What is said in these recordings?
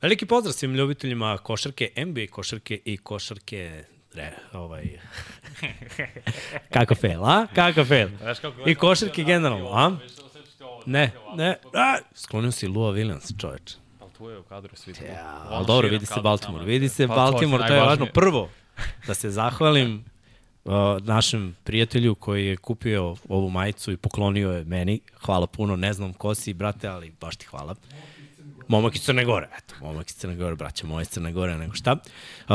Veliki pozdrav svim ljubiteljima košarke, NBA košarke i košarke Re, ovaj... Kako fail, a? Kako fail? I košarke generalno, a? Ne, ne, a, sklonio si Lua Williams, čoveč. Ali tu je u kadru svi tu. Ja, ali dobro, vidi se Baltimore, vidi se Baltimore, to je važno. Prvo, da se zahvalim uh, našem prijatelju koji je kupio ovu majicu i poklonio je meni. Hvala puno, ne znam ko si, brate, ali baš ti hvala. Momak iz Crne Gore, eto, momak iz Crne Gore, braća moje iz Crne Gore, nego šta. Uh,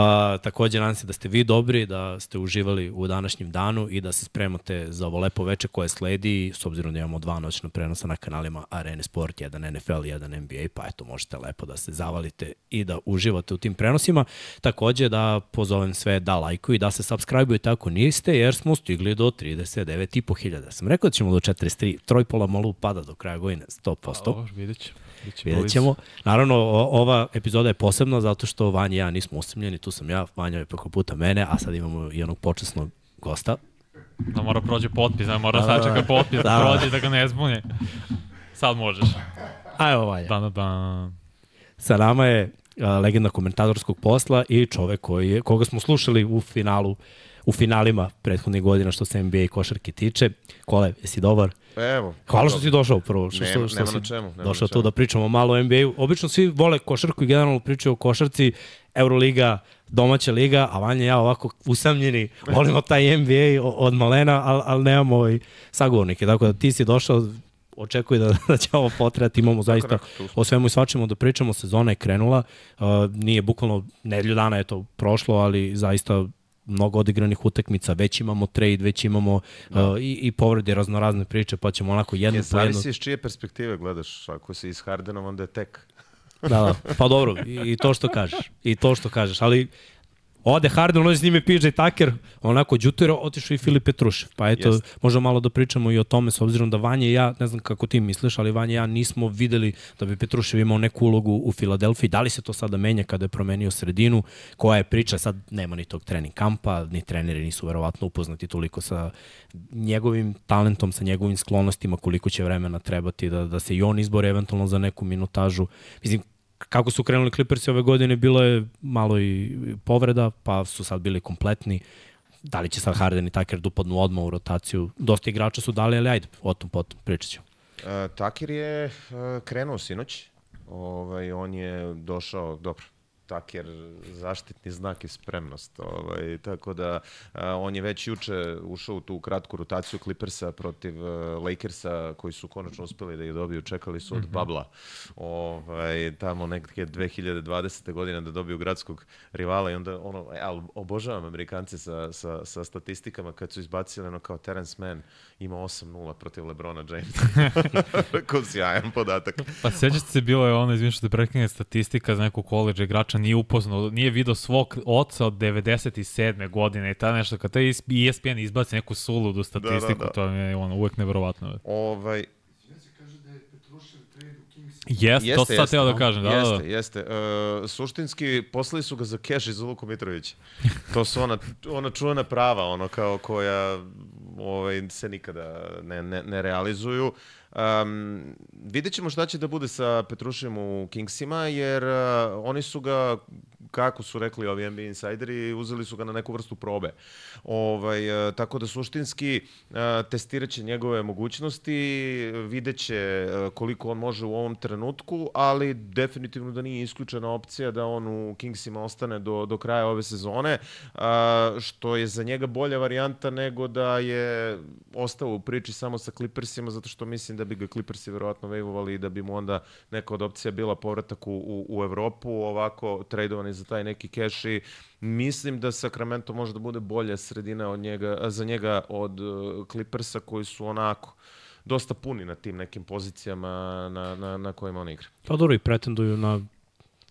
takođe, nadam se da ste vi dobri, da ste uživali u današnjem danu i da se spremate za ovo lepo veče koje sledi, s obzirom da imamo dva noćna prenosa na kanalima Arene Sport, jedan NFL, jedan NBA, pa eto, možete lepo da se zavalite i da uživate u tim prenosima. Takođe, da pozovem sve da lajkuju i da se subscribe-ujete ako niste, jer smo stigli do 39.500. Sam rekao da ćemo do 43, trojpola malo upada do kraja godine, 100%. Ovo, vidjet ćemo. Vidjet ćemo. Naravno, o, ova epizoda je posebna zato što Vanja i ja nismo usamljeni, tu sam ja, Vanja je preko puta mene, a sad imamo i onog počasnog gosta. Da mora prođe potpis, da mora da, sačeka da, potpis, da, da prođe da ga ne zbuni. Sad možeš. A evo Vanja. Da, da, da. Sa nama je a, legenda komentatorskog posla i čovek koji je, koga smo slušali u finalu u finalima prethodnih godina što se NBA i košarke tiče. Kole, jesi dobar? Evo. Hvala što si došao prvo. Što, nema, što, nema si na čemu. Nema došao na čemu. tu da pričamo malo o NBA-u. Obično svi vole košarku i generalno pričaju o košarci, Euroliga, domaća liga, a Vanja ja ovako usamljeni, volimo taj NBA od malena, ali al nemamo ovaj sagovornike. Tako da ti si došao, očekuj da, da će ovo potrati, imamo zaista Tako, o svemu i svačemu da pričamo, sezona je krenula, uh, nije bukvalno nedelju dana je to prošlo, ali zaista mnogo odigranih utakmica, već imamo trade, već imamo da. uh, i, i povrede raznorazne priče, pa ćemo onako jedno je, po jedno. Zavisi iz čije perspektive gledaš, ako si iz Hardenom, onda je tek. Da, da, pa dobro, i, i to što kažeš, i to što kažeš, ali Ode Harden, on s njime PJ Tucker, onako Đutero, otišao i Filip Petrušev. Pa eto, Jest. možda malo da pričamo i o tome, s obzirom da Vanja i ja, ne znam kako ti misliš, ali Vanja i ja nismo videli da bi Petrušev imao neku ulogu u Filadelfiji. Da li se to sada menja kada je promenio sredinu? Koja je priča? Sad nema ni tog trening kampa, ni treneri nisu verovatno upoznati toliko sa njegovim talentom, sa njegovim sklonostima, koliko će vremena trebati da, da se i on izbore eventualno za neku minutažu. Mislim, kako su krenuli Clippersi ove godine, bilo je malo i povreda, pa su sad bili kompletni. Da li će sad Harden i Tucker da upadnu odmah u rotaciju? Dosta igrača su dali, ali ajde, o tom potom pričat ću. Uh, Tucker je uh, krenuo sinoć. Ovaj, on je došao, dobro, Taker zaštitni znak i spremnost. Ovaj, tako da a, on je već juče ušao u tu kratku rotaciju Clippersa protiv a, Lakersa koji su konačno uspeli da ih dobiju. Čekali su od mm -hmm. Babla ovaj, tamo neke 2020. godine da dobiju gradskog rivala i onda ono, ja, obožavam Amerikanci sa, sa, sa statistikama kad su izbacili ono kao Terence Mann ima 8-0 protiv Lebrona Jamesa. Ko sjajan podatak. Pa sećate se, bilo je ono, izvinite što te prekine, statistika za nekog koleđa igrača nije upoznao, nije video svog oca od 97. godine i ta nešto, kad taj ESPN izbaci neku suludu statistiku, da, da, da. to je ono, uvek neverovatno. Ovaj, Jeste, jeste, to sad teo da kažem. Da, jeste, da. jeste. Uh, suštinski, poslali su ga za keš iz Luku Mitrovića. To su ona, ona čuvena prava, ono kao koja ovaj, se nikada ne, ne, ne realizuju. Um, vidjet ćemo šta će da bude sa Petrušem u Kingsima, jer uh, oni su ga kako su rekli ovi NBA insideri, uzeli su ga na neku vrstu probe. Ovaj, e, tako da suštinski e, testirat će njegove mogućnosti, vidjet će e, koliko on može u ovom trenutku, ali definitivno da nije isključena opcija da on u Kingsima ostane do, do kraja ove sezone, što je za njega bolja varijanta nego da je ostao u priči samo sa Clippersima, zato što mislim da bi ga Clippersi verovatno vejvovali i da bi mu onda neka od opcija bila povratak u, u, u Evropu, ovako tradovani za za taj neki keš i mislim da Sacramento može da bude bolja sredina od njega, za njega od uh, Clippersa koji su onako dosta puni na tim nekim pozicijama na, na, na kojima on igra. Pa dobro i pretenduju na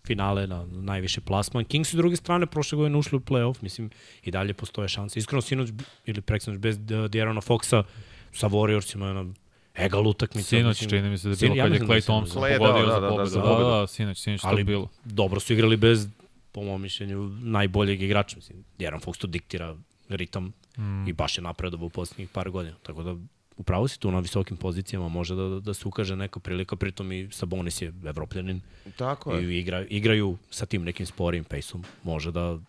finale na najviše plasman. Kings s druge strane prošle godine ušli u playoff, mislim i dalje postoje šanse. Iskreno sinoć ili preksinoć bez Djerona Foxa sa Warriorsima je na egal utakmica. Sinoć čini mi se da je bilo kad je Clay Thompson pogodio da, da, za pobedu. Da, da, da, da, sinoć, sinoć to bilo. dobro su igrali bez po mom mišljenju, najboljeg igrača. Mislim, Deron Fox to diktira ritam mm. i baš je napredovao u poslednjih par godina. Tako da upravo si tu na visokim pozicijama, može da, da se ukaže neka prilika, pritom i Sabonis je evropljanin. Tako je. I igra, igraju sa tim nekim sporijim pejsom, može da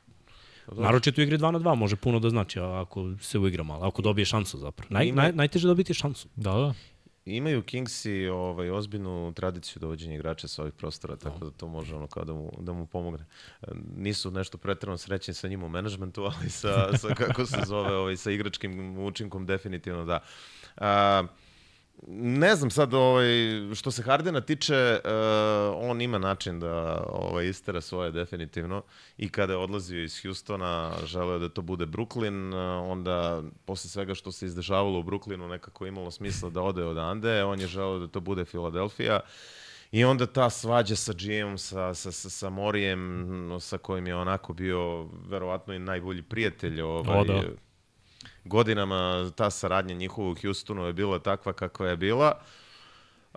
Naročito u igri 2 na 2 može puno da znači ako se uigra malo, ako dobije šansu zapravo. Naj, naj, najteže dobiti šansu. Da, da. Imaju Kingsi ovaj, ozbiljnu tradiciju dovođenja igrača sa ovih prostora, tako da to može ono kao da mu, da mu pomogne. Nisu nešto pretredno srećni sa njim u menadžmentu, ali sa, sa kako se zove, ovaj, sa igračkim učinkom definitivno da. Uh, Ne znam sad, ovaj, što se Hardena tiče, uh, on ima način da ovaj, istera svoje definitivno i kada je odlazio iz Houstona, želeo da to bude Brooklyn, uh, onda posle svega što se izdešavalo u Brooklynu nekako imalo smisla da ode odande, on je želeo da to bude Filadelfija. I onda ta svađa sa GM, sa, sa, sa, sa Morijem, sa kojim je onako bio verovatno i najbolji prijatelj. Ovaj, o, da godinama ta saradnja njihova u Houstonu je bila takva kakva je bila.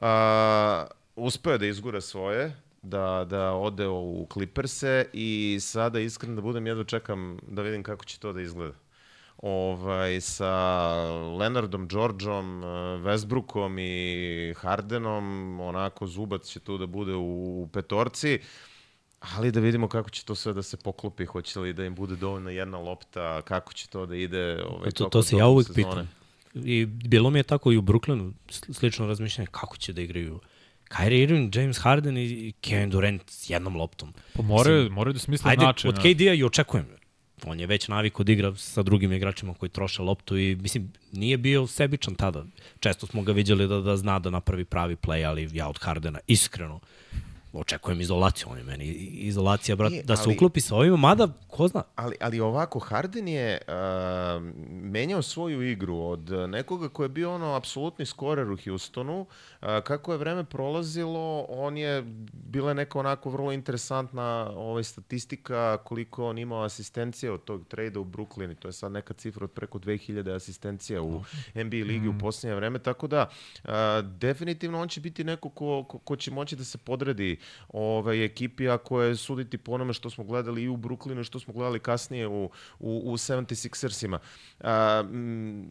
A, uspeo je da izgura svoje, da, da ode u Clippers-e i sada iskreno da budem jedno čekam da vidim kako će to da izgleda. Ovaj, sa Leonardom, Georgeom, Westbrookom i Hardenom, onako zubac će tu da bude u, u petorci. Uh, Ali da vidimo kako će to sve da se poklopi, hoće li da im bude dovoljna jedna lopta, kako će to da ide. Ovaj, to, to se ja uvek sezone. pitam. I bilo mi je tako i u Brooklynu, slično razmišljanje, kako će da igraju Kyrie Irving, James Harden i Kevin Durant s jednom loptom. Pa moraju, moraju da smisle način. Ajde, od KD-a i očekujem. On je već navik da igra sa drugim igračima koji troše loptu i mislim, nije bio sebičan tada. Često smo ga vidjeli da, da zna da napravi pravi play, ali ja od Hardena iskreno očekujem izolaciju, on je meni izolacija, brat, Nije, da se ali, uklopi sa ovima, mada, ko zna. Ali, ali ovako, Harden je uh, menjao svoju igru od nekoga ko je bio ono apsolutni skorer u Houstonu, uh, kako je vreme prolazilo, on je, bila neka onako vrlo interesantna ovaj, statistika koliko on imao asistencije od tog trejda u Brooklynu, to je sad neka cifra od preko 2000 asistencija u NBA ligi mm. u posljednje vreme, tako da uh, definitivno on će biti neko ko, ko, ko će moći da se podredi ovaj, ekipi, a koje suditi po onome što smo gledali i u Brooklynu i što smo gledali kasnije u, u, u 76ersima. A, m,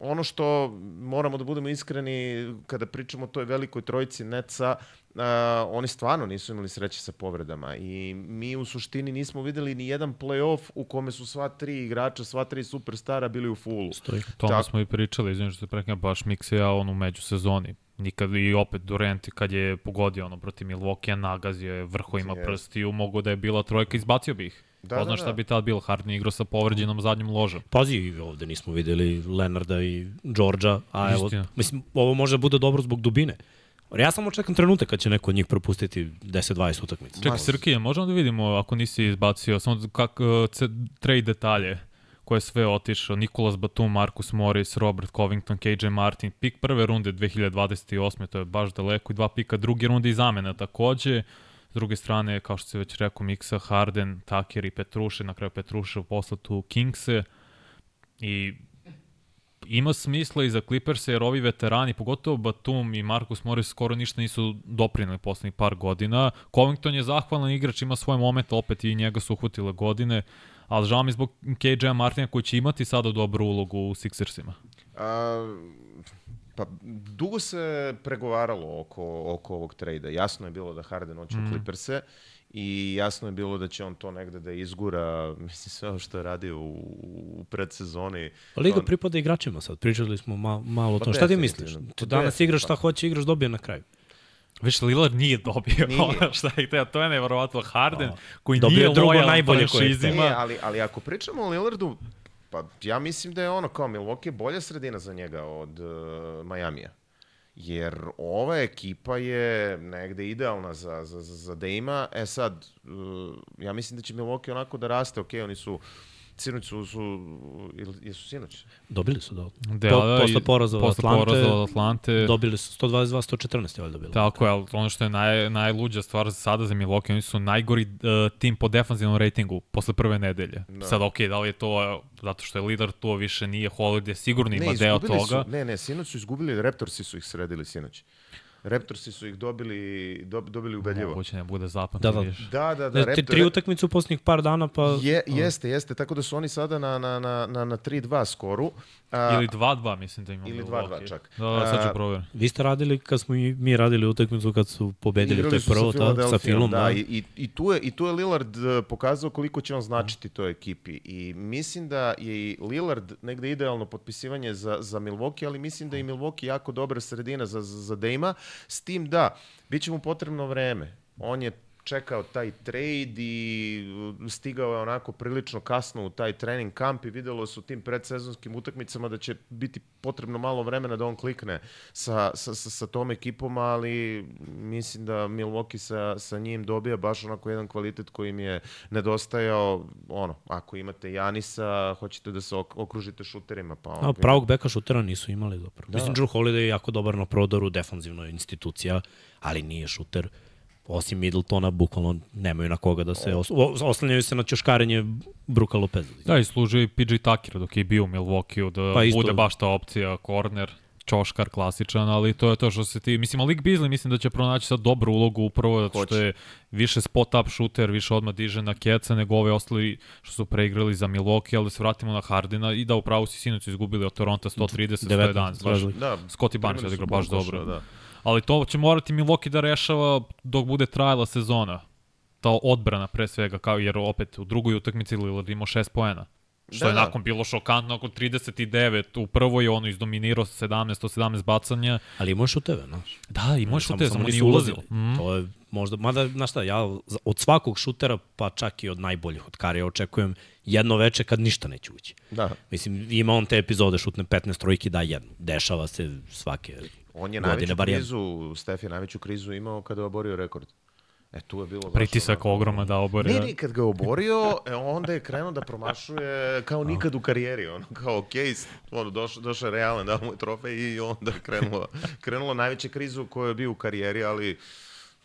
ono što moramo da budemo iskreni kada pričamo o toj velikoj trojici Netsa, uh, oni stvarno nisu imali sreće sa povredama i mi u suštini nismo videli ni jedan playoff u kome su sva tri igrača, sva tri superstara bili u fullu. Stoji. Tako... smo i pričali, izvijem što se prekne, baš Mikse ja on u međusezoni. Nikad i opet Durant kad je pogodio ono protiv Milwaukee, nagazio je vrhovima yes. prstiju, mogo da je bila trojka, izbacio bi ih. Da, Ko zna da, šta da. bi tad bilo, Harden igrao sa povređenom zadnjom ložom. Pazi, ovde nismo videli Leonarda i Georgia, a evo, mislim, ovo može da bude dobro zbog dubine. Ja samo čekam trenutak kad će neko od njih propustiti 10-20 utakmica. Čekaj, Srkije, možemo da vidimo ako nisi izbacio samo kak, uh, trade detalje ko je sve otišao, Nikolas Batum, Marcus Morris, Robert Covington, KJ Martin, pik prve runde 2028. To je baš daleko i dva pika druge runde i zamena takođe. S druge strane, kao što se već rekao, Miksa, Harden, Tucker i Petruše, na kraju Petruše poslatu Kingse. I ima smisla i za Clippers jer ovi veterani, pogotovo Batum i Marcus Morris skoro ništa nisu doprinali poslednjih par godina. Covington je zahvalan igrač, ima svoj moment, opet i njega su uhvatile godine ali žao mi zbog KJ Martina koji će imati sada dobru ulogu u Sixersima. A, pa dugo se pregovaralo oko, oko ovog trejda. Jasno je bilo da Harden hoće mm. u Clippers-e i jasno je bilo da će on to negde da izgura, mislim sve što je radio u, u predsezoni. Pa Liga to... pripada igračima sad, pričali smo ma, malo o pa tom. Šta ti misliš? Ti danas igraš šta pa. hoće, igraš dobije na kraju. Već Lillard nije dobio nije. ono šta je teo, to je nevjerovatno Harden, no. koji dobio nije drugo najbolje franšizima. Nije, ali, ali ako pričamo o Lillardu, pa ja mislim da je ono kao Milwaukee bolja sredina za njega od uh, Majamija. Jer ova ekipa je negde idealna za, za, za, Dejma. E sad, uh, ja mislim da će Milwaukee onako da raste. Ok, oni su Sinoć su, su jesu sinoć? Dobili su, da. da po, da, posle poraza od Atlante, poraza od Atlante, dobili su 122-114 je valjda bilo. Tako je, ali ono što je naj, najluđa stvar sada za Milwaukee, oni su najgori uh, tim po defanzivnom ratingu posle prve nedelje. Da. Sad, ok, da li je to zato što je lider to više nije Holiday, sigurno ima ne, deo toga. Su, ne, ne, sinoć su izgubili, Raptorsi su ih sredili sinoć. Raptorsi su ih dobili, dob, dobili ubedljivo. Moguće ne bude zapad. Da, da. Da, da, da. Ne, Raptor, tri utakmice u posljednjih par dana, pa... Je, jeste, jeste, tako da su oni sada na, na, na, na, na 3-2 skoru. A, Ili 2-2, mislim da imamo. Ili Milwaukee. 2:2 čak. Da, da, sad ću provjeriti. Vi ste radili kad smo i mi radili utakmicu kad su pobedili, to je prvo ta, sa filmom, da. da. I, i, tu je, I tu je Lillard eh, pokazao koliko će on značiti toj ekipi. I mislim da je i Lillard negde idealno potpisivanje za, za Milwaukee, ali mislim da je i Milwaukee jako dobra sredina za, za, za Dejma, s tim da bit će mu potrebno vreme. On je čekao taj trade i uh, stigao je onako prilično kasno u taj trening kamp i videlo se u tim predsezonskim utakmicama da će biti potrebno malo vremena da on klikne sa, sa, sa, sa tom ekipom, ali mislim da Milwaukee sa, sa njim dobija baš onako jedan kvalitet koji im je nedostajao, ono, ako imate Janisa, hoćete da se ok okružite šuterima, pa on... A, pravog beka šutera nisu imali zapravo. Da. Mislim, Drew Holiday je jako dobar na prodoru, defanzivno je institucija, ali nije šuter. Osim Middletona, bukvalno nemaju na koga da se... Os oslanjaju se na ćoškarenje Bruka Lopeza. Da, i služi PG Tucker dok je bio u Milwaukee da Pa isto- bude baš ta opcija, corner, čoškar klasičan, ali to je to što se ti... Mislim, Malik Beasley mislim da će pronaći sad dobru ulogu upravo zato što je više spot-up shooter, više odmah diže na keca nego ove ostali što su preigrali za Milwaukee, ali da se vratimo na Hardina i da upravo si sinoć izgubili od Toronto 130 19 111. Baš, razlike. Da, Scottie Barnes je odigrao baš dobro. Da. Ali to će morati Milwaukee da rešava dok bude trajala sezona. Ta odbrana pre svega, kao jer opet u drugoj utakmici Lillard imao 6 poena. Što Da, je da. nakon bilo šokantno, nakon 39, u prvoj je ono izdominirao 17, 117 bacanja. Ali imao šuteve, znaš. Da, imao je šute, samo nisu nije ulazio. ulazili. To je možda, mada, znaš šta, ja od svakog šutera, pa čak i od najboljih od Karija, očekujem jedno veče kad ništa neće ući. Da. Mislim, ima on te epizode, šutne 15 trojki, da jednu. Dešava se svake On je najveću krizu, Stef je najveću krizu imao kada je oborio rekord. E, tu je bilo Pritisak onako- ogroma da obore. Ne, ne, kad ga je oborio, e, onda je krenuo da promašuje kao nikad u karijeri. Ono, kao, okej, ono, došao, došao je realan, dao mu je trofej i onda je krenulo, krenulo najveća krizu koja je bio u karijeri, ali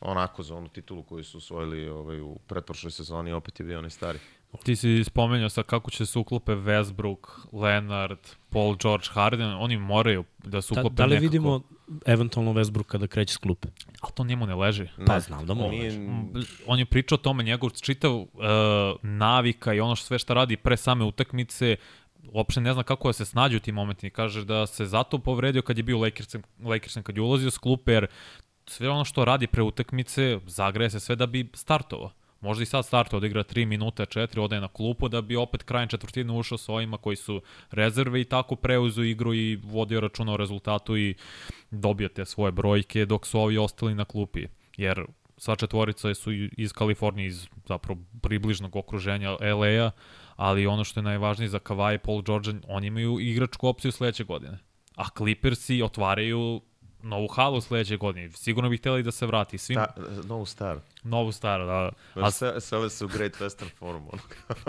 onako za onu titulu koju su osvojili ovaj, u pretprošloj sezoni, opet je bio onaj stari. Ti si spomenuo sad kako će se uklope Westbrook, Leonard, Paul George, Harden, oni moraju da se Da, uklope da li nekako. vidimo eventualno Westbrook kada kreće s klupe? Ali to njemu ne leži. Pa znam da mu Nije- leži. Mm, on je pričao o tome, njegov čitav uh, navika i ono što sve što radi pre same utakmice, uopšte ne zna kako da se snađe u tim momentima. Kaže da se zato povredio kad je bio Lakersem, Lakersem kad je ulazio s klupe, jer sve ono što radi pre utakmice, zagreje se sve da bi startovao. Možda i sad startuje, odigra 3 minuta, 4, odaje na klupu da bi opet krajem četvrtine ušao s ovima koji su rezerve i tako preuzeo igru i vodio računa o rezultatu i dobio te svoje brojke dok su ovi ostali na klupi. Jer sva četvorica su iz Kalifornije, iz zapravo približnog okruženja LA-a, ali ono što je najvažnije za Kawhi i Paul George, oni imaju igračku opciju sledeće godine. A Clippersi otvaraju novu halu sledeće godine. Sigurno bi hteli da se vrati. Svim Ta, no star. novu staru, da. A, A se, sele se u Great Western Forum.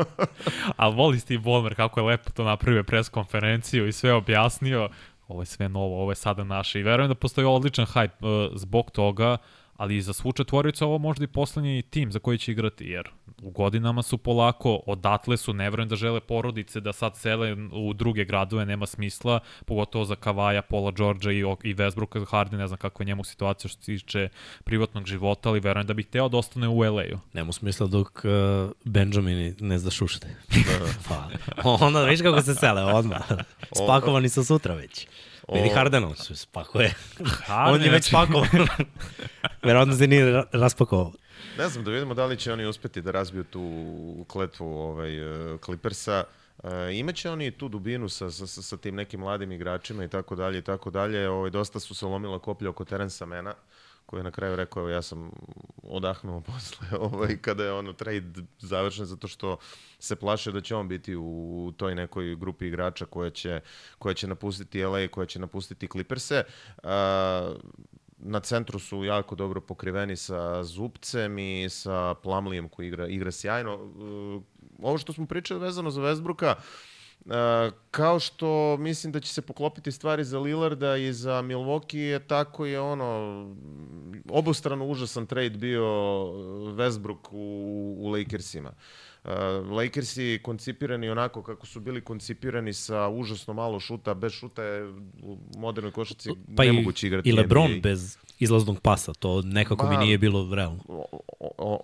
A voli Steve Ballmer kako je lepo to napravio pres konferenciju i sve objasnio. Ovo je sve novo, ovo je sada naše. I verujem da postoji odličan hype uh, zbog toga, ali i za svu četvoricu ovo možda i poslednji tim za koji će igrati, jer u godinama su polako, odatle su, ne verujem da žele porodice da sad sele u druge gradove, nema smisla, pogotovo za Kavaja, Paula Georgia i, i Westbrooka, Harden, ne znam kakva je njemu situacija što se tiče privatnog života, ali verujem da bi hteo da ostane u LA-u. Nema smisla dok uh, Benjamin ne zna šušte. pa, onda viš kako se sele odmah. Spakovani su sutra već. Vidi Hardenov se spakuje. On je već spakovan. Verovatno se nije ra- raspakovao. Ne znam, da vidimo da li će oni uspeti da razbiju tu kletvu ovaj, uh, Clippersa. Uh, imaće oni tu dubinu sa, sa, sa, sa tim nekim mladim igračima i tako dalje i tako dalje. Ovaj, dosta su se lomila koplja oko Terensa Mena koji je na kraju rekao evo ja sam odahnuo posle ovaj, kada je ono trade završen zato što se plaše da će on biti u toj nekoj grupi igrača koja će, koja će napustiti LA koja će napustiti Clipperse. Na centru su jako dobro pokriveni sa Zupcem i sa Plamlijem koji igra, igra sjajno. Uh, Ovo što smo pričali vezano za Westbrooka, Uh, kao što mislim da će se poklopiti stvari za Lillarda i za Milwaukee, tako je ono obostrano užasan trade bio Westbrook u, u Lakersima. Uh, Lakersi koncipirani onako kako su bili koncipirani sa užasno malo šuta, bez šuta je u modernoj košarci Pa nemoguće igrati i Lebron NBA. bez izlaznog pasa, to nekako Ma, mi nije bilo realno.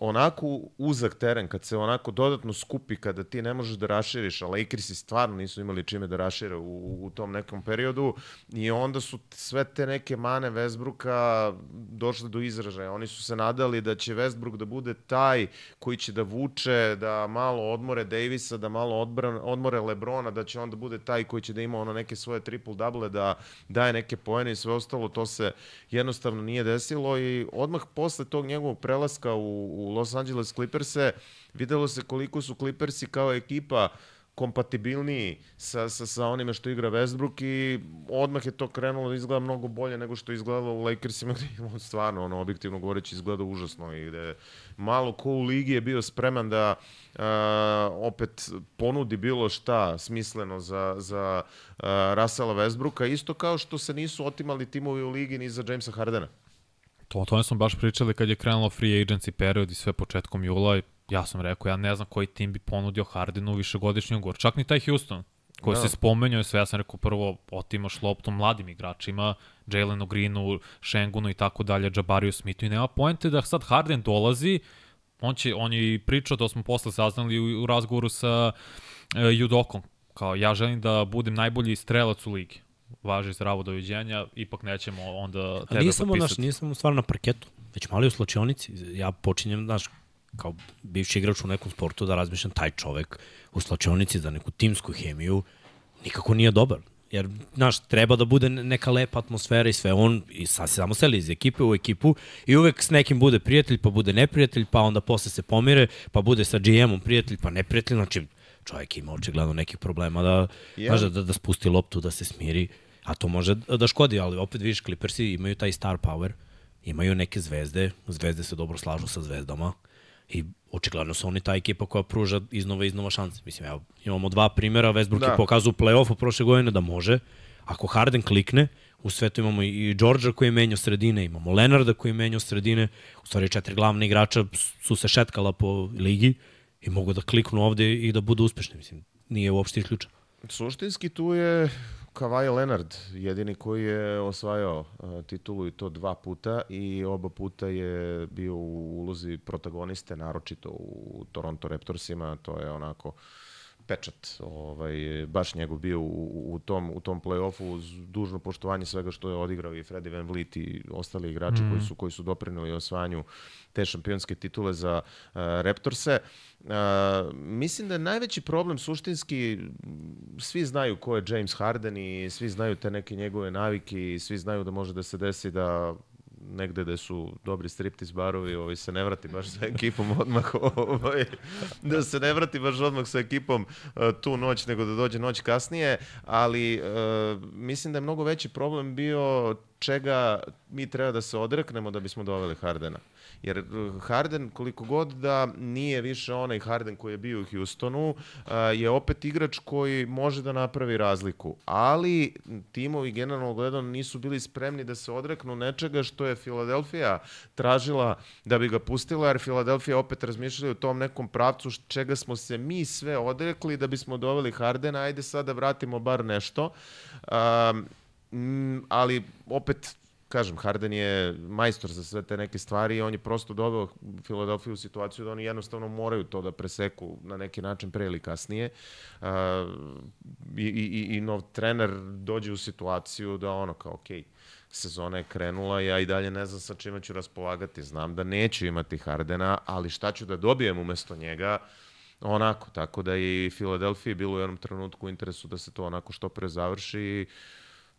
Onako uzak teren, kad se onako dodatno skupi, kada ti ne možeš da raširiš, a Lakersi stvarno nisu imali čime da rašire u, u tom nekom periodu i onda su sve te neke mane Westbrooka došle do izražaja. Oni su se nadali da će Westbrook da bude taj koji će da vuče, da malo odmore Davisa, da malo odbran, odmore Lebrona, da će onda bude taj koji će da ima ono neke svoje triple-double, da daje neke pojene i sve ostalo, to se jednostavno nije desilo i odmah posle tog njegovog prelaska u, u Los Angeles Clippers-e videlo se koliko su Clippersi kao ekipa kompatibilniji sa, sa, sa onime što igra Westbrook i odmah je to krenulo da izgleda mnogo bolje nego što je izgledalo u Lakersima gde on stvarno, ono, objektivno govoreći, izgleda užasno i gde malo ko u ligi je bio spreman da uh, opet ponudi bilo šta smisleno za, za Russella Westbrooka, isto kao što se nisu otimali timovi u ligi ni za Jamesa Hardena. To, o tome smo baš pričali kad je krenulo free agency period i sve početkom jula i ja sam rekao, ja ne znam koji tim bi ponudio Hardenu višegodišnji ugovor. Čak ni taj Houston, koji da. se spomenio i sve, ja sam rekao prvo otimaš loptu mladim igračima, Jalenu Greenu, Shengunu i tako dalje, Jabariju Smithu i nema poente da sad Harden dolazi, on, će, on je i pričao, to smo posle saznali u, u razgovoru sa uh, Judokom, kao ja želim da budem najbolji strelac u ligi važi zdravo doviđenja, ipak nećemo onda tebe nisam potpisati. Naš, nisam stvarno na parketu, već mali u slačionici. Ja počinjem, znaš, kao bivši igrač u nekom sportu da razmišljam taj čovek u slačionici za neku timsku hemiju nikako nije dobar. Jer, znaš, treba da bude neka lepa atmosfera i sve. On i sad se samo seli iz ekipe u ekipu i uvek s nekim bude prijatelj, pa bude neprijatelj, pa onda posle se pomire, pa bude sa GM-om prijatelj, pa neprijatelj. Znači, čovjek ima očigledno nekih problema da, yeah. znaš, da, da spusti loptu, da se smiri. A to može da škodi, ali opet vidiš, Clippersi imaju taj star power, imaju neke zvezde, zvezde se dobro slažu sa zvezdama i očigledno su oni ta ekipa koja pruža iznova iznova šanse. Mislim, evo, imamo dva primjera, Westbrook da. je pokazao u play-offu prošle godine da može, ako Harden klikne, u svetu imamo i Đorđa koji je menjao sredine, imamo Lenarda koji je menjao sredine, u stvari četiri glavne igrača su se šetkala po ligi i mogu da kliknu ovde i da budu uspešni, mislim, nije uopšte isključeno. Suštinski tu je Kawhi Leonard, jedini koji je osvajao uh, titulu i to dva puta i oba puta je bio u ulozi protagoniste, naročito u Toronto Raptorsima, to je onako uh, pečat, ovaj, baš njegov bio u, u tom, u tom play-offu uz dužno poštovanje svega što je odigrao i Freddy Van Vliet i ostali igrači mm. koji su koji su doprineli osvajanju te šampionske titule za uh, Raptorse. Uh, mislim da je najveći problem suštinski, svi znaju ko je James Harden i svi znaju te neke njegove navike i svi znaju da može da se desi da negde gde su dobri striptiz barovi, ovaj, se ne vrati baš sa ekipom odmah, ovaj, da se ne vrati baš odmah sa ekipom uh, tu noć, nego da dođe noć kasnije, ali uh, mislim da je mnogo veći problem bio čega mi treba da se odreknemo da bismo doveli Hardena. Jer eh, Harden, koliko god da nije više onaj Harden koji je bio u Houstonu, eh, je opet igrač koji može da napravi razliku. Ali timovi generalno gledano nisu bili spremni da se odreknu nečega što je Filadelfija tražila da bi ga pustila, jer Filadelfija opet razmišljala u tom nekom pravcu čega smo se mi sve odrekli da bismo doveli Hardena, ajde sad da vratimo bar nešto. Um, ali opet kažem, Harden je majstor za sve te neke stvari i on je prosto doveo Filadelfiju u situaciju da oni jednostavno moraju to da preseku na neki način pre ili kasnije. Uh, i, i, I nov trener dođe u situaciju da ono kao, okay, sezona je krenula, ja i dalje ne znam sa čime ću raspolagati. Znam da neću imati Hardena, ali šta ću da dobijem umesto njega, onako. Tako da je i Filadelfiji bilo u jednom trenutku u interesu da se to onako što pre završi i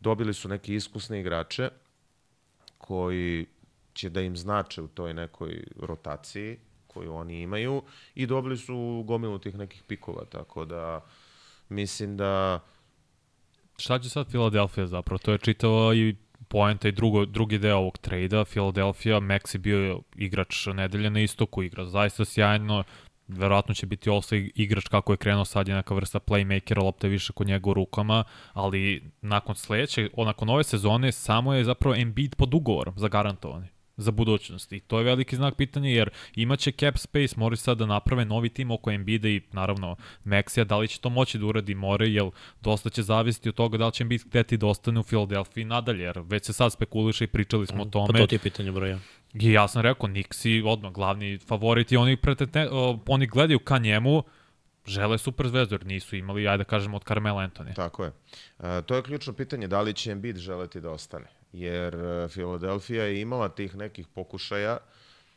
dobili su neke iskusne igrače koji će da im znače u toj nekoj rotaciji koju oni imaju i dobili su gomilu tih nekih pikova, tako da mislim da... Šta će sad Filadelfija zapravo? To je čitava i poenta i drugo, drugi deo ovog trejda. Filadelfija, Maxi bio igrač nedelje na istoku, igra zaista sjajno, verovatno će biti osta igrač kako je krenuo sad je neka vrsta playmakera, lopta je više kod njega u rukama, ali nakon sledeće, nakon ove sezone samo je zapravo Embiid pod ugovorom, zagarantovani. Za budućnost. I to je veliki znak pitanja jer imaće cap space, moraju sad da naprave novi tim oko Embiida i naravno Maxija, da li će to moći da uradi more, jer dosta će zavisiti od toga da li će Embiid hteti da ostane u Filadelfiji nadalje, jer već se sad spekuliše i pričali smo o tome. Pa to ti je pitanje broja. I ja sam rekao, Nixi odmah glavni favorit i oni, pretete, oni gledaju ka njemu, žele super zvezdu, jer nisu imali, ajde da kažemo, od Carmela Anthony. Tako je. E, to je ključno pitanje, da li će Embiid želeti da ostane. Jer e, Filadelfija je imala tih nekih pokušaja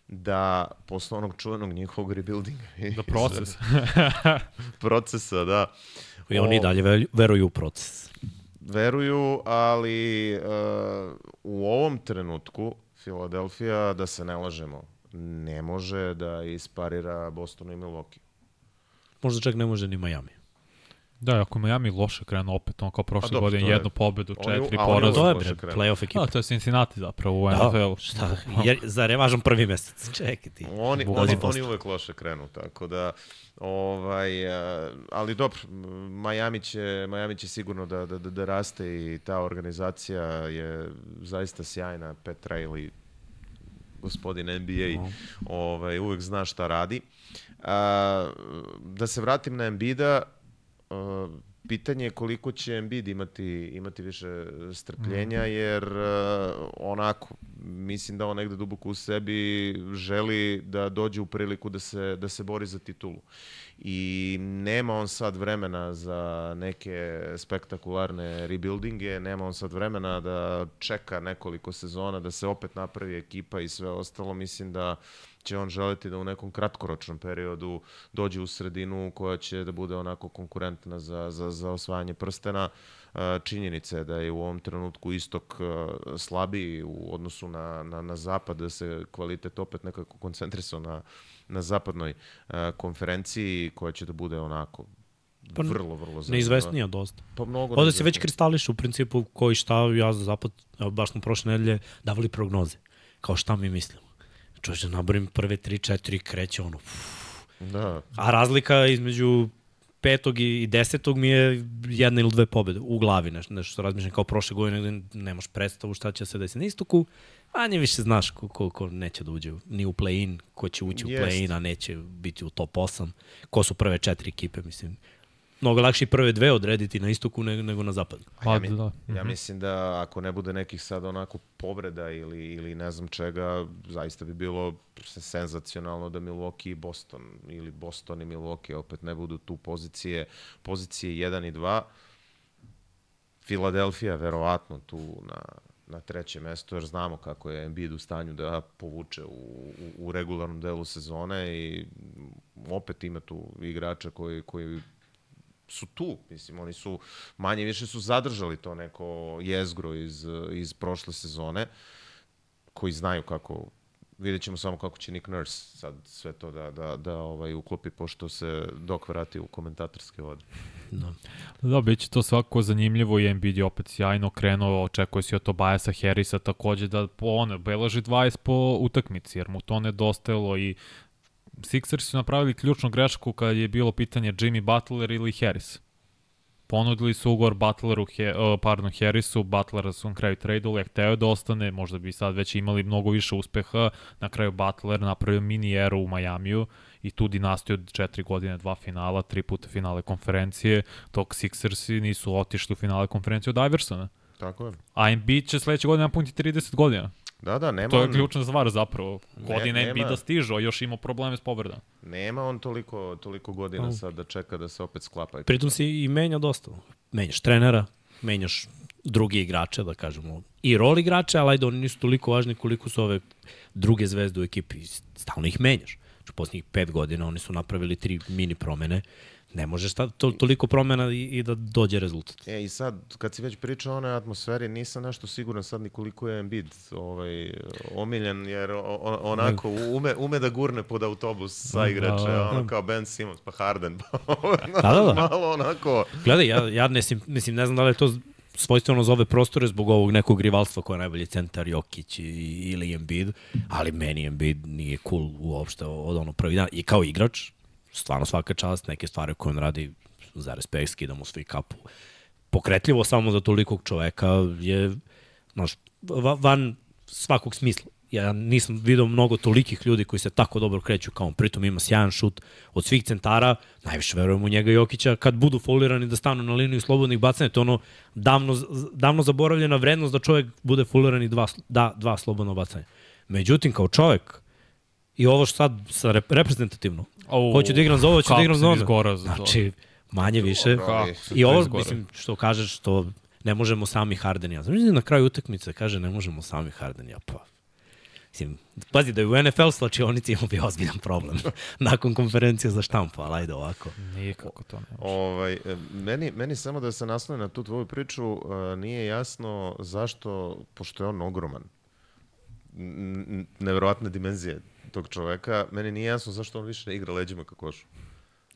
da posle onog čuvenog njihovog rebuildinga. Da proces. procesa, da. I oni o, dalje veruju u proces. Veruju, ali uh, u ovom trenutku Filadelfija, da se ne lažemo, ne može da isparira Bostonu i Milwaukee. Možda čak ne može ni Miami. Da, ako Miami loše krenu opet, on kao prošle godine jednu pobedu, četiri poraza. To je bre, playoff ekipa. Da, to je Cincinnati zapravo u NFL. Da, šta, jer, za revažan prvi mesec, čekaj ti. Oni, oni, oni uvek loše krenu, tako da, ovaj, ali dobro, Miami će, Miami će sigurno da, da, da, da raste i ta organizacija je zaista sjajna, Pat Riley, gospodin NBA, no. ovaj, uvek zna šta radi. A, da se vratim na Embida, uh, pitanje je koliko će Embiid imati, imati više strpljenja, mhm. jer uh, onako, mislim da on negde duboko u sebi želi da dođe u priliku da se, da se bori za titulu. I nema on sad vremena za neke spektakularne rebuildinge, nema on sad vremena da čeka nekoliko sezona, da se opet napravi ekipa i sve ostalo. Mislim da će on želiti da u nekom kratkoročnom periodu dođe u sredinu koja će da bude onako konkurentna za, za, za osvajanje prstena. Činjenica je da je u ovom trenutku istok slabiji u odnosu na, na, na zapad, da se kvalitet opet nekako koncentrisao na, na zapadnoj konferenciji koja će da bude onako pa, vrlo, vrlo zanimljiva. Neizvesnija dosta. Pa mnogo Ovde se već kristališ u principu koji šta ja za zapad, baš smo prošle nedelje davali prognoze. Kao šta mi mislimo čovječe, naborim prve 3-4, kreće ono, Da. A razlika između petog i desetog mi je jedna ili dve pobede u glavi, nešto, nešto što razmišljam kao prošle godine nemaš predstavu šta će se desiti na istoku, a nje više znaš ko, ko, ko neće da uđe ni u play-in, ko će ući Jest. u play-in, a neće biti u top 8, ko su prve četiri ekipe, mislim mnogo lakše prve dve odrediti na istoku nego, nego na zapadu. Pa, ja, mi, da. ja mhm. mislim da ako ne bude nekih sad onako povreda ili, ili ne znam čega, zaista bi bilo senzacionalno da Milwaukee i Boston ili Boston i Milwaukee opet ne budu tu pozicije, pozicije 1 i 2. Filadelfija verovatno tu na, na trećem mestu, jer znamo kako je Embiid u stanju da povuče u, u, u regularnom delu sezone i opet ima tu igrača koji, koji su tu, mislim, oni su manje više su zadržali to neko jezgro iz, iz prošle sezone, koji znaju kako vidjet ćemo samo kako će Nick Nurse sad sve to da, da, da ovaj, uklopi, pošto se dok vrati u komentatorske vode. Da. Da, bit će to svako zanimljivo i Embiid je opet sjajno krenuo, očekuje se od Tobiasa Harrisa takođe da po one, beleži 20 po utakmici, jer mu to nedostajalo i Sixers su napravili ključnu grešku kad je bilo pitanje Jimmy Butler ili Harris. Ponudili su ugovor Butleru, he, uh, pardon, Harrisu, Butlera su na kraju tradeovali, hteo da ostane, možda bi sad već imali mnogo više uspeha. Na kraju Butler napravio mini eru u Majamiju i tu dinastiju od četiri godine, dva finala, tri puta finale konferencije, dok Sixersi nisu otišli u finale konferencije od Iversona. Tako je. A Embiid će sledeće godine napuniti 30 godina. Da, da, nema To je ključna stvar zapravo. Godine ne, nema, da stižu, a još ima probleme s povredama. Nema on toliko, toliko godina sad da čeka da se opet sklapa. Pritom si i menja dosta. Menjaš trenera, menjaš drugi igrače, da kažemo, i rol igrače, ali ajde, oni nisu toliko važni koliko su ove druge zvezde u ekipi. Stalno ih menjaš. Znači, poslednjih pet godina oni su napravili tri mini promene ne možeš ta, to, toliko promena i, i da dođe rezultat. E, i sad, kad si već pričao o onoj atmosferi, nisam nešto siguran sad ni koliko je Embiid ovaj, omiljen, jer on, onako ume, ume da gurne pod autobus sa igrače, da, da, ono kao Ben Simmons, pa Harden, pa da, da, da. malo onako... Gledaj, ja, ja ne, mislim, ne znam da li je to svojstveno za ove prostore zbog ovog nekog rivalstva koja je najbolji centar Jokić i, ili Embiid, ali meni Embiid nije cool uopšte od ono prvi dan. I kao igrač, stvarno svaka čast, neke stvari koje on radi za respekt, skida mu svi kapu. Pokretljivo samo za tolikog čoveka je, znaš, van svakog smisla. Ja nisam video mnogo tolikih ljudi koji se tako dobro kreću kao on. Pritom ima sjajan šut od svih centara. Najviše verujem u njega Jokića. Kad budu folirani da stanu na liniju slobodnih bacanja, to je ono davno, davno zaboravljena vrednost da čovjek bude foliran i dva, da, dva slobodna bacanja. Međutim, kao čovjek, i ovo što sad sa rep reprezentativno, oh, hoću da igram za ovo, hoću da igram za ono. Znači, manje više. I ovo, mislim, što kažeš, što ne možemo sami Harden ja. Znači, na kraju utakmice kaže ne možemo sami Harden ja. Pa, Mislim, pazi da je u NFL slačionici imao bi ozbiljan problem nakon konferencije za štampu, ali ajde ovako. Nikako to ne može. Ovaj, e, meni, meni samo da se naslone na tu tvoju priču, uh, nije jasno zašto, pošto je on ogroman, neverovatne dimenzije tog čoveka, meni nije jasno zašto on više ne igra leđima ka košu.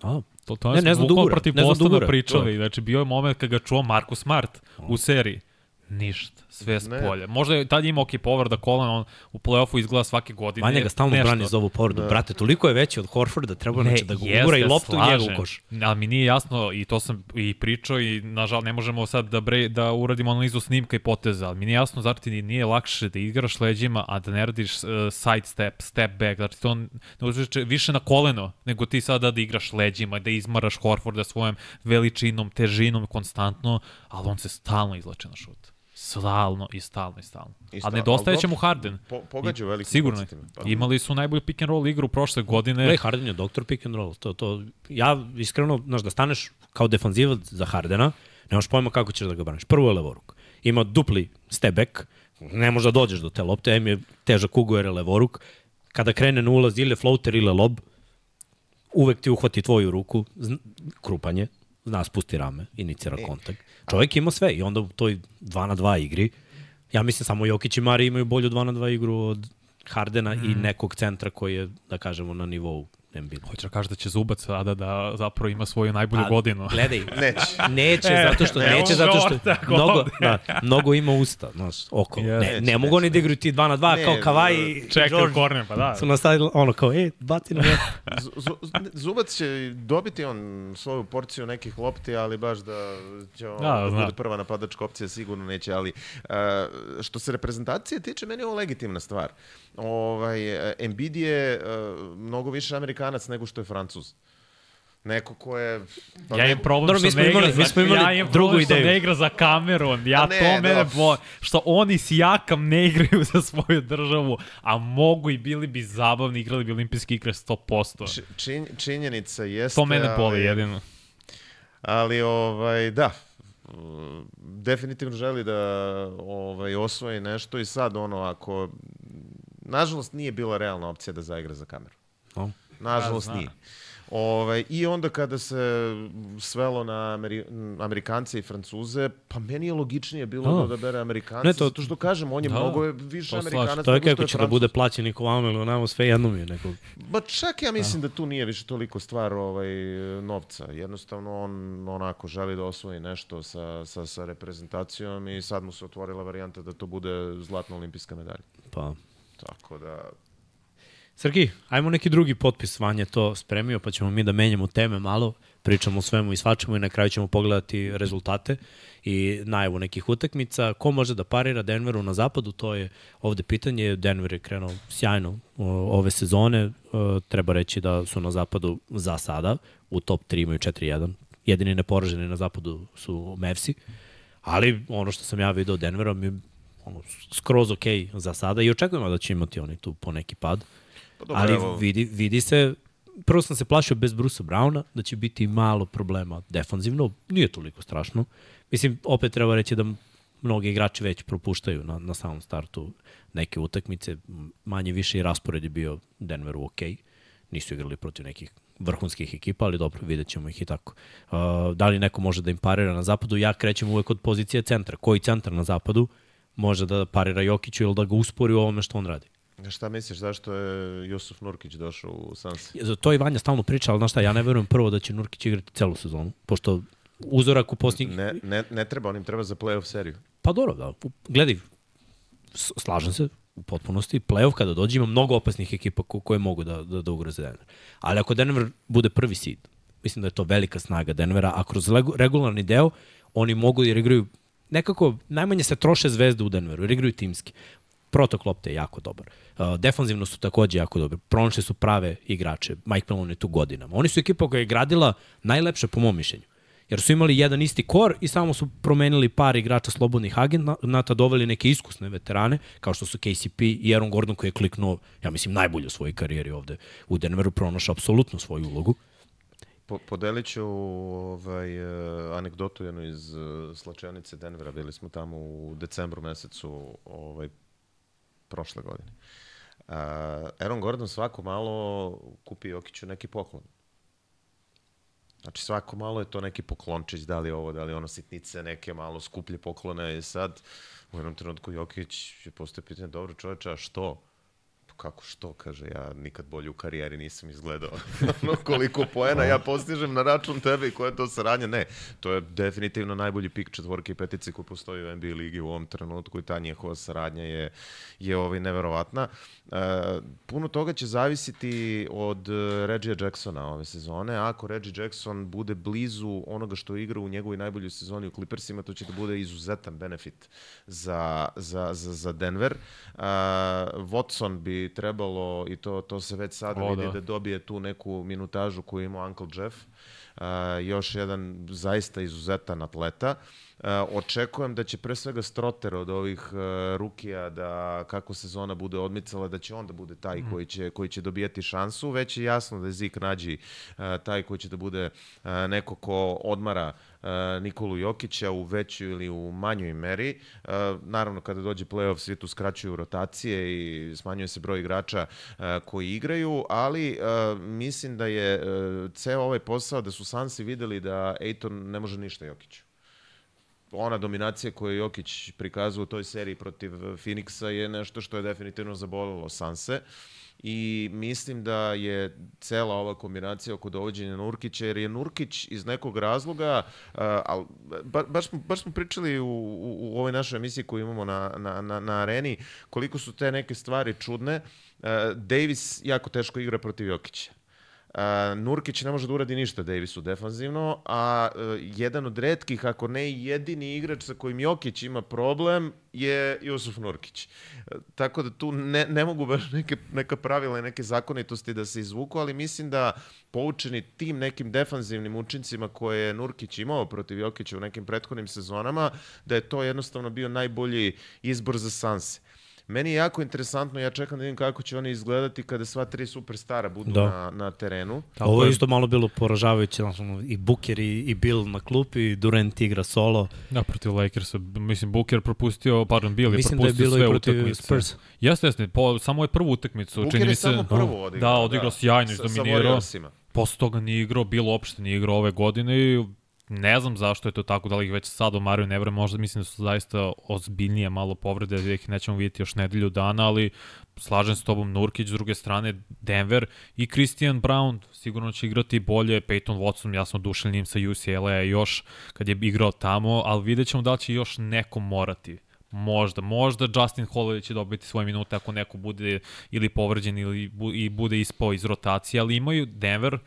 A, to, to ne, ne znam da protiv ne znam da pričali. Znači, bio je moment kada ga čuo Marko Smart u seriji. Ništa, sve s polja. Možda je tad imao ok povrda kolena, on u play-offu izgleda svake godine. Vanja ga stalno nešto. brani za ovu povredu. Da. Brate, toliko je veći od Horforda, treba ne, znači da ga ugura i loptu u njega u koš. Ali mi nije jasno, i to sam i pričao, i nažal ne možemo sad da, bre, da uradimo analizu snimka i poteza, ali mi nije jasno zašto ti nije lakše da igraš leđima, a da ne radiš uh, side step, step back, znači to ne uzveče više na koleno, nego ti sada da igraš leđima, da izmaraš Horforda svojom veličinom, težinom konstantno, ali on se stalno izlače na šut. Stalno i stalno i stalno. I stalno. A nedostaje će mu Harden. Po, pogađa veliki Sigurno. Pa. Imali su najbolju pick and roll igru prošle godine. Gle, Harden je doktor pick and roll. To, to, ja iskreno, znaš, da staneš kao defanzivac za Hardena, nemaš pojma kako ćeš da ga braniš. Prvo je levoruk. Ima dupli step back, ne možeš da dođeš do te lopte, em je težak ugo jer je levoruk. Kada krene na ulaz ili floater ili lob, uvek ti uhvati tvoju ruku, krupanje, zna spusti rame, inicira e, kontakt. Čovjek ima sve i onda u toj 2 na 2 igri, ja mislim samo Jokić i Mari imaju bolju 2 na 2 igru od Hardena mm. i nekog centra koji je, da kažemo, na nivou Embiid. Hoće da kaže da će Zubac sada da zapravo ima svoju najbolju A, godinu. Gledaj, neće. Neće, e, zato što, ne, neće zato što mnogo, da, mnogo ima usta, znaš, oko. Yes. Ne, ne mogu oni da igraju ti 2 na 2 kao Kavaj i Čekaj korner, pa da. Su nastavili ono kao, e, baci na Zubac će dobiti on svoju porciju nekih lopti, ali baš da će on da, da bude prva napadačka opcija, sigurno neće, ali uh, što se reprezentacije tiče, meni je ovo legitimna stvar. Ovaj, Embiid je uh, mnogo više Amerikanac nego što je Francuz. Neko ko je... Pa ja imam problem Dobro, što ne igra, mi smo imali ja imam drugu ideju. ne igra za Cameron. Ja ne, to mene bo, što oni s Jakam ne igraju za svoju državu, a mogu i bili bi zabavni, igrali bi olimpijski igre 100%. Č, čin, činjenica jeste... To mene boli ali, jedino. Ali, ovaj, da, definitivno želi da ovaj, osvoji nešto i sad ono, ako Nažalost, nije bila realna opcija da zaigra za kameru. Oh. Nažalost, ja, nije. Ove, I onda kada se svelo na Ameri Amerikance i Francuze, pa meni je logičnije bilo oh. da odabere Amerikance, ne, to, zato što kažem, on je da, mnogo više Amerikanac to je kako će da bude plaćen niko vama ili onamo sve jedno mi je. Neko... Ba čak ja mislim da. da tu nije više toliko stvar ovaj, novca. Jednostavno on onako želi da osvoji nešto sa, sa, sa reprezentacijom i sad mu se otvorila varijanta da to bude zlatna olimpijska medalja. Pa, Tako da... Srki, ajmo neki drugi potpis, Vanja to spremio, pa ćemo mi da menjamo teme malo, pričamo o svemu i svačemu i na kraju ćemo pogledati rezultate i najavu nekih utakmica. Ko može da parira Denveru na zapadu, to je ovde pitanje. Denver je krenuo sjajno ove sezone, treba reći da su na zapadu za sada, u top 3 imaju 4-1. Jedini neporaženi na zapadu su Mavsi, ali ono što sam ja video Denvera mi ono, skroz ok za sada i očekujemo da će imati oni tu po neki pad. Pa dobro, Ali evo... vidi, vidi se, prvo sam se plašio bez Brusa Browna, da će biti malo problema defanzivno, nije toliko strašno. Mislim, opet treba reći da mnogi igrači već propuštaju na, na samom startu neke utakmice, manje više i raspored je bio Denveru ok, nisu igrali protiv nekih vrhunskih ekipa, ali dobro, vidjet ćemo ih i tako. Uh, da li neko može da im parira na zapadu? Ja krećem uvek od pozicije centra. Koji centar na zapadu? Može da parira Jokiću ili da ga uspori u ovome što on radi. Šta misliš, zašto je Jusuf Nurkić došao u Sans? Za to i Vanja stalno priča, ali znaš šta, ja ne verujem prvo da će Nurkić igrati celu sezonu, pošto uzorak u posljednjih... Ne, ne, ne treba, onim treba za playoff seriju. Pa dobro, da. Gledaj, slažem se u potpunosti. Playoff kada dođe ima mnogo opasnih ekipa ko, koje mogu da, da, da ugroze Denver. Ali ako Denver bude prvi seed, mislim da je to velika snaga Denvera, a kroz regularni deo oni mogu jer igraju nekako najmanje se troše zvezde u Denveru, jer igraju timski. protok lopte je jako dobar. Uh, defanzivno su takođe jako dobri. Pronašli su prave igrače. Mike Malone je tu godinama. Oni su ekipa koja je gradila najlepše po mom mišljenju. Jer su imali jedan isti kor i samo su promenili par igrača slobodnih agenata, doveli neke iskusne veterane, kao što su KCP i Aaron Gordon koji je kliknuo, ja mislim, najbolje u svojoj karijeri ovde u Denveru, pronašao apsolutno svoju ulogu. Po, podelit ću ovaj, uh, anegdotu jednu iz uh, slačajanice Denvera. Bili smo tamo u decembru mesecu ovaj, prošle godine. Uh, Aaron Gordon svako malo kupi Jokiću neki poklon. Znači svako malo je to neki poklončić, da li ovo, da li ono sitnice, neke malo skuplje poklone i sad u jednom trenutku Jokić je postoje pitanje, dobro čoveča, što? Kako što, kaže, ja nikad bolje u karijeri nisam izgledao. no, koliko poena ja postižem na račun tebe i koja je to saradnja. Ne, to je definitivno najbolji pik četvorke i petice koji postoji u NBA ligi u ovom trenutku i ta njihova saradnja je, je ovaj neverovatna. Uh, puno toga će zavisiti od Reggie Jacksona ove sezone. Ako Reggie Jackson bude blizu onoga što igra u njegovoj najboljoj sezoni u Clippersima, to će da bude izuzetan benefit za, za, za, za Denver. Uh, Watson bi trebalo, i to, to se već sada o, vidi, da. da dobije tu neku minutažu koju ima Uncle Jeff. Uh, još jedan zaista izuzetan atleta. Uh, očekujem da će pre svega Stroter od ovih uh, rukija da kako sezona bude odmicala da će on da bude taj mm. koji će koji će dobijati šansu već je jasno da je Zik Nađi uh, taj koji će da bude uh, neko ko odmara E, Nikolu Jokića u većoj ili u manjoj meri. E, naravno, kada dođe playoff, svi tu skraćuju rotacije i smanjuje se broj igrača e, koji igraju, ali mislim da je ceo ovaj posao da su Sansi videli da Ejton ne može ništa Jokiću ona dominacija koju Jokić prikazuje u toj seriji protiv Phoenixa je nešto što je definitivno zabolilo Sanse. Uh, i mislim da je cela ova kombinacija oko dovođenja Nurkića, jer je Nurkić iz nekog razloga, uh, al, ba, baš, baš smo pričali u, u, u ovoj našoj emisiji koju imamo na, na, na, na areni, koliko su te neke stvari čudne. Uh, Davis jako teško igra protiv Jokića. Uh, Nurkić ne može da uradi ništa Davisu defanzivno, a uh, jedan od redkih, ako ne jedini igrač sa kojim Jokić ima problem je Jusuf Nurkić. Uh, tako da tu ne, ne mogu baš neke, neka pravila i neke zakonitosti da se izvuku, ali mislim da poučeni tim nekim defanzivnim učincima koje je Nurkić imao protiv Jokića u nekim prethodnim sezonama, da je to jednostavno bio najbolji izbor za Sanse. Meni je jako interesantno, ja čekam da vidim kako će oni izgledati kada sva tri superstara budu da. na, na terenu. Tako Ovo je isto malo bilo poražavajuće, znači, i Booker i, i Bill na klupi, i Durant igra solo. Da, protiv Lakersa, mislim, Booker propustio, pardon, Bill je propustio sve utakmice. Spurs. Jeste, jeste, po, samo je prvu utakmicu. Booker je samo prvu odigrao. Da, odigrao da. sjajno, izdominirao. Posle toga nije igrao, bilo uopšte nije igrao ove godine i Ne znam zašto je to tako, da li ih već sad omaraju nevre, možda mislim da su zaista ozbiljnije malo povrede, da ih nećemo vidjeti još nedelju dana, ali slažem s tobom Nurkić, s druge strane Denver i Christian Brown sigurno će igrati bolje, Peyton Watson, ja sam odušen njim sa UCLA još kad je igrao tamo, ali vidjet ćemo da li će još neko morati. Možda, možda Justin Holiday će dobiti svoje minute ako neko bude ili povređen ili bu, i bude ispao iz rotacije, ali imaju Denver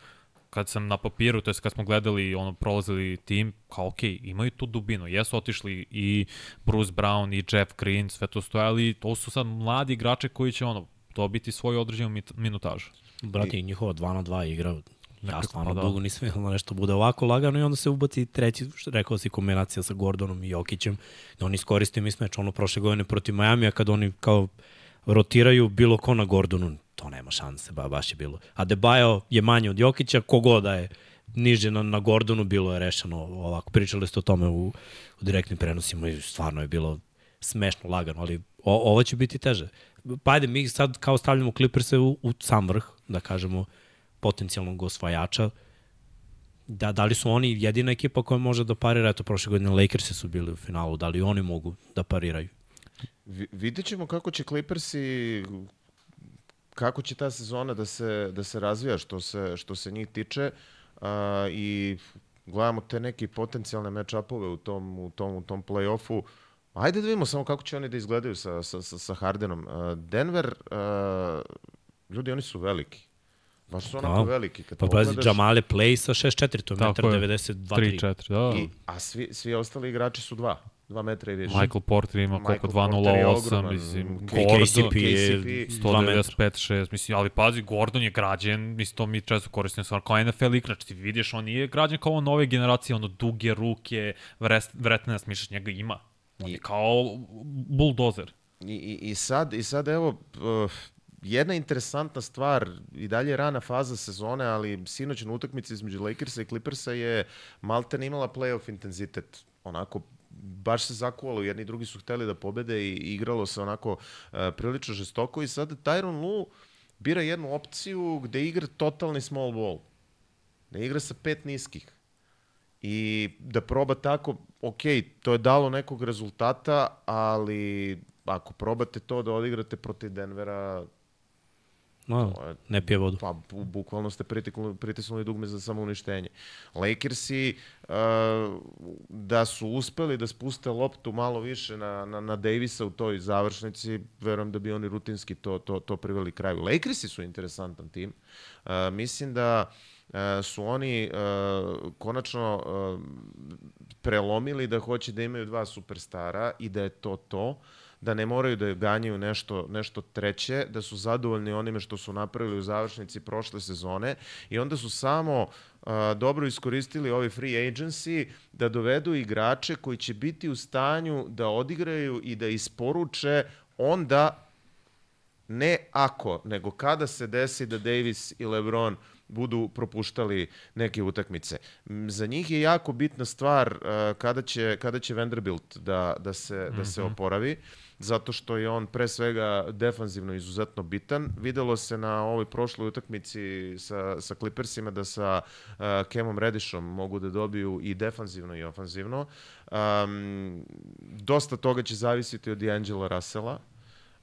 kad sam na papiru, to je kad smo gledali, ono, prolazili tim, kao ok, imaju tu dubinu. Jesu otišli i Bruce Brown i Jeff Green, sve to stoje, ali to su sad mladi igrače koji će ono, dobiti svoju određenu minutažu. Brati, I... njihova 2 na 2 igra Ja stvarno pa da. dugo nisam imala nešto bude ovako lagano i onda se ubati treći, što rekao si, kombinacija sa Gordonom i Jokićem, da oni iskoristio mismeč ono prošle godine protiv Majamija kad oni kao rotiraju bilo ko na Gordonu, to nema šanse, ba, baš je bilo. A Debajo je manje od Jokića, kogoda je niže na, na Gordonu, bilo je rešeno ovako. Pričali ste o tome u, u direktnim prenosima i stvarno je bilo smešno, lagano, ali o, ovo će biti teže. Pa ajde, mi sad kao stavljamo Clippers u, u sam vrh, da kažemo, potencijalnog osvajača. Da, da li su oni jedina ekipa koja može da parira? Eto, prošle godine Lakers su bili u finalu, da li oni mogu da pariraju? vidjet ćemo kako će Clippersi kako će ta sezona da se, da se razvija što se, što se njih tiče uh, i gledamo te neke potencijalne match-upove u tom, u tom, u tom play-offu. Ajde da vidimo samo kako će oni da izgledaju sa, sa, sa Hardenom. Denver, uh, ljudi, oni su veliki. Baš su onako da. veliki. Kad pa pazi, Jamale Play sa 6-4, to je 1,92 3-4, da. I, a svi, svi ostali igrači su dva. 2 metra i više. Michael Porter ima Michael koliko Porter je 2.08, ogroman. mislim, KCP Gordon, KCP je KCP, 195-6, mislim, ali pazi, Gordon je građen, mislim, to mi često koristimo stvarno kao NFL igrač, ti vidiš, on nije građen kao nove generacije, ono, duge ruke, vrest, vretne smišaš, njega ima. On je kao buldozer. I, i, i, sad, I sad evo, uh, jedna interesantna stvar, i dalje je rana faza sezone, ali sinoć na utakmici između Lakersa i Clippersa je Malten imala playoff intenzitet. Onako, baš se zakuvalo, jedni i drugi su hteli da pobede i igralo se onako uh, prilično žestoko i sada Tyron Lu bira jednu opciju gde igra totalni small ball. Da igra sa pet niskih. I da proba tako, ok, to je dalo nekog rezultata, ali ako probate to da odigrate protiv Denvera, No, to je- ne pije vodu. pa bu- bukvalno ste pritiknuli, pritisnuli dugme za samouništenje. Lakersi, uh, da su uspeli da spuste loptu malo više na, na, na Davisa u toj završnici, verujem da bi oni rutinski to, to, to priveli kraju. Lakersi su interesantan tim. Uh, mislim da uh, su oni uh, konačno uh, prelomili da hoće da imaju dva superstara i da je to to da ne moraju da ganjaju nešto, nešto treće, da su zadovoljni onime što su napravili u završnici prošle sezone i onda su samo a, dobro iskoristili ovi free agency da dovedu igrače koji će biti u stanju da odigraju i da isporuče onda ne ako, nego kada se desi da Davis i LeBron budu propuštali neke utakmice. Za njih je jako bitna stvar uh, kada će, kada će Vanderbilt da, da, se, da se oporavi, zato što je on pre svega defanzivno izuzetno bitan. Videlo se na ovoj prošloj utakmici sa, sa Clippersima da sa uh, Kemom Redishom mogu da dobiju i defanzivno i ofanzivno. Um, dosta toga će zavisiti od D'Angela Russella.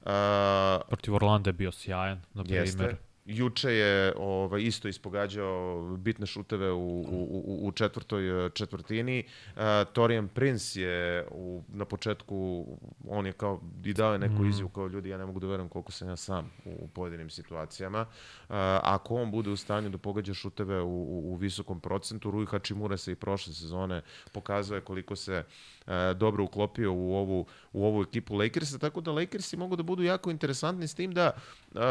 Uh, Protiv Orlanda je bio sjajan, na Jeste. Juče je ovaj, isto ispogađao bitne šuteve u, u, u, u četvrtoj eh, četvrtini. Uh, Torian Prince je u, na početku, on je kao i dao je neku izjavu kao ljudi, ja ne mogu da verujem koliko sam ja sam u, u pojedinim situacijama. Uh, ako on bude u stanju da pogađa šuteve u, u, u visokom procentu, Rui Hachimura se i prošle sezone pokazao je koliko se uh, dobro uklopio u ovu, u ovu ekipu Lakersa, tako da Lakersi mogu da budu jako interesantni s tim da uh,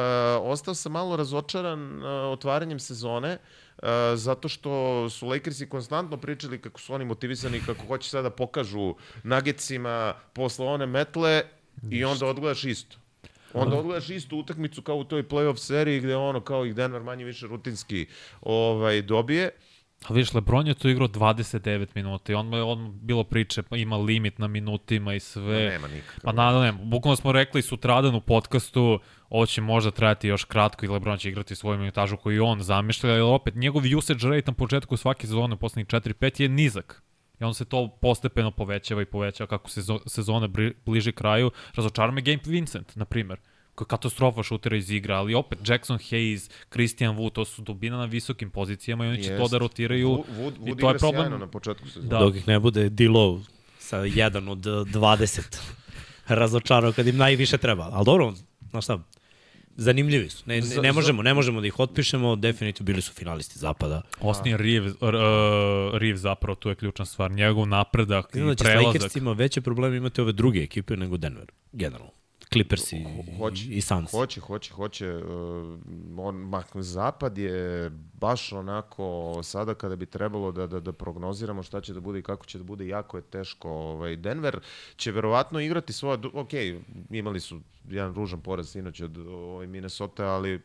ostao sam malo razočaran uh, otvaranjem sezone, uh, zato što su Lakersi konstantno pričali kako su oni motivisani, kako hoće sada da pokažu nagecima posle one metle i onda odgledaš isto. Onda odgledaš istu utakmicu kao u toj playoff seriji gde ono kao ih Denver manje više rutinski ovaj dobije. A vidiš, Lebron je tu igrao 29 minuta i on je on bilo priče, pa ima limit na minutima i sve. Nema nikakav. Pa nadal nema. Bukvalno smo rekli sutradan u podcastu, ovo će možda trajati još kratko i Lebron će igrati svoju minutažu koju on zamišlja, ali opet njegov usage rate na početku svake sezone, poslednjih 4-5 je nizak. I on se to postepeno povećava i povećava kako se sezona bliži kraju. Razočara me Game Vincent, na primer katastrofa šutera iz igra, ali opet Jackson Hayes, Christian Wood, to su dubina na visokim pozicijama i oni će to Jest. da rotiraju. Wood, Wood, I to je problem. na početku sezone. Da. Dok ih ne bude D-Low sa jedan od eh, 20 razočarao kad im najviše treba. Ali dobro, znaš šta, zanimljivi su. Ne, ne, ne možemo, ne možemo da ih otpišemo, definitivno bili su finalisti zapada. Austin Reeves, uh, Reeves zapravo tu je ključna stvar. Njegov napredak da i će s prelazak. Lakersima veće probleme imati ove druge ekipe nego Denver, generalno. Clippers i, Hoće, i Suns. Hoće, hoće, hoće. Uh, on, ma, zapad je baš onako, sada kada bi trebalo da, da, da prognoziramo šta će da bude i kako će da bude, jako je teško. Ovaj, Denver će verovatno igrati svoja, ok, imali su jedan ružan poraz sinoć od ovaj, Minnesota, ali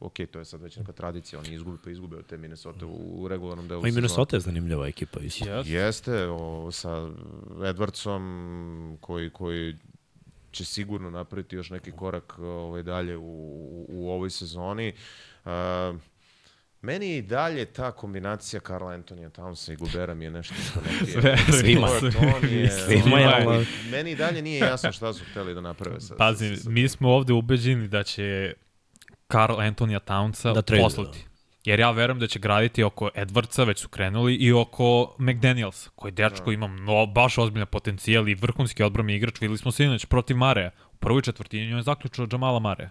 ok, to je sad već neka tradicija, oni izgube pa izgube od te Minnesota u, u regularnom delu Ma i. Minnesota je zanimljiva ekipa. Isto. Yes. Jeste, o, sa Edwardsom koji, koji će sigurno napraviti još neki korak ovaj, dalje u, u, u ovoj sezoni. Uh, meni je i dalje ta kombinacija Karla Antonija Townsa i Gubera mi je nešto što ne. Svima. Je, Svima je, Meni i dalje nije jasno šta su hteli da naprave. Sa, Pazi, sa, sa, mi smo ovde ubeđeni da će Karl Antonija Townsa Da da poslati. Jer ja verujem da će graditi oko Edwardsa, već su krenuli, i oko McDaniels, koji dečko ima no, baš ozbiljne potencijal i vrhunski odbrani igrač. Videli smo sinoć protiv Mareja. U prvoj četvrtini on je zaključio Jamala Mareja.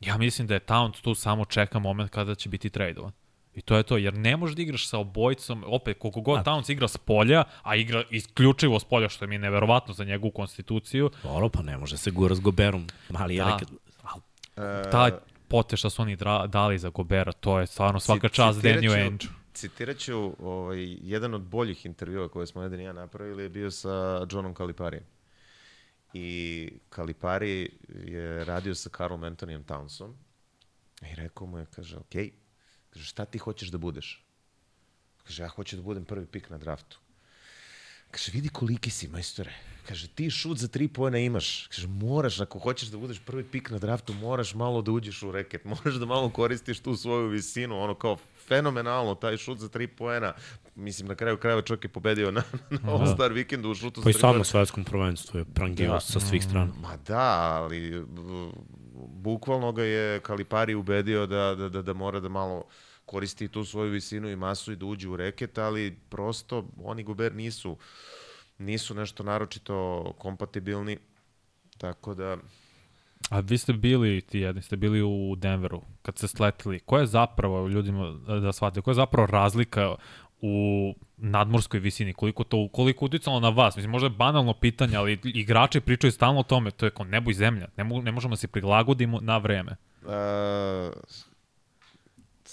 Ja mislim da je Towns tu samo čeka moment kada će biti tradovan. I to je to, jer ne možeš da igraš sa obojicom, opet, koliko god Towns igra s polja, a igra isključivo s polja, što mi je neverovatno za njegovu konstituciju. Dobro, pa ne može se gura s Goberom. Mali je Da. nekad... al- E, Ta pote što su oni dra, dali za Gobera, to je stvarno svaka čast citirat Danny ću- Ainge. Citirat ću, ovaj, jedan od boljih intervjua koje smo jedan i ja napravili je bio sa Johnom Caliparijem. I Calipari je radio sa Carlom Antonijem Townsom i rekao mu je, kaže, ok, kaže, šta ti hoćeš da budeš? Kaže, ja hoću da budem prvi pik na draftu. Kaže, vidi koliki si, majstore. Kaže, ti šut za tri pojena imaš. Kaže, moraš, ako hoćeš da budeš prvi pik na draftu, moraš malo da uđeš u reket. Moraš da malo koristiš tu svoju visinu. Ono kao fenomenalno, taj šut za tri pojena. Mislim, na kraju krajeva čovjek je pobedio na, na All-Star vikendu u šutu Pa i sam poena. na svetskom prvenstvu je prangio Da. sa svih strana. Ma da, ali bukvalno ga je Kalipari ubedio da, da, da, da mora da malo koristi tu svoju visinu i masu i da uđe u reket, ali prosto oni Gober nisu nisu nešto naročito kompatibilni, tako da A vi ste bili, ti jedni ste bili u Denveru, kad ste sletili. Koja je zapravo, ljudima da shvate, koja je zapravo razlika u nadmorskoj visini, koliko to koliko uticalo na vas. Mislim možda je banalno pitanje, ali igrači pričaju stalno o tome, to je kao nebo i zemlja. Ne, mogu, ne možemo da se prilagodimo na vreme. Uh,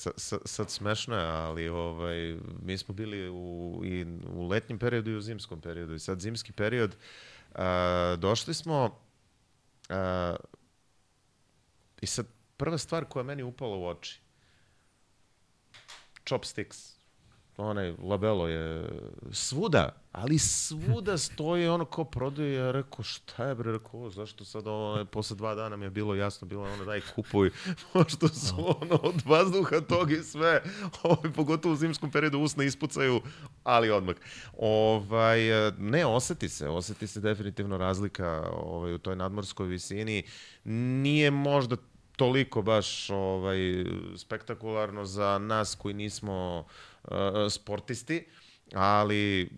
sa, sa, sad smešno je, ali ovaj, mi smo bili u, i u letnjem periodu i u zimskom periodu. I sad zimski period, uh, došli smo uh, i sad prva stvar koja meni upala u oči, chopsticks, onaj labelo je svuda, ali svuda stoji ono ko prodaje, ja rekao šta je bre, rekao, "O, zašto sad ovo, posle dva dana mi je bilo jasno, bilo ono daj kupuj, pošto su ono od vazduha tog i sve, ovaj, pogotovo u zimskom periodu usna ispucaju, ali odmah. Ovaj, ne, oseti se, oseti se definitivno razlika ovaj, u toj nadmorskoj visini, nije možda toliko baš ovaj spektakularno za nas koji nismo uh, sportisti, ali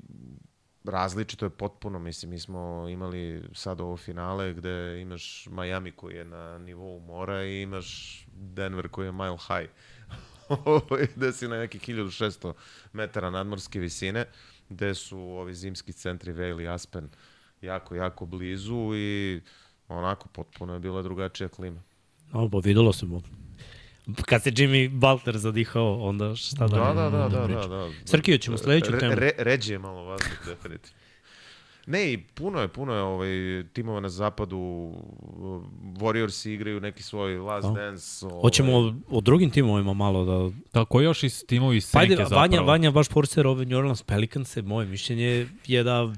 različito je potpuno, mislim, mi smo imali sad ovo finale gde imaš Miami koji je na nivou mora i imaš Denver koji je mile high. Gde si na nekih 1600 metara nadmorske visine, gde su ovi zimski centri Vail i Aspen jako, jako blizu i onako potpuno je bila drugačija klima. No, pa videlo se. Kad se Jimmy Butler zadihao, onda šta da... Da, da, da, da, priča. da, da. Srkio, ćemo sledeću Re- temu. Re, ređe je malo vazduh, definitivno. Ne, i puno je, puno je ovaj, timova na zapadu. Warriors igraju neki svoj last A. dance. Ovaj, Hoćemo o, o drugim timovima malo da... Da, koji još iz timovi iz Pa senke ajde, zapravo? Vanja, Vanja baš forcer ove New Orleans Pelicans, moje mišljenje je da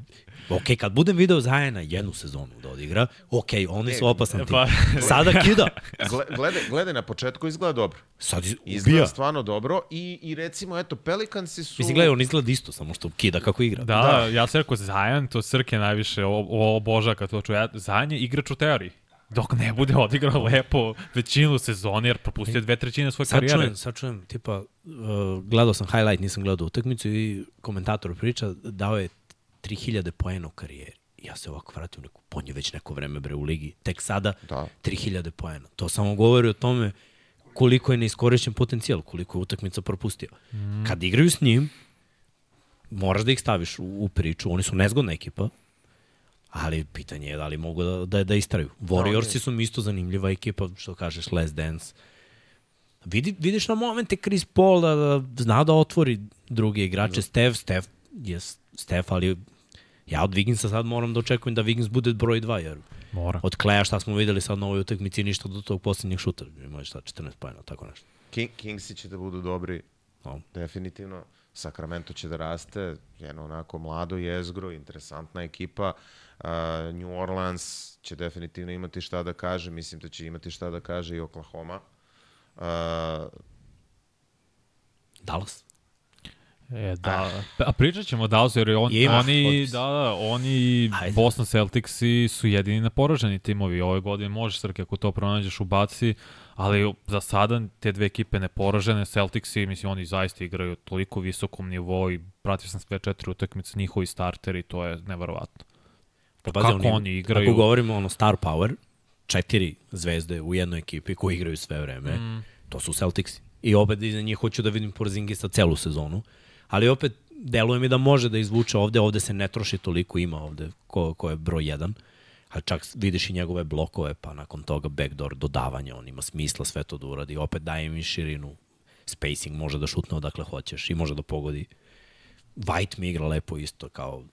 Ok, kad budem video Zajena jednu sezonu da odigra, ok, oni su opasan tim. pa- Sada kida. Gle, gledaj, gledaj, na početku izgleda dobro. Sad iz- Izgleda ubija. stvarno dobro i, i recimo, eto, Pelicansi su... Mislim, gledaj, on izgleda isto, samo što kida kako igra. Da, da, ja sam rekao Zajan, to Srke najviše o- o- oboža kad to čuje. Zajan je igrač u teoriji. Dok ne bude odigrao lepo većinu sezone, jer propustio dve trećine svoje Sad karijere. čujem, sad čujem, tipa, uh, gledao sam highlight, nisam gledao utakmicu i komentator priča, dao je 3000 poena u karijeri. Ja se ovako vratio u neku, on je već neko vreme bre u ligi, tek sada Da. 3000 poena. To samo govori o tome koliko je neiskorišćen potencijal, koliko je utakmica propustio. Mm. Kad igraju s njim, moraš da ih staviš u, u priču, oni su nezgodna ekipa, ali pitanje je da li mogu da, da, da istraju. Warriorsi su mi isto zanimljiva ekipa, što kažeš, Last Dance. Vidi, vidiš na momente Chris Paul da, da zna da otvori druge igrače. Steph, Steph je Steph, ali ja od Wigginsa sad moram da očekujem da Wiggins bude broj 2, jer Mora. od Kleja šta smo videli sad na ovoj utakmici ništa do tog posljednjeg šuta. Ima šta, 14 pojena, tako nešto. King, Kingsi će da budu dobri, No. definitivno. Sacramento će da raste, jedno onako mlado jezgro, interesantna ekipa. Uh, New Orleans će definitivno imati šta da kaže, mislim da će imati šta da kaže i Oklahoma. Uh, Dallas. E, da. A pričat ćemo o Dallasu, jer on, Ima, oni, da, da, oni Ajde. Boston Celticsi su jedini neporaženi timovi. Ove godine možeš, Srke, ako to pronađeš u baci, ali za sada te dve ekipe neporažene, Celticsi, mislim, oni zaista igraju toliko visokom nivou i pratio sam sve četiri utakmice, njihovi starteri, to je neverovatno. Pa, Kako oni igraju? Ako govorimo ono star power, četiri zvezde u jednoj ekipi koji igraju sve vreme, mm. to su Celticsi. I opet iza njih hoću da vidim Porzingisa celu sezonu. Ali opet, deluje mi da može da izvuče ovde, ovde se ne troši toliko, ima ovde ko, ko je broj 1. A čak vidiš i njegove blokove, pa nakon toga backdoor dodavanje, on ima smisla sve to da uradi. Opet daje im i širinu, spacing, može da šutne odakle hoćeš i može da pogodi. White mi igra lepo isto, kao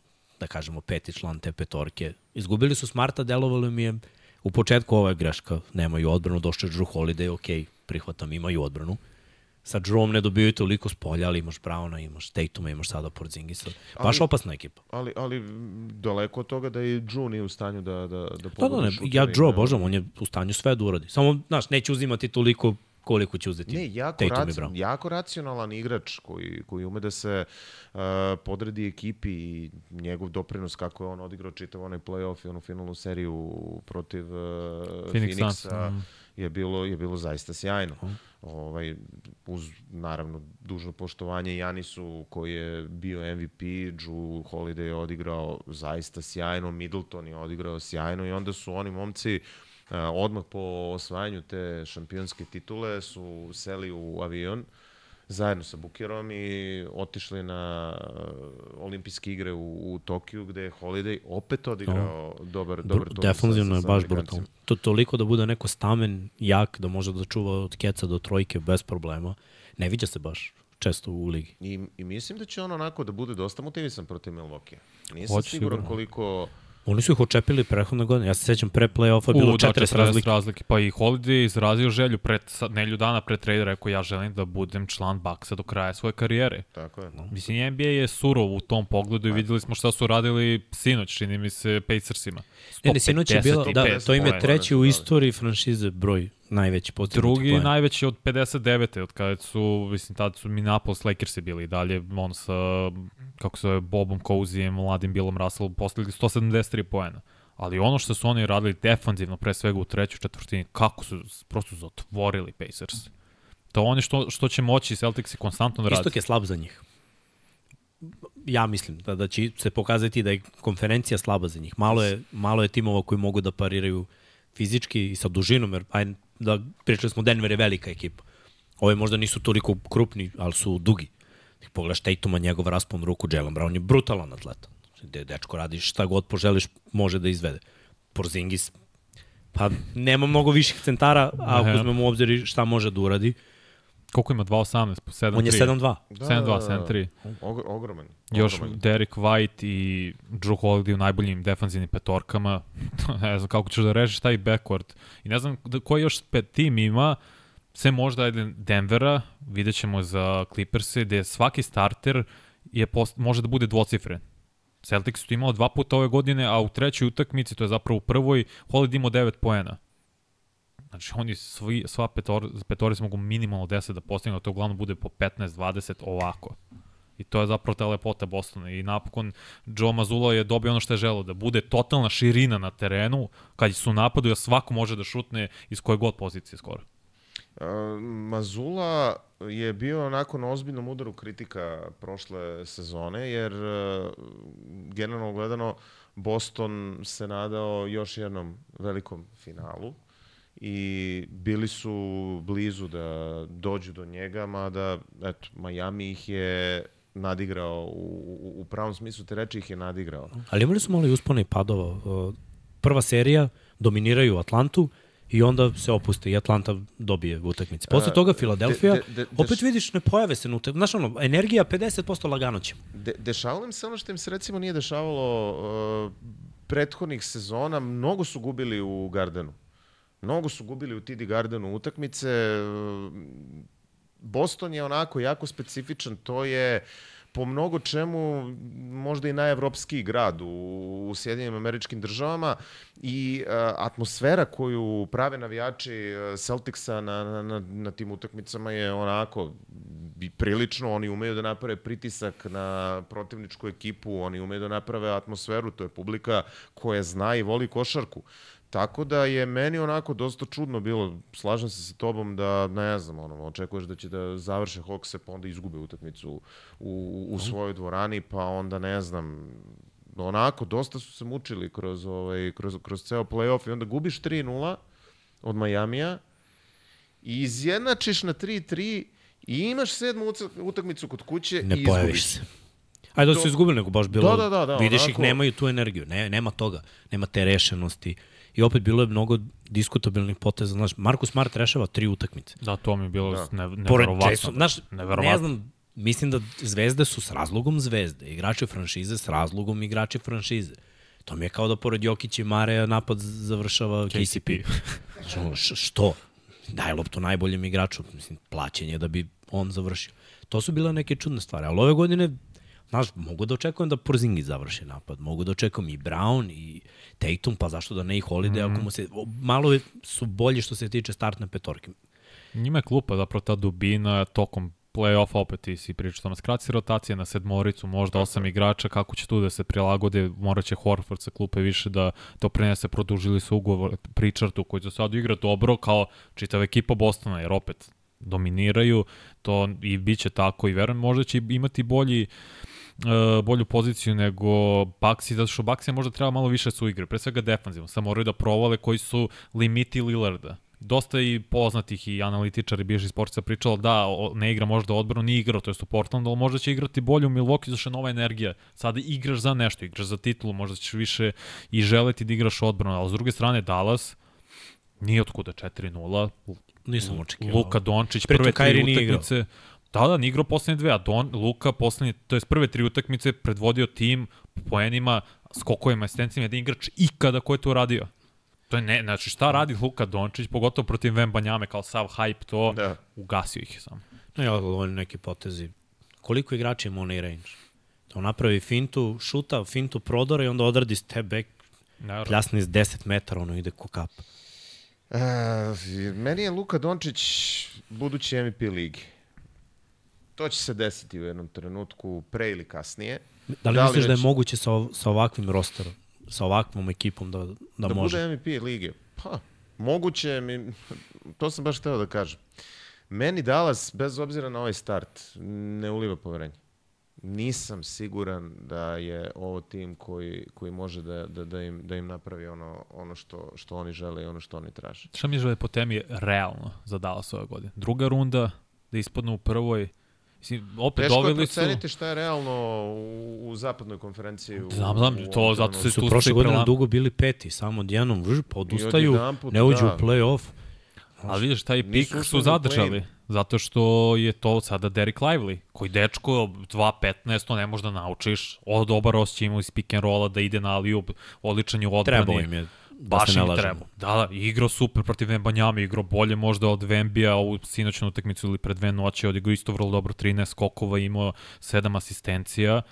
da kažemo peti član te petorke. Izgubili su Smarta, delovalo mi je u početku ova je greška, nemaju odbranu, došao je Drew Holiday, ok, prihvatam, imaju odbranu. Sa Drewom ne dobijaju toliko s polja, ali imaš Browna, imaš Tatuma, imaš sada Porzingisa. Baš ali, opasna ekipa. Ali, ali daleko od toga da i Drew nije u stanju da, da, da pogodi da, da, ne, Ja Drew božam, on je u stanju sve da uradi. Samo, znaš, neće uzimati toliko koliko će uzeti ne, jako, Tatum raci, jako racionalan igrač koji, koji ume da se uh, podredi ekipi i njegov doprinos kako je on odigrao čitav onaj playoff i onu finalnu seriju protiv uh, Phoenix Phoenixa mm. Je bilo je bilo zaista sjajno. Ovaj uz naravno dužno poštovanje Janisu koji je bio MVP, Drew Holiday je odigrao zaista sjajno, Middleton je odigrao sjajno i onda su oni momci uh, odmah po osvajanju te šampionske titule su seli u avion zajedno sa Bukerom i otišli na olimpijske igre u, u Tokiju gde je Holiday opet odigrao oh. dobar, dobar tur. Definitivno je baš brutalno. To toliko da bude neko stamen jak da može da čuva od keca do trojke bez problema. Ne viđa se baš često u ligi. I, I mislim da će on onako da bude dosta motivisan protiv Milwaukee. Nisam Hoće siguran koliko Oni su ih očepili prethodne godine. Ja se sećam pre play-offa bilo 40 da, 40 razlike. razlike. Pa i Holiday izrazio želju pred, nelju dana pre trade, rekao ja želim da budem član Baksa do kraja svoje karijere. Tako je. No. Mislim, NBA je surov u tom pogledu i videli smo šta su radili sinoć, čini mi se, Pacersima. Ne, ne, sinoć je bilo, da, to im je treći u istoriji franšize broj najveći postignuti Drugi poen. najveći od 59. od kada su, mislim, tada su Minneapolis Lakersi bili i dalje, on sa, kako se zove, Bobom Cozijem, mladim Billom Russellom, postigli 173 poena. Ali ono što su oni radili defanzivno, pre svega u trećoj četvrtini, kako su prosto zatvorili Pacers. To oni što, što će moći Celticsi konstantno da radi. Istok je slab za njih. Ja mislim da, da će se pokazati da je konferencija slaba za njih. Malo je, malo je timova koji mogu da pariraju fizički i sa dužinom, jer aj, da pričali smo Denver je velika ekipa. Ove možda nisu toliko krupni, ali su dugi. Pogledaš Tatuma, njegov raspon ruku, Jalen Brown je brutalan atleta. Gde dečko radi šta god poželiš, može da izvede. Porzingis, pa nema mnogo viših centara, a ako uzmemo u obzir šta može da uradi. Koliko ima? 2.18 po 7.3? On je 7.2. 7.2, 7.3. Ogroman. Još Derek White i Drew Holiday u najboljim defanzivnim petorkama. ne znam kako ćeš da rešiš taj backcourt. I ne znam da, koji još pet tim ima, sve možda Denvera, vidjet ćemo za Clippers-e, gde svaki starter je post, može da bude dvocifren. Celtics su imao dva puta ove godine, a u trećoj utakmici, to je zapravo u prvoj, Holiday imao 9 poena. Znači, oni svi, sva petor, petorica mogu minimalno 10 da postignu, to uglavnom bude po 15-20 ovako. I to je zapravo ta lepota Bostona. I napokon Joe Mazzulla je dobio ono što je želeo, da bude totalna širina na terenu, kad su napadu, da svako može da šutne iz koje god pozicije skoro. Uh, Mazula je bio nakon ozbiljnom udaru kritika prošle sezone, jer uh, generalno gledano Boston se nadao još jednom velikom finalu i bili su blizu da dođu do njega, mada eto, Miami ih je nadigrao, u, u, u pravom smislu te reči ih je nadigrao. Ali imali su malo i uspone i padova. Prva serija dominiraju Atlantu, i onda se opuste i Atlanta dobije u utakmici. Posle toga Filadelfija, de, de, de, opet vidiš ne pojave se na Znaš ono, energija 50% lagano ćemo. De, dešavalo im se ono što im se recimo nije dešavalo uh, prethodnih sezona, mnogo su gubili u Gardenu. Mnogo su gubili u TD Gardenu utakmice. Boston je onako jako specifičan, to je po mnogo čemu možda i najevropskiji grad u, u Sjedinim američkim državama i uh, atmosfera koju prave navijači Celticsa na, na, na, na tim utakmicama je onako prilično, oni umeju da naprave pritisak na protivničku ekipu, oni umeju da naprave atmosferu, to je publika koja zna i voli košarku. Uh, Tako da je meni onako dosta čudno bilo, slažem se sa tobom da, ne znam, ono, očekuješ da će da završe Hawkse pa onda izgube utakmicu u, u svojoj dvorani, pa onda ne znam, onako, dosta su se mučili kroz, ovaj, kroz, kroz ceo playoff i onda gubiš 3-0 od Majamija i izjednačiš na 3-3 I imaš sedmu utakmicu kod kuće ne i izgubiš se. Ajde da su izgubili, nego baš bilo, da, da, da, da, vidiš onako... ih, nemaju tu energiju, ne, nema toga, nema te rešenosti. I opet bilo je mnogo diskutabilnih poteza. Znaš, Markus Smart rešava tri utakmice. Da, to mi je bilo da. ne, neverovatno. Jason, znaš, ne znam, mislim da zvezde su s razlogom zvezde. Igrači franšize s razlogom igrači franšize. To mi je kao da pored Jokića i Mareja napad završava KCP. KCP. što? Daj loptu najboljem igraču. Mislim, plaćenje da bi on završio. To su bile neke čudne stvari. Ali ove godine Znaš, mogu da očekujem da Porzingi završi napad, mogu da očekujem i Brown i Tatum, pa zašto da ne i Holiday, mm -hmm. ako mu se, malo su bolji što se tiče startne petorke. Njima je klupa zapravo ta dubina tokom play-off opet ti si pričao tamo skraci rotacije na sedmoricu, možda osam igrača, kako će tu da se prilagode, moraće Horford sa klupe više da to prenese, produžili su ugovor Pričartu koji za sad igra dobro kao čitava ekipa Bostona, jer opet dominiraju, to i bit će tako i verujem, možda će imati bolji uh, bolju poziciju nego Baxi, zato što Baxi možda treba malo više su igre, pre svega defanzivno, samo moraju da provale koji su limiti Lillarda. Dosta i poznatih i analitičari bivših sportica pričalo da ne igra možda odbranu, ni igrao, to je u Portlandu, ali možda će igrati bolje u Milwaukee, zato što je nova energija. Sada igraš za nešto, igraš za titulu, možda ćeš više i želeti da igraš odbranu, ali s druge strane Dallas, nije otkuda 4-0. Nisam očekivao. Luka Dončić, prve tri utakmice. Da, da, nije igrao poslednje dve, a Don, Luka poslednje, to je prve tri utakmice predvodio tim po poenima, skokovima, asistencijama, jedan igrač ikada ko je to uradio. To je ne, znači šta radi Luka Dončić, pogotovo protiv Vembanjame kao sav hype to, da. ugasio ih je samo. No ja, ovo neki potezi. Koliko igrača ima onaj range? To napravi fintu, šuta, fintu prodora i onda odradi step back, Naravno. pljasni iz 10 metara, ono ide ko kap. E, meni je Luka Dončić budući MVP ligi. To će se desiti u jednom trenutku, pre ili kasnije. Da li, da li misliš već... da je moguće sa, sa ovakvim rosterom, sa ovakvom ekipom da, da, da može? Da bude MVP lige? Pa, moguće, mi, to sam baš hteo da kažem. Meni Dallas, bez obzira na ovaj start, ne uliva poverenje. Nisam siguran da je ovo tim koji, koji može da, da, da, im, da im napravi ono, ono što, što oni žele i ono što oni traže. Šta mi žele po temi realno za Dallas ove godine? Druga runda, da ispadnu u prvoj, Mislim, opet Teško doveli su... Teško je proceniti šta je realno u, u zapadnoj konferenciji. U, znam, znam, to zato se su prošle godine prelam... dugo bili peti, samo odjednom vrž, pa odustaju, ne uđu da. u play-off. Ali vidiš, taj pik su zadržali. Zato što je to sada Derek Lively, koji dečko 2.15, to ne možda naučiš. O, dobar osjećaj ima iz pick and rolla da ide na Aliju, odličan je u odbrani. Trebao im je baš im treba. Da, da, igrao super protiv Vembanjama, igrao bolje možda od Vembija ovu sinoćnu utakmicu ili pre dve noće, odigrao isto vrlo dobro 13 skokova, imao 7 asistencija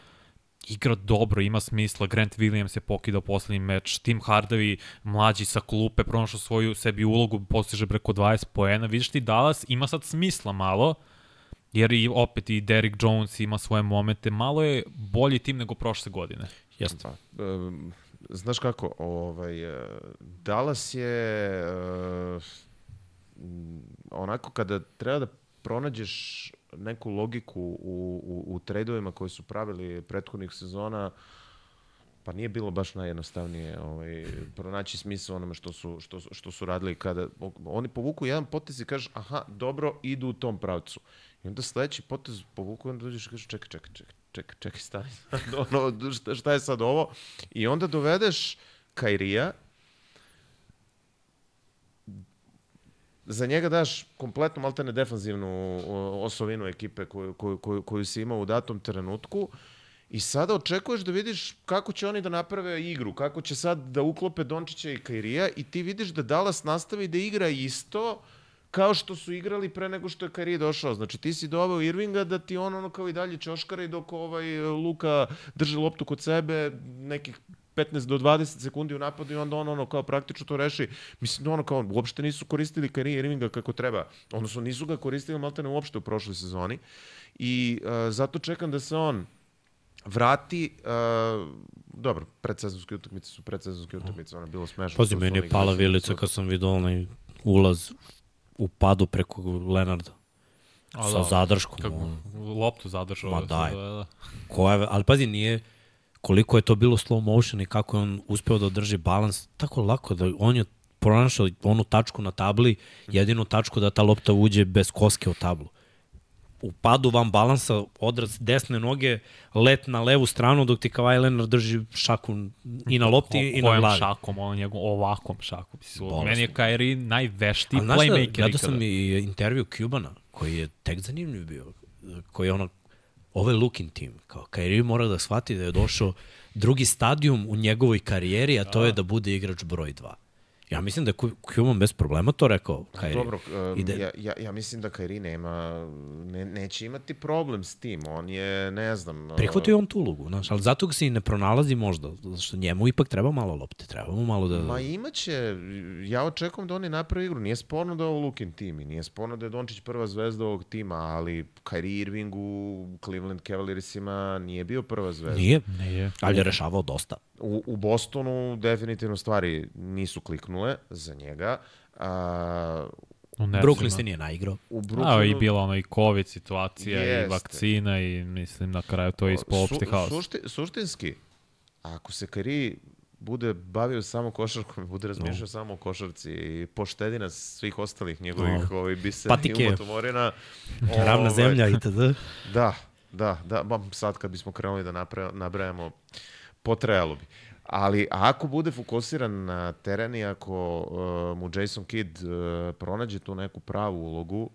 igra dobro, ima smisla, Grant Williams je pokidao poslednji meč, Tim Hardaway mlađi sa klupe, pronašao svoju sebi ulogu, postiže preko 20 poena, vidiš ti Dallas ima sad smisla malo, jer i opet i Derrick Jones ima svoje momente, malo je bolji tim nego prošle godine. Jeste. Pa, um, znaš kako, ovaj, e, Dallas je uh, onako kada treba da pronađeš neku logiku u, u, u tradovima koje su pravili prethodnih sezona, pa nije bilo baš najjednostavnije ovaj, pronaći smisla onome što su, što, što su radili kada oni povuku jedan potez i kažeš aha, dobro, idu u tom pravcu. I onda sledeći potez povuku i onda dođeš i kažeš čekaj, čekaj, čekaj, čekaj, čekaj, stani, ono, šta, šta je sad ovo? I onda dovedeš Kairija, za njega daš kompletno maltene defanzivnu osovinu ekipe koju, koju, koju, koju si imao u datom trenutku i sada očekuješ da vidiš kako će oni da naprave igru, kako će sad da uklope Dončića i Kairija i ti vidiš da Dallas nastavi da igra isto, kao što su igrali pre nego što je Kari došao. Znači ti si doveo Irvinga da ti on ono kao i dalje čoškara i dok ovaj Luka drži loptu kod sebe nekih 15 do 20 sekundi u napadu i onda on ono kao praktično to reši. Mislim, ono kao uopšte nisu koristili Kari Irvinga kako treba. Odnosno nisu ga koristili maltene uopšte u prošloj sezoni. I uh, zato čekam da se on vrati, uh, dobro, predsezonske utakmice su predsezonske utakmice, ono je bilo smešno. Pazi, meni je pala vilica kad sam vidio onaj ulaz u padu preko Lenarda. A, sa da, zadrškom. Kako, loptu zadržao. Ma daj. Da, da. Koja, ali pazi, nije koliko je to bilo slow motion i kako je on uspeo da održi balans, tako lako da on je pronašao onu tačku na tabli, jedinu tačku da ta lopta uđe bez koske u tablu. U padu van balansa, odraz desne noge, let na levu stranu, dok ti Kawhi Leonard drži šaku i na lopti i na glavi. šakom, on njegov ovakom šakom. Meni je Kairi najveštiji playmaker. Gledao sam i intervju Cubana, koji je tek zanimljiv bio, koji je ono, ovo je looking team, kao Kairi mora da shvati da je došao drugi stadijum u njegovoj karijeri, a to je da bude igrač broj 2. Ja mislim da je Kuman bez problema to rekao Kairi. Dobro, um, Ide... ja, ja, ja mislim da Kairi nema, ne, neće imati problem s tim. On je, ne znam... Prihvatio on tu ulogu, znaš, ali zato ga se i ne pronalazi možda, zato što njemu ipak treba malo lopte, treba mu malo da... Ma imaće, ja očekujem da oni napravi igru. Nije sporno da je ovo Lukin tim i nije sporno da je Dončić prva zvezda ovog tima, ali Kairi Irving u Cleveland Cavaliersima nije bio prva zvezda. Nije, nije. ali je rešavao dosta. U, u Bostonu definitivno stvari nisu kliknule za njega. A, U Brooklyn se nije naigrao. U Brooklynu... A, i bila ono i COVID situacija Jeste. i vakcina i mislim na kraju to je ispao opšti haos. Sušti, suštinski, ako se Kari bude bavio samo košarkom, bude razmišljao no. samo o košarci i poštedina svih ostalih njegovih no. ovaj, bisera i umotomorina. Ravna ovaj, zemlja itd. Da, da, da. Ba, sad kad bismo krenuli da nabrajamo potrajalo bi. Ali ako bude fokusiran na teren i ako uh, mu Jason Kidd uh, pronađe tu neku pravu ulogu,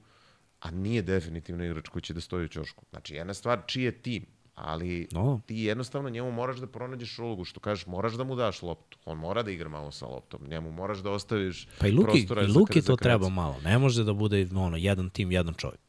a nije definitivno igrač koji će da stoji u ćošku. Znači, jedna stvar, čiji je tim, ali no. ti jednostavno njemu moraš da pronađeš ulogu, što kažeš, moraš da mu daš loptu. On mora da igra malo sa loptom. Njemu moraš da ostaviš pa i Luki, prostora i Luki to treba malo. Ne može da bude ono, jedan tim, jedan čovjek.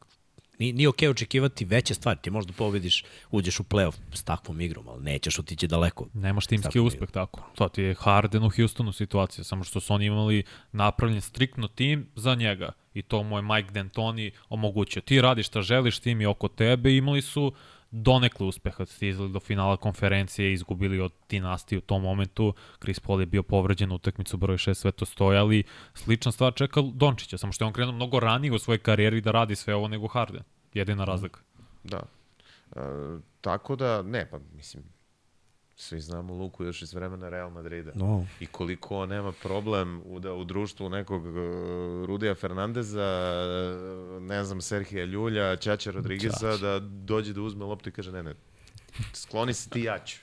Nije, nije okej okay očekivati veće stvari. Ti možda pobediš, uđeš u play-off s takvom igrom, ali nećeš otići daleko. Nemaš timski uspeh igrom. tako. To ti je Harden u Houstonu situacija, samo što su oni imali napravljen striktno tim za njega. I to mu je Mike D'Antoni omogućio. Ti radiš šta želiš, tim je oko tebe. Imali su donekle uspeha, stizali do finala konferencije, izgubili od dinastije u tom momentu, Chris Paul je bio povređen u utakmicu broj 6, sve to stoje, ali slična stvar čeka Dončića, samo što je on krenuo mnogo ranije u svojoj karijeri da radi sve ovo nego Harden. Jedina razlika. Da. E, tako da, ne, pa mislim, svi znamo Luku još iz vremena Real Madrida. No. I koliko on nema problem u, da u društvu nekog uh, Rudija Fernandeza, uh, ne znam, Serhija Ljulja, Ćaća Rodrigueza, Čač. da dođe da uzme loptu i kaže, ne, ne, skloni se ti jaču.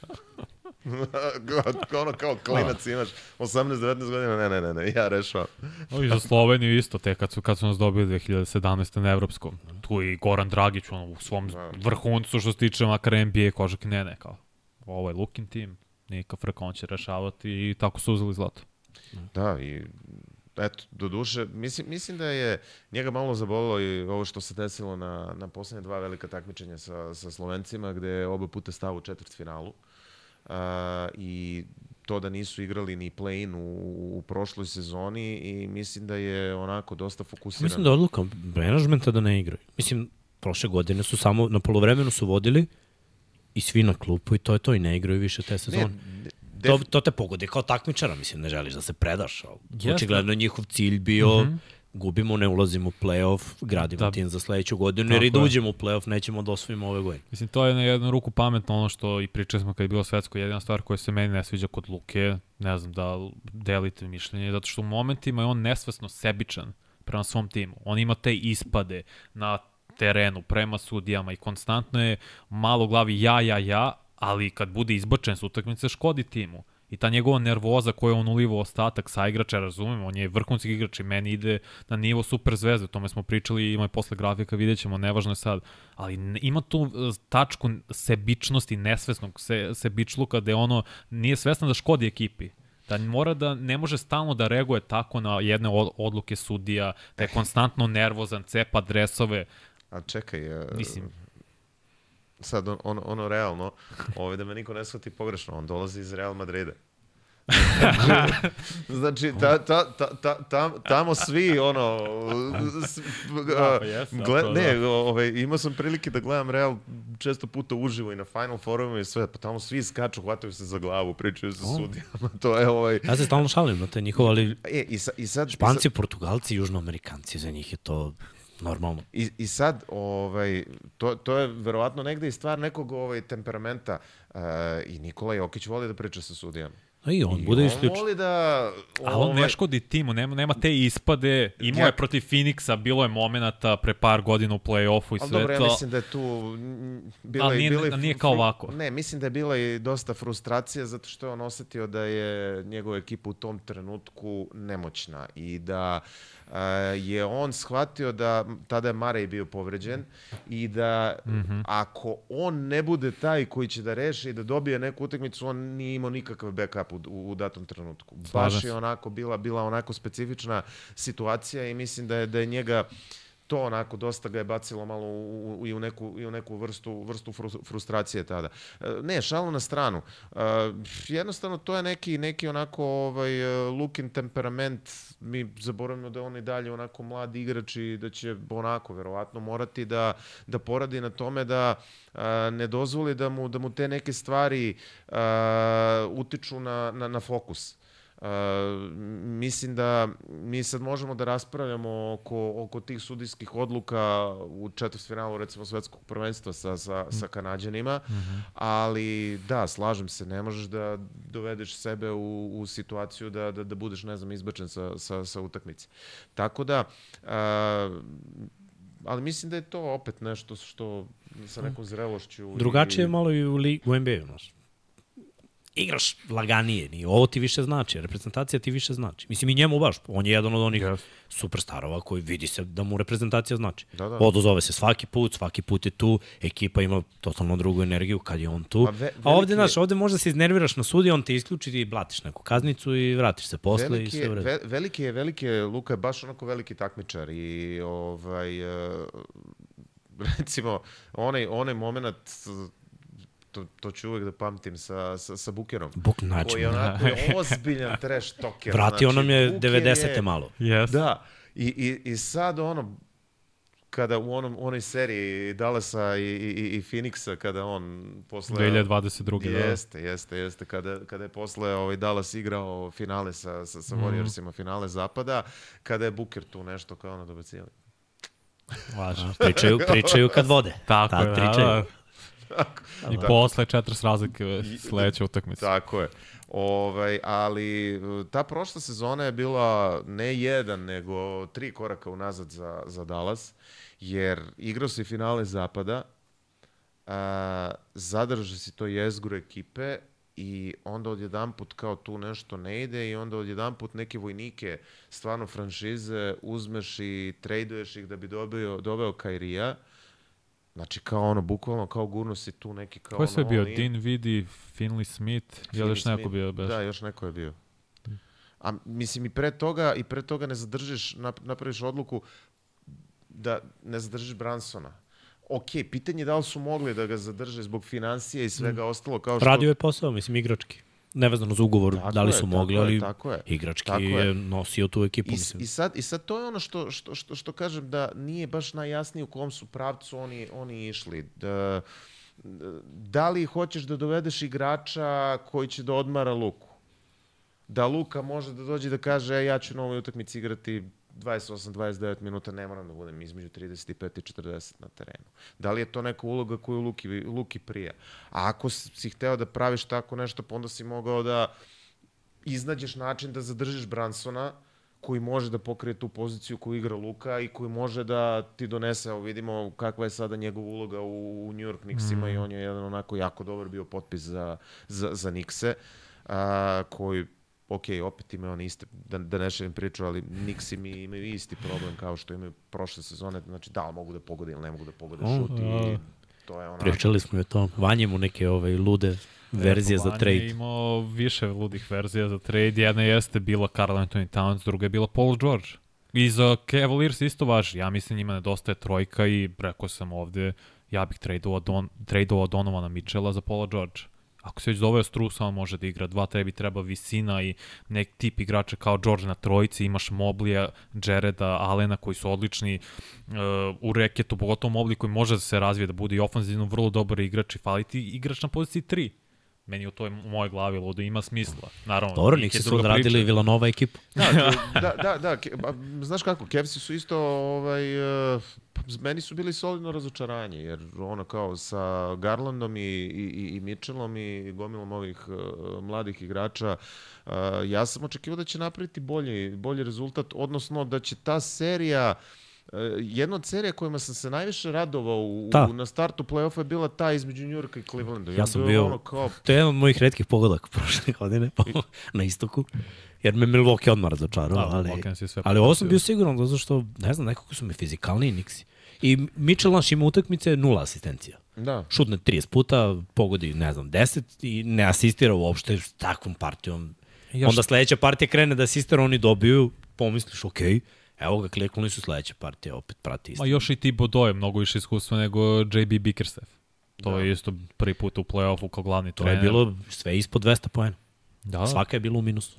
ono kao klinac imaš 18-19 godina, ne, ne, ne, ne, ja rešavam. O, I za Sloveniju isto, te kad su, kad su nas dobili 2017. na Evropskom. Tu i Goran Dragić ono, u svom da. vrhuncu što se tiče makar NBA kožak, ne, ne, kao ovo je looking team, Nika Frka, on će rešavati i tako su uzeli zlato. Da, i eto, do duše, mislim, mislim da je njega malo zabolilo i ovo što se desilo na, na poslednje dva velika takmičenja sa, sa Slovencima, gde je oba puta stao u četvrt finalu. Uh, I to da nisu igrali ni play-in u, u prošloj sezoni i mislim da je onako dosta fokusiran. Mislim da odluka menadžmenta da ne igraju. Mislim, prošle godine su samo na polovremenu su vodili, i svi na klupu i to je to i ne igraju više te sezone. Ne, to, to te pogodi kao takmičara, mislim, ne želiš da se predaš. Ali očigledno njihov cilj bio mm -hmm. gubimo, ne ulazimo u play-off, gradimo da. tim za sledeću godinu, jer i da uđemo u play-off nećemo da osvojimo ove godine. Mislim, to je na jednu ruku pametno ono što i pričali smo kad je bilo svetsko, jedina stvar koja se meni ne sviđa kod Luke, ne znam da delite mišljenje, zato što u momentima je on nesvesno sebičan prema svom timu. On ima te ispade na terenu, prema sudijama i konstantno je malo glavi ja, ja, ja, ali kad bude izbačen s utakmice škodi timu. I ta njegova nervoza koju on uliva ostatak sa igrača, razumem, on je vrhunski igrač i meni ide na nivo super zvezde, o tome smo pričali, ima i posle grafika, vidjet ćemo, nevažno je sad, ali ima tu e, tačku sebičnosti, nesvesnog se, sebičluka, gde ono nije svesno da škodi ekipi da mora da ne može stalno da reaguje tako na jedne odluke sudija, da je konstantno nervozan, cepa dresove. A čekaj, uh, Mislim. sad on, on, ono realno, ovaj, da me niko ne shvati pogrešno, on dolazi iz Real Madrida. znači, ta, ta, ta, ta, tam, tamo svi, ono, s, da, pa gled, ne, da. ovaj, imao sam prilike da gledam Real često puta uživo i na Final Forumu i sve, pa tamo svi skaču, hvataju se za glavu, pričaju sa oh. sudijama, to je ovaj... Ja se stalno šalim na te njihove, ali e, i, sa, i sad, Španci, i sad... Portugalci, Južnoamerikanci, za njih je to Normalno. I, I sad, ovaj, to, to je verovatno negde i stvar nekog ovaj, temperamenta uh, i Nikola Jokić voli da priča sa sudijama. A i on I bude on isključen. voli da... A on ne ovaj, škodi timu, nema, nema te ispade, imao Ja- je protiv Phoenixa, bilo je momenata pre par godina u play-offu i Ali sve dobro, ja to. mislim da je tu bila, Ali i- nije- bila nije kao ovako. Ne, mislim da je bila i dosta frustracija zato što je on osetio da je njegova ekipa u tom trenutku nemoćna i da a, je on shvatio da tada je Marej bio povređen i da Mhm. ako on ne bude taj koji će da reši i da dobije neku utakmicu, on nije imao nikakav backup u, u, datom trenutku. Baš je onako bila bila onako specifična situacija i mislim da je da je njega to onako dosta ga je bacilo malo u, u, i u neku, i u neku vrstu, vrstu fru- frustracije tada. E, Ne, šalu na stranu. E, Jednostavno to je neki, neki onako ovaj, e, Lukin temperament. Mi zaboravimo da on i dalje onako mlad igrač i da će onako verovatno morati da, da poradi na tome da ne dozvoli da mu, da mu te neke stvari a, utiču na, na, na fokus. Uh, mislim da mi sad možemo da raspravljamo oko, oko tih sudijskih odluka u četvrtfinalu recimo svetskog prvenstva sa, sa, sa Kanadjanima, ali da, slažem se, ne možeš da dovedeš sebe u, u situaciju da, da, da budeš, ne znam, izbačen sa, sa, sa utakmice. Tako da, uh, ali mislim da je to opet nešto što sa nekom zrelošću... Drugačije je i, malo i u, li, u NBA-u, znaš. Igraš laganije, ni ovo ti više znači, reprezentacija ti više znači. Mislim i njemu baš, on je jedan od onih Yes. superstarova koji vidi se da mu reprezentacija znači. Da, da. Odozove se svaki put, svaki put je tu, ekipa ima totalno drugu energiju kad je on tu. Pa ve- A ovde, znaš, ovde možda se iznerviraš na sudi, on te isključi i blatiš neku kaznicu i vratiš se posle i veliki, sve je, u redu. ve, veliki je, veliki je, Luka je baš onako veliki takmičar i ovaj, e, recimo, onaj, onaj moment, to, to ću uvek da pamtim sa, sa, sa Bukerom. Buk znači, Koji je onako je ozbiljan trash talker. vratio znači, nam je Buker 90. malo. Yes. Da, i, i, i sad ono, kada u onom, onoj seriji Dallasa i, i, i Phoenixa, kada on posle... 2022. da. Jeste, jeste, jeste. Kada, kada je posle ovaj Dallas igrao finale sa, sa, sa Warriorsima, finale zapada, kada je Booker tu nešto kao ono dobacivali. Važno. Pričaju, pričaju kad vode. Tako Tad je, da, pričaju. Da. I posle 40 razlike sledeća utakmica. Tako je. Ovaj, ali e, ta prošla sezona je bila ne jedan, nego tri koraka unazad za, za Dallas, jer igrao se finale zapada, a, zadrže si to jezgru ekipe i onda odjedan put kao tu nešto ne ide i onda odjedan put neke vojnike stvarno franšize uzmeš i traduješ ih da bi dobio, doveo Kairija. Znači kao ono, bukvalno kao gurno si tu neki kao Ko je sve ono bio? in. Dean Vidi, Finley Smith, je li još Finney neko Smith. bio? Beš? Da, još neko je bio. A mislim i pre toga, i pre toga ne zadržiš, nap- napraviš odluku da ne zadržiš Bransona. Ok, pitanje je da li su mogli da ga zadrže zbog financije i svega ostalo, kao što... Radio je posao, mislim, igrački. Nevezano za ugovor, Tako da li je, su tako mogli, je, ali tako je. igrački Tako je. je. nosio tu ekipu, I, mislim. i, sad, I sad to je ono što, što, što, što kažem da nije baš najjasnije u kom su pravcu oni, oni išli. Da, da li hoćeš da dovedeš igrača koji će da odmara Luku? Da Luka može da dođe da kaže e, ja ću na ovoj utakmici igrati 28-29 minuta, ne moram da budem između 35 i 40 na terenu. Da li je to neka uloga koju Luki, Luki prija? A ako si hteo da praviš tako nešto, pa onda si mogao da iznađeš način da zadržiš Bransona, koji može da pokrije tu poziciju koju igra Luka i koji može da ti donese, evo vidimo kakva je sada njegova uloga u, u New York Knicksima mm. i on je jedan onako jako dobar bio potpis za, za, za Knickse, a, koji ok, opet imaju oni iste, da, da ne šelim priču, ali Knicksi mi imaju isti problem kao što imaju prošle sezone, znači da li mogu da pogode ili ne mogu da pogode O, šut i a. to je onako... Pričali smo i o tom. Vanje mu neke ovaj, lude verzije za trade. je imao više ludih verzija za trade. Jedna jeste bila Carl Anthony Towns, druga je bila Paul George. I za Cavaliers isto važi. Ja mislim njima nedostaje trojka i rekao sam ovde, ja bih tradeovao Don, tradeovao Donovana Mitchella za Paula George. Ako se već doveo Strusa, on može da igra dva, tebi treba visina i nek tip igrača kao George na trojici, imaš Moblija, Jareda, Alena koji su odlični uh, u reketu, pogotovo Mobley koji može da se razvije, da bude i ofenzivno vrlo dobar igrač i fali ti igrač na poziciji 3 meni u toj u mojoj glavi ludo ima smisla. Naravno, Dobro, nik je su odradili priča. Villanova ekipu. Da, da, da, da, Ke- ba, znaš kako, Kevsi su isto, ovaj, uh, meni su bili solidno razočaranje, jer ono kao sa Garlandom i, i, i Mitchellom i gomilom ovih uh, mladih igrača, uh, ja sam očekivao da će napraviti bolji, bolji rezultat, odnosno da će ta serija Uh, jedna od serija kojima sam se najviše radovao u, ta. u, na startu play-offa je bila ta između New Yorka i Clevelanda. Ja sam bio, ono kao... to je jedan od mojih redkih pogledaka prošle godine na istoku jer me Milwaukee odmah razočarao, da, ali, ali ovo sam bio siguran, zato što, ne znam, nekako su mi fizikalniji Nixi. I Mitchell naš ima utakmice nula asistencija. Da. Šutne 30 puta, pogodi, ne znam, 10 i ne asistira uopšte s takvom partijom. Još... Onda sledeća partija krene da asistira, oni dobiju, pomisliš, okej, okay, Evo ga, kliknuli su sledeća partija, opet prati isto. Ma još i ti Bodo je mnogo više iskustva nego JB Bickerstaff. To da. je isto prvi put u play-offu kao glavni to trener. To je bilo sve ispod 200 poena. Da. Svaka je bila u minusu.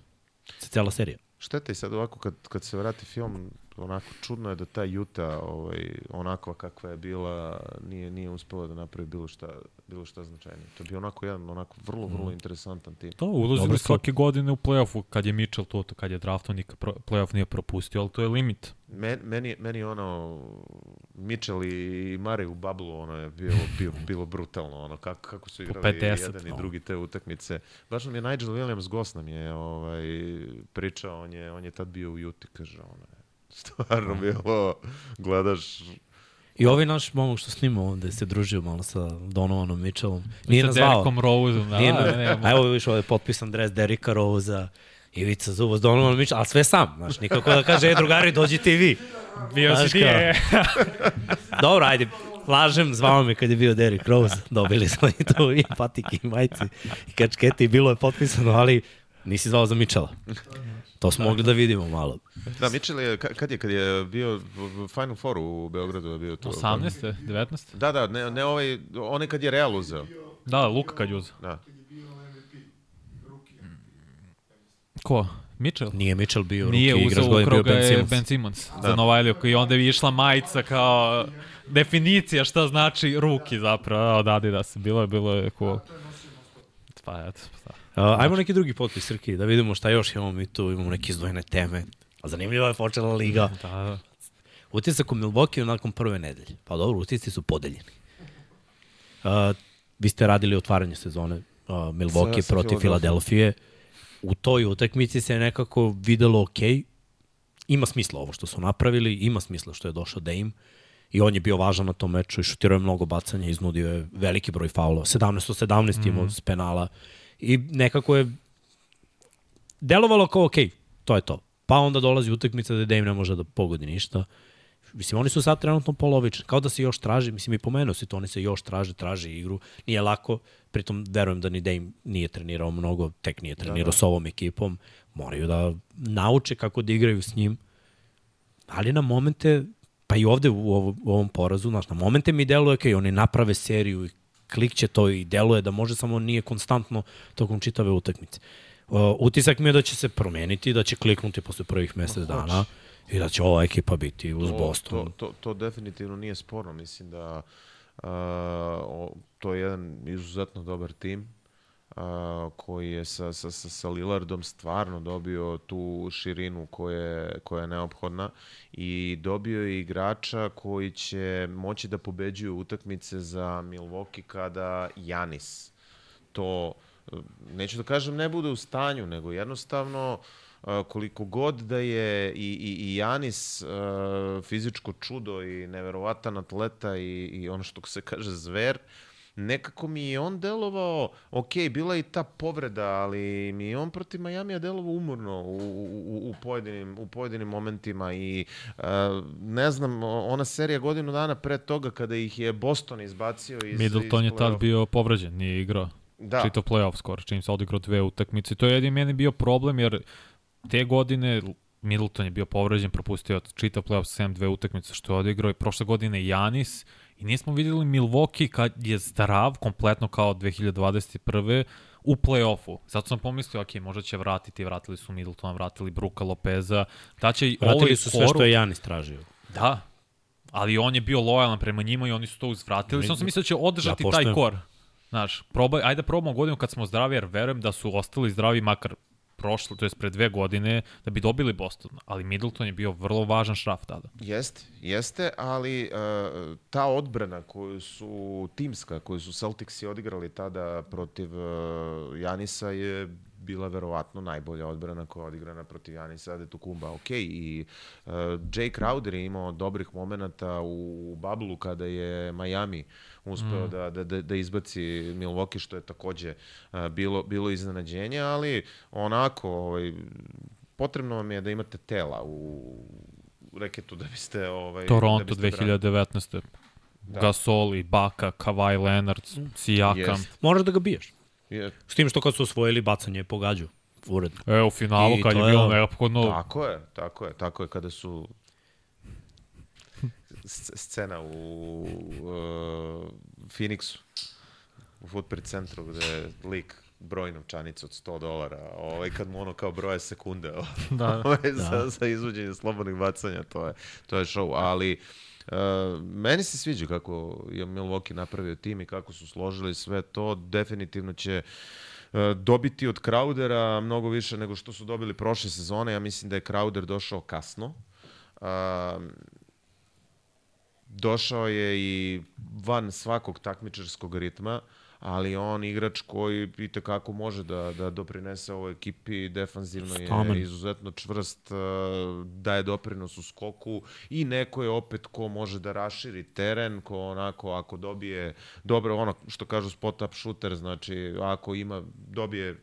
Cela serija. Šteta i sad ovako kad, kad se vrati film, onako čudno je da ta Juta ovaj, onakva kakva je bila nije, nije uspela da napravi bilo šta, bilo šta značajnije. To je bio onako jedan onako vrlo, vrlo mm. interesantan tim. To, ulazili svake godine u play-offu kad je Mitchell to, kad je draftom nikad play-off nije propustio, ali to je limit. Men, meni, meni ono, Mitchell i Mare u bablu, ono je bilo, bilo, bilo brutalno, ono, kako, kako su igrali 50, jedan no. i drugi te utakmice. Baš nam je Nigel Williams, gost nam je ovaj, pričao, on je, on je tad bio u Juti, kaže, ono je stvarno bilo, gledaš I ovaj naš momak što snima ovde se družio malo sa Donovanom Mitchellom. Nije nas zvao. Sa Derikom Roseom. Da, Nije, da, ne, ne, a evo viš, ovaj potpisan dres Derika Rosea, Ivica Zubo s Donovanom Mitchellom, ali sve sam, znaš, nikako da kaže, e, drugari, dođite i vi. Bio si ti, je. Dobro, ajde, lažem, zvao me kad je bio Derrick Rose, dobili smo i to i patike i majice i kačkete i bilo je potpisano, ali nisi zvao za Mitchella. To smo mogli da vidimo malo. Da, Mitchell je, kad je, kad je bio Final Four u Beogradu je bio to? 18. 19. Da, da, ne, ne ovaj, onaj kad je Real uzeo. Da, Luka kad je uzeo. Da. Ko? Mitchell? Nije Mitchell bio Nije ruki, uzeo ukrao ga je Ben Simmons da. za Novajliju i onda bi išla majica kao definicija šta znači ruki zapravo od Adidas. Bilo je, bilo je cool. Pa eto, pa. Uh, ajmo neki drugi potpis, Srki, da vidimo šta još imamo mi tu, imamo neke izdvojene teme. A zanimljiva je počela liga. Da, da. Utisak u Milwaukee nakon prve nedelje. Pa dobro, utisci su podeljeni. Uh, vi ste radili otvaranje sezone uh, Milwaukee sa, protiv Filadelfije. U toj utakmici se nekako videlo ok, ima smisla ovo što su napravili, ima smisla što je došao Dame i on je bio važan na tom meču i šutirao je mnogo bacanja, iznudio je veliki broj faulova, 17 17 mm. imao s penala i nekako je delovalo kao ok, to je to. Pa onda dolazi utakmica da Dame ne može da pogodi ništa. Mislim, oni su sad trenutno polovični. Kao da se još traži, mislim i pomenuo si to, oni se još traže, traže igru. Nije lako, pritom verujem da ni Dame nije trenirao mnogo, tek nije trenirao da, da. s ovom ekipom. Moraju da nauče kako da igraju s njim. Ali na momente, pa i ovde u, ovom, u ovom porazu, znaš, na momente mi deluje kao i oni naprave seriju i klikće to i deluje da može, samo nije konstantno tokom čitave utakmice. Uh, utisak mi je da će se promeniti, da će kliknuti posle prvih mesec dana i da će ova ekipa biti uz to, Boston. To, to, to definitivno nije sporno. Mislim da uh, to je jedan izuzetno dobar tim a, koji je sa, sa, sa, sa Lillardom stvarno dobio tu širinu koja je, koja je neophodna i dobio je igrača koji će moći da pobeđuju utakmice za Milwaukee kada Janis to, neću da kažem ne bude u stanju, nego jednostavno koliko god da je i, i, i Janis fizičko čudo i neverovatan atleta i, i ono što se kaže zver, uh, nekako mi je on delovao, ok, bila je i ta povreda, ali mi je on protiv Majamija delovao umorno u, u, u, pojedinim, u pojedinim momentima i uh, ne znam, ona serija godinu dana pre toga kada ih je Boston izbacio iz Middleton iz je tad bio povređen, nije igrao. Da. Čito playoff skoro, čim se odigrao dve utakmice. To je jedin meni bio problem jer te godine Middleton je bio povređen, propustio čitav playoff 7 dve utakmice što je odigrao i prošle godine Janis I nismo videli Milwaukee kad je zdrav, kompletno kao 2021 u play-offu. Zato sam pomislio, ok, možda će vratiti, vratili su Middletona, vratili Bruka Lopeza, da će vratili ovaj su sve što je Janis tražio. Da, ali on je bio lojalan prema njima i oni su to uzvratili. Samo sam mislio da će održati ja, taj kor. Znaš, probaj, ajde da probamo godinu kad smo zdravi, jer verujem da su ostali zdravi makar prošle, to je pre dve godine, da bi dobili Boston, ali Middleton je bio vrlo važan šraf tada. Jeste, jeste, ali uh, ta odbrana koju su timska, koju su Celticsi odigrali tada protiv uh, Janisa je bila verovatno najbolja odbrana koja je odigrana protiv Janisa Adetokumba. Ok, i uh, Jay Crowder je imao dobrih momenta u bablu kada je Miami uspeo mm. da, da, da, da izbaci Milwaukee, što je takođe uh, bilo, bilo iznenađenje, ali onako, ovaj, potrebno vam je da imate tela u reketu da biste... Ovaj, Toronto da biste 2019. Da. Gasol i Baka, Kawhi Leonard, Sijakam. Yes. Moraš da ga biješ. Yeah. S tim što kad su osvojili bacanje pogađu uredno. E, u finalu I kad je bilo neophodno... Tako je, tako je, tako je, kada su scena u uh, Phoenixu, u Footprint centru, gde je lik broj novčanicu od 100 dolara, ovaj, kad mu ono kao broje sekunde da. ovaj, da. za, za izvođenje slobodnih bacanja, to je, to je show, ali Uh, meni se sviđa kako je Milwaukee napravio tim i kako su složili sve to. Definitivno će uh, dobiti od Crowdera mnogo više nego što su dobili prošle sezone. Ja mislim da je Crowder došao kasno. Uh, došao je i van svakog takmičarskog ritma, ali on igrač koji i tekako može da, da doprinese ovoj ekipi, defanzivno Stamen. je izuzetno čvrst, daje doprinos u skoku i neko je opet ko može da raširi teren, ko onako ako dobije dobro ono što kažu spot up shooter, znači ako ima dobije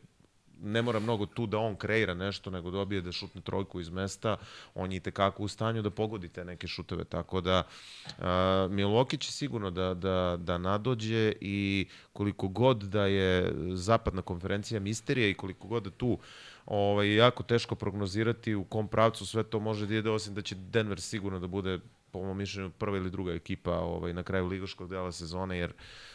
ne mora mnogo tu da on kreira nešto, nego dobije da šutne trojku iz mesta, on je i tekako u stanju da pogodi te neke šuteve, tako da uh, Milwaukee će sigurno da, da, da nadođe i koliko god da je zapadna konferencija misterija i koliko god da tu ovaj, jako teško prognozirati u kom pravcu sve to može da ide, osim da će Denver sigurno da bude po mojom mišljenju prva ili druga ekipa ovaj, na kraju ligaškog dela sezone, jer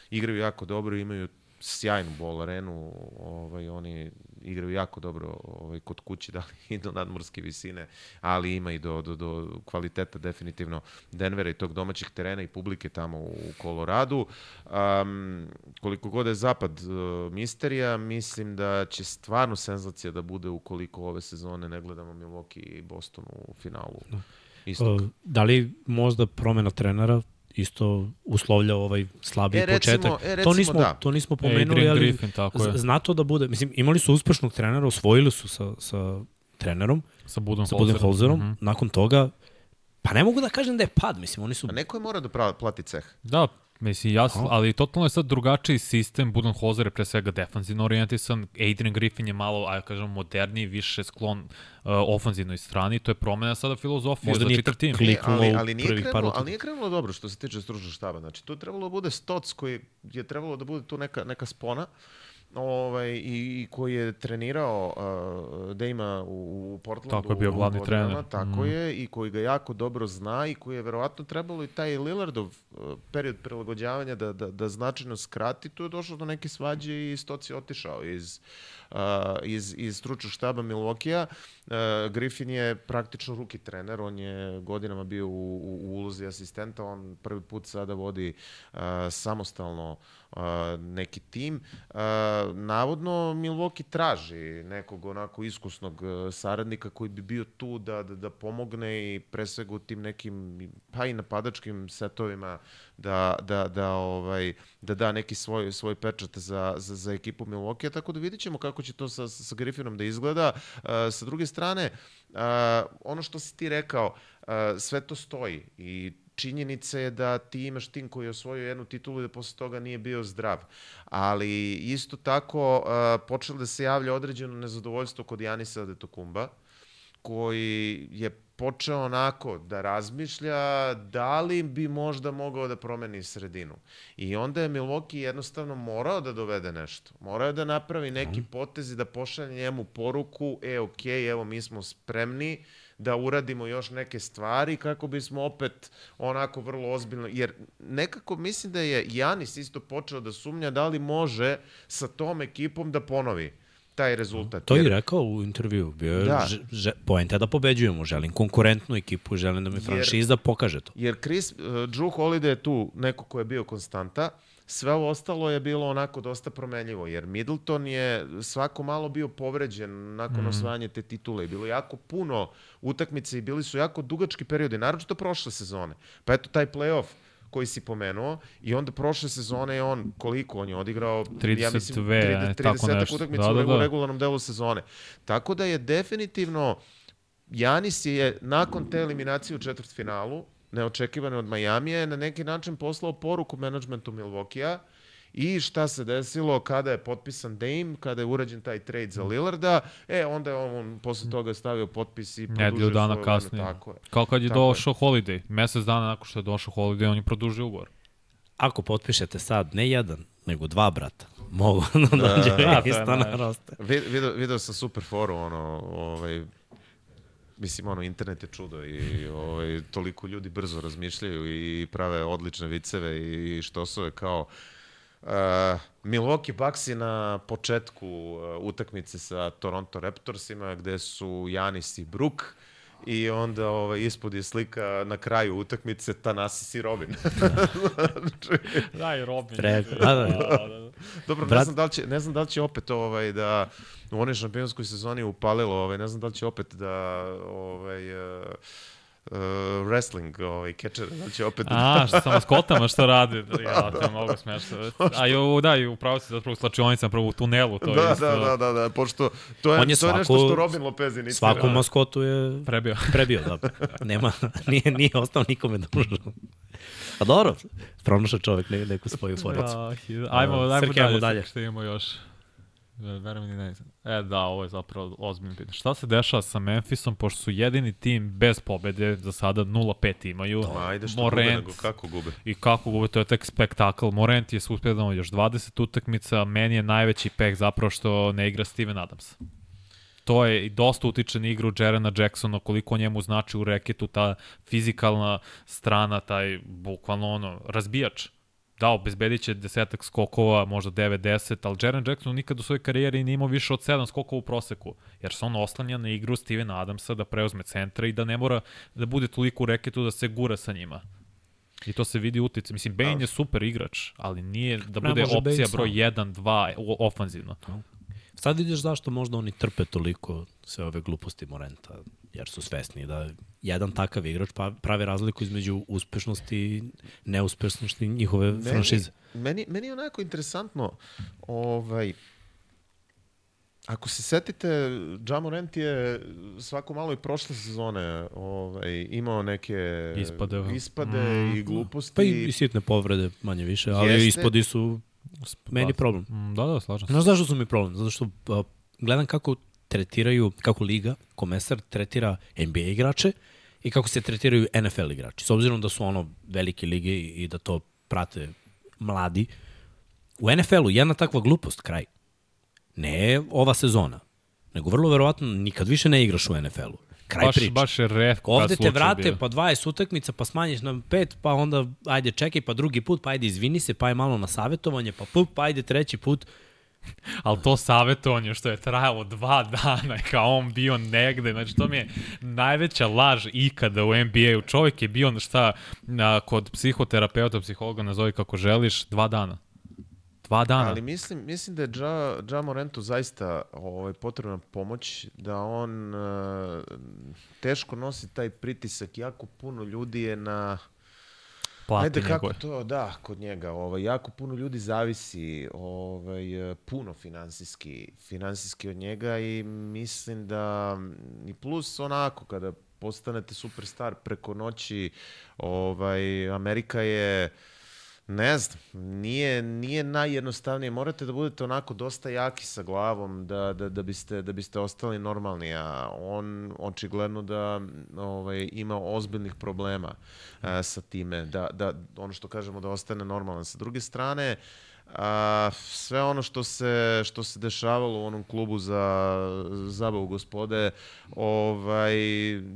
igraju jako dobro, imaju sjajnu bol arenu, ovaj, oni igraju jako dobro ovaj, kod kuće, da li i do nadmorske visine, ali ima i do, do, do kvaliteta definitivno Denvera i tog domaćih terena i publike tamo u Koloradu. Um, koliko god je zapad uh, misterija, mislim da će stvarno senzacija da bude ukoliko ove sezone ne gledamo Milwaukee i Boston u finalu. Da. Uh, da li možda promena trenera isto uslovlja ovaj slabi e, recimo, početak. E, recimo, to nismo da. to nismo pomenuli, e, ali Griffin, tako je. znato da bude, mislim imali su uspešnog trenera, osvojili su sa sa trenerom, sa Budenholzerom, sa Budenholzerom. Mm -hmm. nakon toga pa ne mogu da kažem da je pad, mislim oni su A neko je mora da plati ceh. Da, Mislim, jasno, ali totalno je sad drugačiji sistem. Budenholzer je pre svega defanzivno orijentisan, Adrian Griffin je malo, ajde kažem, moderniji, više sklon uh, ofanzivnoj strani. To je promena sada filozofije Možda za čitav tim. Ali, ali, nije krenulo, ali nije krenulo dobro što se tiče stručnog štaba. Znači, tu je trebalo da bude Stoc koji je trebalo da bude tu neka, neka spona. Uh, ovaj, i, i koji je trenirao uh, ima u, u Portlandu. Tako je bio glavni trener. Tako mm. je, i koji ga jako dobro zna i koji je verovatno trebalo i taj Lillardov uh, period prilagođavanja da, da, da značajno skrati. Tu je došlo do neke svađe i Stoci otišao iz, uh, iz, iz stručnog štaba Milwaukee-a. Uh, Griffin je praktično ruki trener, on je godinama bio u, u, u ulozi asistenta, on prvi put sada vodi uh, samostalno uh, neki tim. navodno Milwaukee traži nekog onako iskusnog e, saradnika koji bi bio tu da, da, da pomogne i pre svega u tim nekim pa i napadačkim setovima da, da, da, ovaj, da da neki svoj, svoj pečat za, za, za ekipu Milwaukee, tako da vidit ćemo kako će to sa, sa Griffinom da izgleda. Uh, sa druge strane, uh, ono što si ti rekao, uh, sve to stoji i činjenica je da ti imaš tim koji je osvojio jednu titulu i da posle toga nije bio zdrav. Ali isto tako uh, počelo da se javlja određeno nezadovoljstvo kod Janisa Adetokumba, koji je počeo onako da razmišlja da li bi možda mogao da promeni sredinu. I onda je Milwaukee jednostavno morao da dovede nešto. Morao je da napravi neki mhm. potez i da pošalje njemu poruku, e, okej, okay, evo, mi smo spremni, uh, da uradimo još neke stvari kako bismo opet onako vrlo ozbiljno, jer nekako mislim da je Janis isto počeo da sumnja da li može sa tom ekipom da ponovi taj rezultat. To je rekao u intervju. Bio je da. Že, poenta da pobeđujemo. Želim konkurentnu ekipu, želim da mi franšiza jer, pokaže to. Jer Chris, uh, Drew Holiday je tu neko ko je bio konstanta, sve ovo ostalo je bilo onako dosta promenljivo, jer Middleton je svako malo bio povređen nakon mm. osvajanja te titule i bilo jako puno utakmice i bili su jako dugački periodi, naročito prošle sezone. Pa eto taj playoff koji si pomenuo i onda prošle sezone je on koliko on je odigrao 32, ja mislim 30, 30 tako nešto. utakmica da, da, da. u regularnom delu sezone. Tako da je definitivno Janis je nakon te eliminacije u četvrtfinalu neočekivane od Majamija je na neki način poslao poruku menadžmentu Milvokija i šta se desilo kada je potpisan Dame, kada je urađen taj trade za Lillarda, e, onda je on, posle toga stavio potpis i produžio Nedelju dana kasnije. Tako je. Kao kad je tako došao je. Holiday, mesec dana nakon što je došao Holiday, on je produžio ugovor. Ako potpišete sad, ne jedan, nego dva brata, mogu da dođe da, da, isto na roster. Video, video sam super foru, ono, ovaj, mislim, ono, internet je čudo i ovaj, toliko ljudi brzo razmišljaju i prave odlične viceve i što su je kao uh, Milwaukee Bucksi na početku uh, utakmice sa Toronto Raptorsima gde su Janis i Brook i onda ovaj, ispod je slika na kraju utakmice Tanasis i Robin. da, i Robin. Preko, da, da. da, da. Dobro, Brat... ne znam, da li će, ne znam da li će opet ovaj, da u onoj šampionskoj sezoni upalilo, ovaj, ne znam da li će opet da ovaj, uh, uh, wrestling, ovaj, catcher, da će opet... A, što sa maskotama što radi, da, ja, to je mnogo smešno. A i u, da, i upravo se zapravo u slačionicama, pravo u tunelu, to da, je isto... Da, da, da, da, pošto to je, On je, to je nešto što Robin Lopez inicira. Svaku maskotu je prebio. Prebio, da. Nema, nije, nije ostao nikome dužno. Pa dobro, pronaša čovek ne, neku svoju foricu. Ja, ajmo, ajmo, ajmo dalje, dalje. Što imamo još. Verujem ni ne. E da, ovo je zapravo ozbiljno pitanje. Šta se dešava sa Memphisom, pošto su jedini tim bez pobede, za sada 0-5 imaju. Ma, ajde što Morent, gube, nego kako gube. I kako gube, to je tek spektakl. Morent je uspio da još 20 utakmica, meni je najveći pek zapravo što ne igra Steven Adams. To je i dosta utiče na igru Jerena Jacksona, koliko njemu znači u reketu ta fizikalna strana, taj bukvalno ono, razbijač da, obezbedit će desetak skokova, možda 9-10, ali Jaren Jackson nikad u svojoj karijeri nije imao više od 7 skokova u proseku, jer se on oslanja na igru Stevena Adamsa da preuzme centra i da ne mora da bude toliko u reketu da se gura sa njima. I to se vidi utice. Mislim, Bane je super igrač, ali nije da bude opcija broj 1, 2 ofanzivno. Sad vidiš zašto možda oni trpe toliko sve ove gluposti Morenta, jer su svesni da jedan takav igrač pa pravi razliku između uspešnosti i neuspešnosti njihove meni, franšize. Meni, meni je onako interesantno, ovaj, Ako se setite, Jamorant je svako malo i prošle sezone ovaj, imao neke ispade, ispade mm. i gluposti. Pa i, i sitne povrede, manje više, ali Jeste. ispodi su meni problem. Mm, da, da, slažem se. Znaš zašto su mi problem? Zato što uh, gledam kako tretiraju, kako liga, komesar tretira NBA igrače i kako se tretiraju NFL igrači. S obzirom da su ono velike lige i da to prate mladi, u NFL-u jedna takva glupost, kraj. Ne ova sezona, nego vrlo verovatno nikad više ne igraš u NFL-u. Kraj baš, priče. Baš je redko Ovde te vrate bio. pa 20 utakmica, pa smanjiš na 5, pa onda ajde čekaj, pa drugi put, pa ajde izvini se, pa je malo na savetovanje, pa pup, pa ajde treći put. Ali to savjetovanje što je trajalo dva dana kao on bio negde, znači to mi je najveća laž ikada u NBA-u. Čovjek je bio šta, na, kod psihoterapeuta, psihologa, nazovi kako želiš, dva dana. Dva dana. Ali mislim, mislim da je Ja, ja Morentu zaista ovaj, potrebna pomoć, da on uh, teško nosi taj pritisak. Jako puno ljudi je na plati Ajde, kako njegove. to, da, kod njega. Ovaj, jako puno ljudi zavisi ovaj, puno finansijski, finansijski od njega i mislim da i plus onako kada postanete superstar preko noći, ovaj, Amerika je Ne znam, nije, nije najjednostavnije. Morate da budete onako dosta jaki sa glavom da, da, da, biste, da biste ostali normalni, a on očigledno da ovaj, ima ozbiljnih problema a, sa time, da, da ono što kažemo da ostane normalan. Sa druge strane, uh, a, sve ono što se, što se dešavalo u onom klubu za zabavu gospode, ovaj,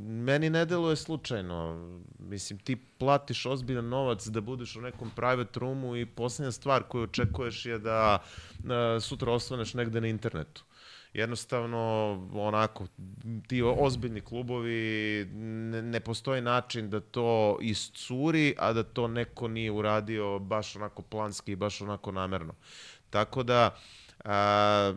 meni ne deluje slučajno. Mislim, ti platiš ozbiljan novac da budeš u nekom private roomu i poslednja stvar koju očekuješ je da a, sutra osvaneš negde na internetu jednostavno onako ti ozbiljni klubovi ne, ne postoji način da to iscuri, a da to neko nije uradio baš onako planski i baš onako namerno. Tako da a,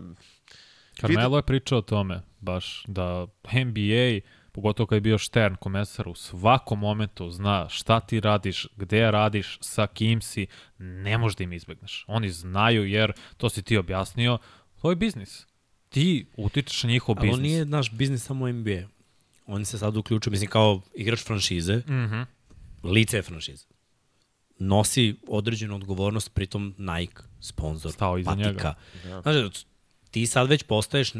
Carmelo je pričao o tome, baš da NBA, pogotovo kad je bio Štern komesar, u svakom momentu zna šta ti radiš, gde radiš, sa kim si, ne možeš da im izbegneš. Oni znaju jer, to si ti objasnio, to je biznis. Ti utičeš na njihov biznis. Ali on nije naš biznis samo NBA. On se sad uključio, mislim, kao igrač franšize, mm -hmm. lice franšize. Nosi određenu odgovornost, pritom Nike, sponsor, Stao iza patika. njega. Ja. Znaš, ti sad već postaješ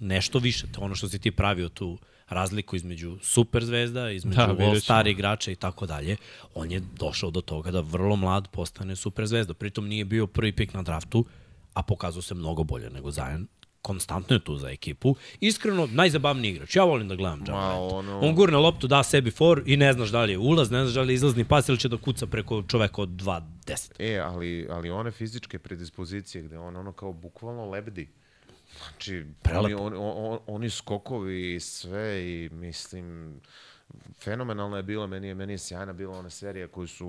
nešto više, to ono što si ti pravio tu razliku između super zvezda, između da, all-star igrača i tako dalje, on je došao do toga da vrlo mlad postane super zvezda. Pritom nije bio prvi pik na draftu, a pokazao se mnogo bolje nego Zajan konstantno je tu za ekipu. Iskreno, najzabavniji igrač. Ja volim da gledam John ono... On gurne loptu, da sebi for i ne znaš da li je ulaz, ne znaš da li je izlazni pas ili će da kuca preko čoveka od 2.10. E, ali, ali one fizičke predispozicije gde on ono kao bukvalno lebdi. Znači, Prelepo. oni, on, on, oni skokovi i sve i mislim fenomenalna je bila, meni je, meni je sjajna bila ona serija koju su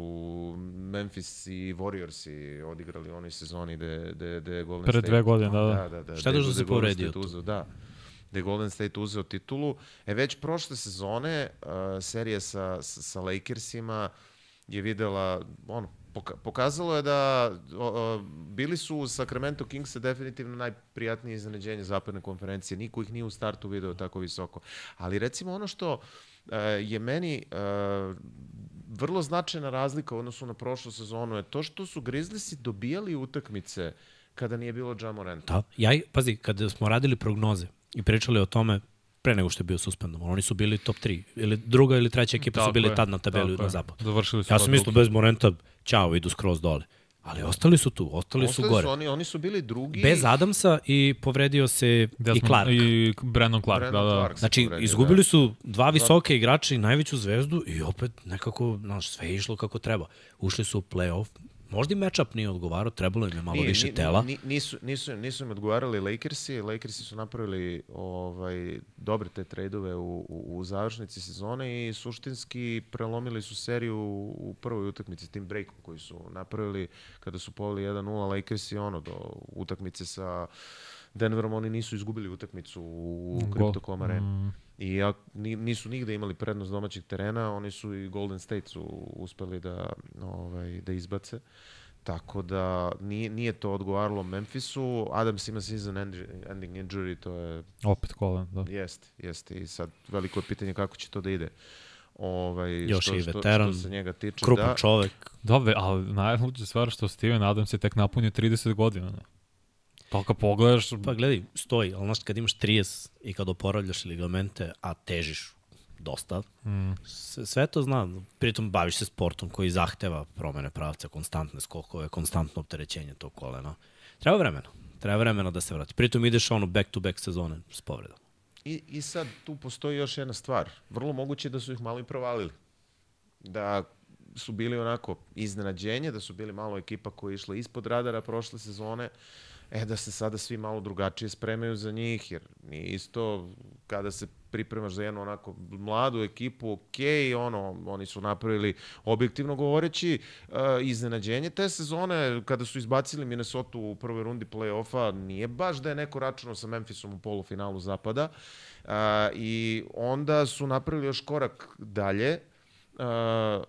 Memphis i Warriors i odigrali u onoj sezoni gde, gde, gde Golden Pre State... dve godine, da, da. da, da, da Šta da se povredio? Uzeo, da, gde Golden State uzeo titulu. E, već prošle sezone uh, serija sa, sa, sa Lakersima je videla, ono, pokazalo je da o, o, bili su u Sacramento Kingsa definitivno najprijatnije iznenađenje zapadne konferencije. Niko ih nije u startu video tako visoko. Ali recimo ono što uh, je meni uh, vrlo značajna razlika u odnosu na prošlu sezonu je to što su Grizzliesi dobijali utakmice kada nije bilo Jamoranta. Da, ja, pazi, kada smo radili prognoze i pričali o tome pre nego što je bio suspendovan. Oni su bili top 3. Ili druga ili treća ekipa tako su bili je, tad na tabeli na zapadu. Završili su ja sam mislio bez Morenta, ćao, idu skroz dole. Ali ostali su tu, ostali, ostali su gore. Su oni, oni su bili drugi. Bez Adamsa i povredio se Desmond, i Clark. I Brandon Clark, Brandon da, da. Clark znači, povredio, izgubili da. su dva visoke igrača i najveću zvezdu i opet nekako, znaš, sve je išlo kako treba. Ušli su u play-off, Možda i matchup nije odgovarao, trebalo im je malo nije, više tela. Nisu, nisu, nisu im odgovarali Lakersi, Lakersi su napravili ovaj, dobre te tradeove u, u, u završnici sezone i suštinski prelomili su seriju u prvoj utakmici tim breakom koji su napravili kada su poveli 1-0 Lakersi ono do utakmice sa Denverom oni nisu izgubili utakmicu u Crypto.com areni. Mm. I ja, nisu nigde imali prednost domaćih terena, oni su i Golden State su uspeli da, ovaj, da izbace. Tako da nije, nije to odgovaralo Memphisu. Adams ima season ending injury, to je... Opet kolen, da. Jeste, jeste. I sad veliko je pitanje kako će to da ide. Ovaj, Još što, i veteran, što, što se njega tiče. Krupan da. čovek. Dobre, ali najluđe stvar što Steven Adams je tek napunio 30 godina. Ne? Pa kad pogledaš... Pa gledaj, stoji, ali znaš, kad imaš 30 i kad oporavljaš ligamente, a težiš dosta, mm. sve to znam. Pritom baviš se sportom koji zahteva promene pravca, konstantne skokove, konstantno opterećenje tog kolena. Treba vremena. Treba vremena da se vrati. Pritom ideš ono back-to-back sezone s povredom. I, I sad tu postoji još jedna stvar. Vrlo moguće da su ih malo i provalili. Da su bili onako iznenađenje, da su bili malo ekipa koja je išla ispod radara prošle sezone, uh, e da se sada svi malo drugačije spremaju za njih, jer nije isto kada se pripremaš za jednu onako mladu ekipu, ok, ono, oni su napravili objektivno govoreći uh, iznenađenje te sezone kada su izbacili Minnesota u prvoj rundi play-offa, nije baš da je neko računao sa Memphisom u polufinalu zapada uh, i onda su napravili još korak dalje uh,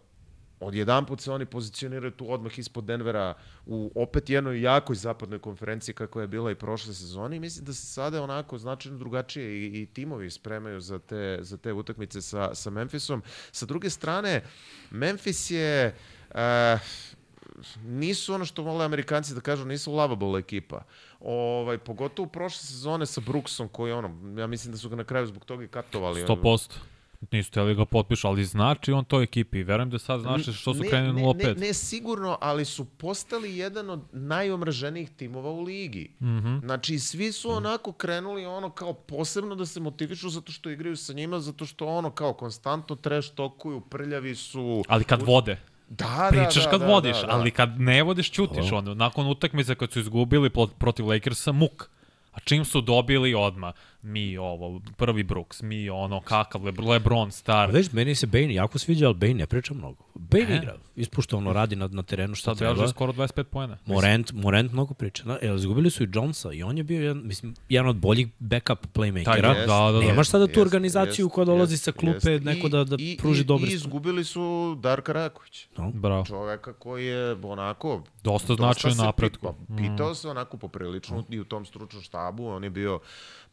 Odjedan put se oni pozicioniraju tu odmah ispod Denvera u opet jednoj jakoj zapadnoj konferenciji kako je bila i prošle sezone i mislim da se sada onako značajno drugačije i, i timovi spremaju za te, za te utakmice sa, sa Memphisom. Sa druge strane, Memphis je... Uh, nisu ono što vole Amerikanci da kažu, nisu lovable ekipa. Ovaj, pogotovo prošle sezone sa Brooksom koji ono, ja mislim da su ga na kraju zbog toga i katovali. 100%. Nisu teli ga potpišu, ali znači on to ekipi. Verujem da sad znači što su krenuli 0-5. Ne, ne, sigurno, ali su postali jedan od najomraženijih timova u ligi. Mm -hmm. Znači, svi su onako krenuli ono kao posebno da se motivišu zato što igraju sa njima, zato što ono kao konstantno treš tokuju, prljavi su... Ali kad vode. Da, da, Pričaš da, kad da, vodiš, da, da. ali kad ne vodiš, ćutiš. Oh. Ono, nakon utakmice kad su izgubili protiv Lakersa, muk A čim su dobili odma mi ovo, prvi Brooks, mi ono, kakav, Le, Lebron, Star. Već, meni se Bane jako sviđa, ali Bane ne priča mnogo. Bane ne. igra, ispuštavno radi na, na terenu šta Sad treba. Sad skoro 25 pojena. Morent, Morent mnogo priča. Na, el, izgubili su i Jonesa i on je bio jedan, mislim, jedan od boljih backup playmakera. Taj, da, da, da. Nemaš sada tu organizaciju jest, koja dolazi jest, sa klupe, jest. neko da, da I, pruži dobre I izgubili su Darka Rakovića. No. Bravo. Čoveka koji je onako... Dosta značaj napretku. Pitao, pitao mm. se onako poprilično mm. i u tom stručnom štabu. On je bio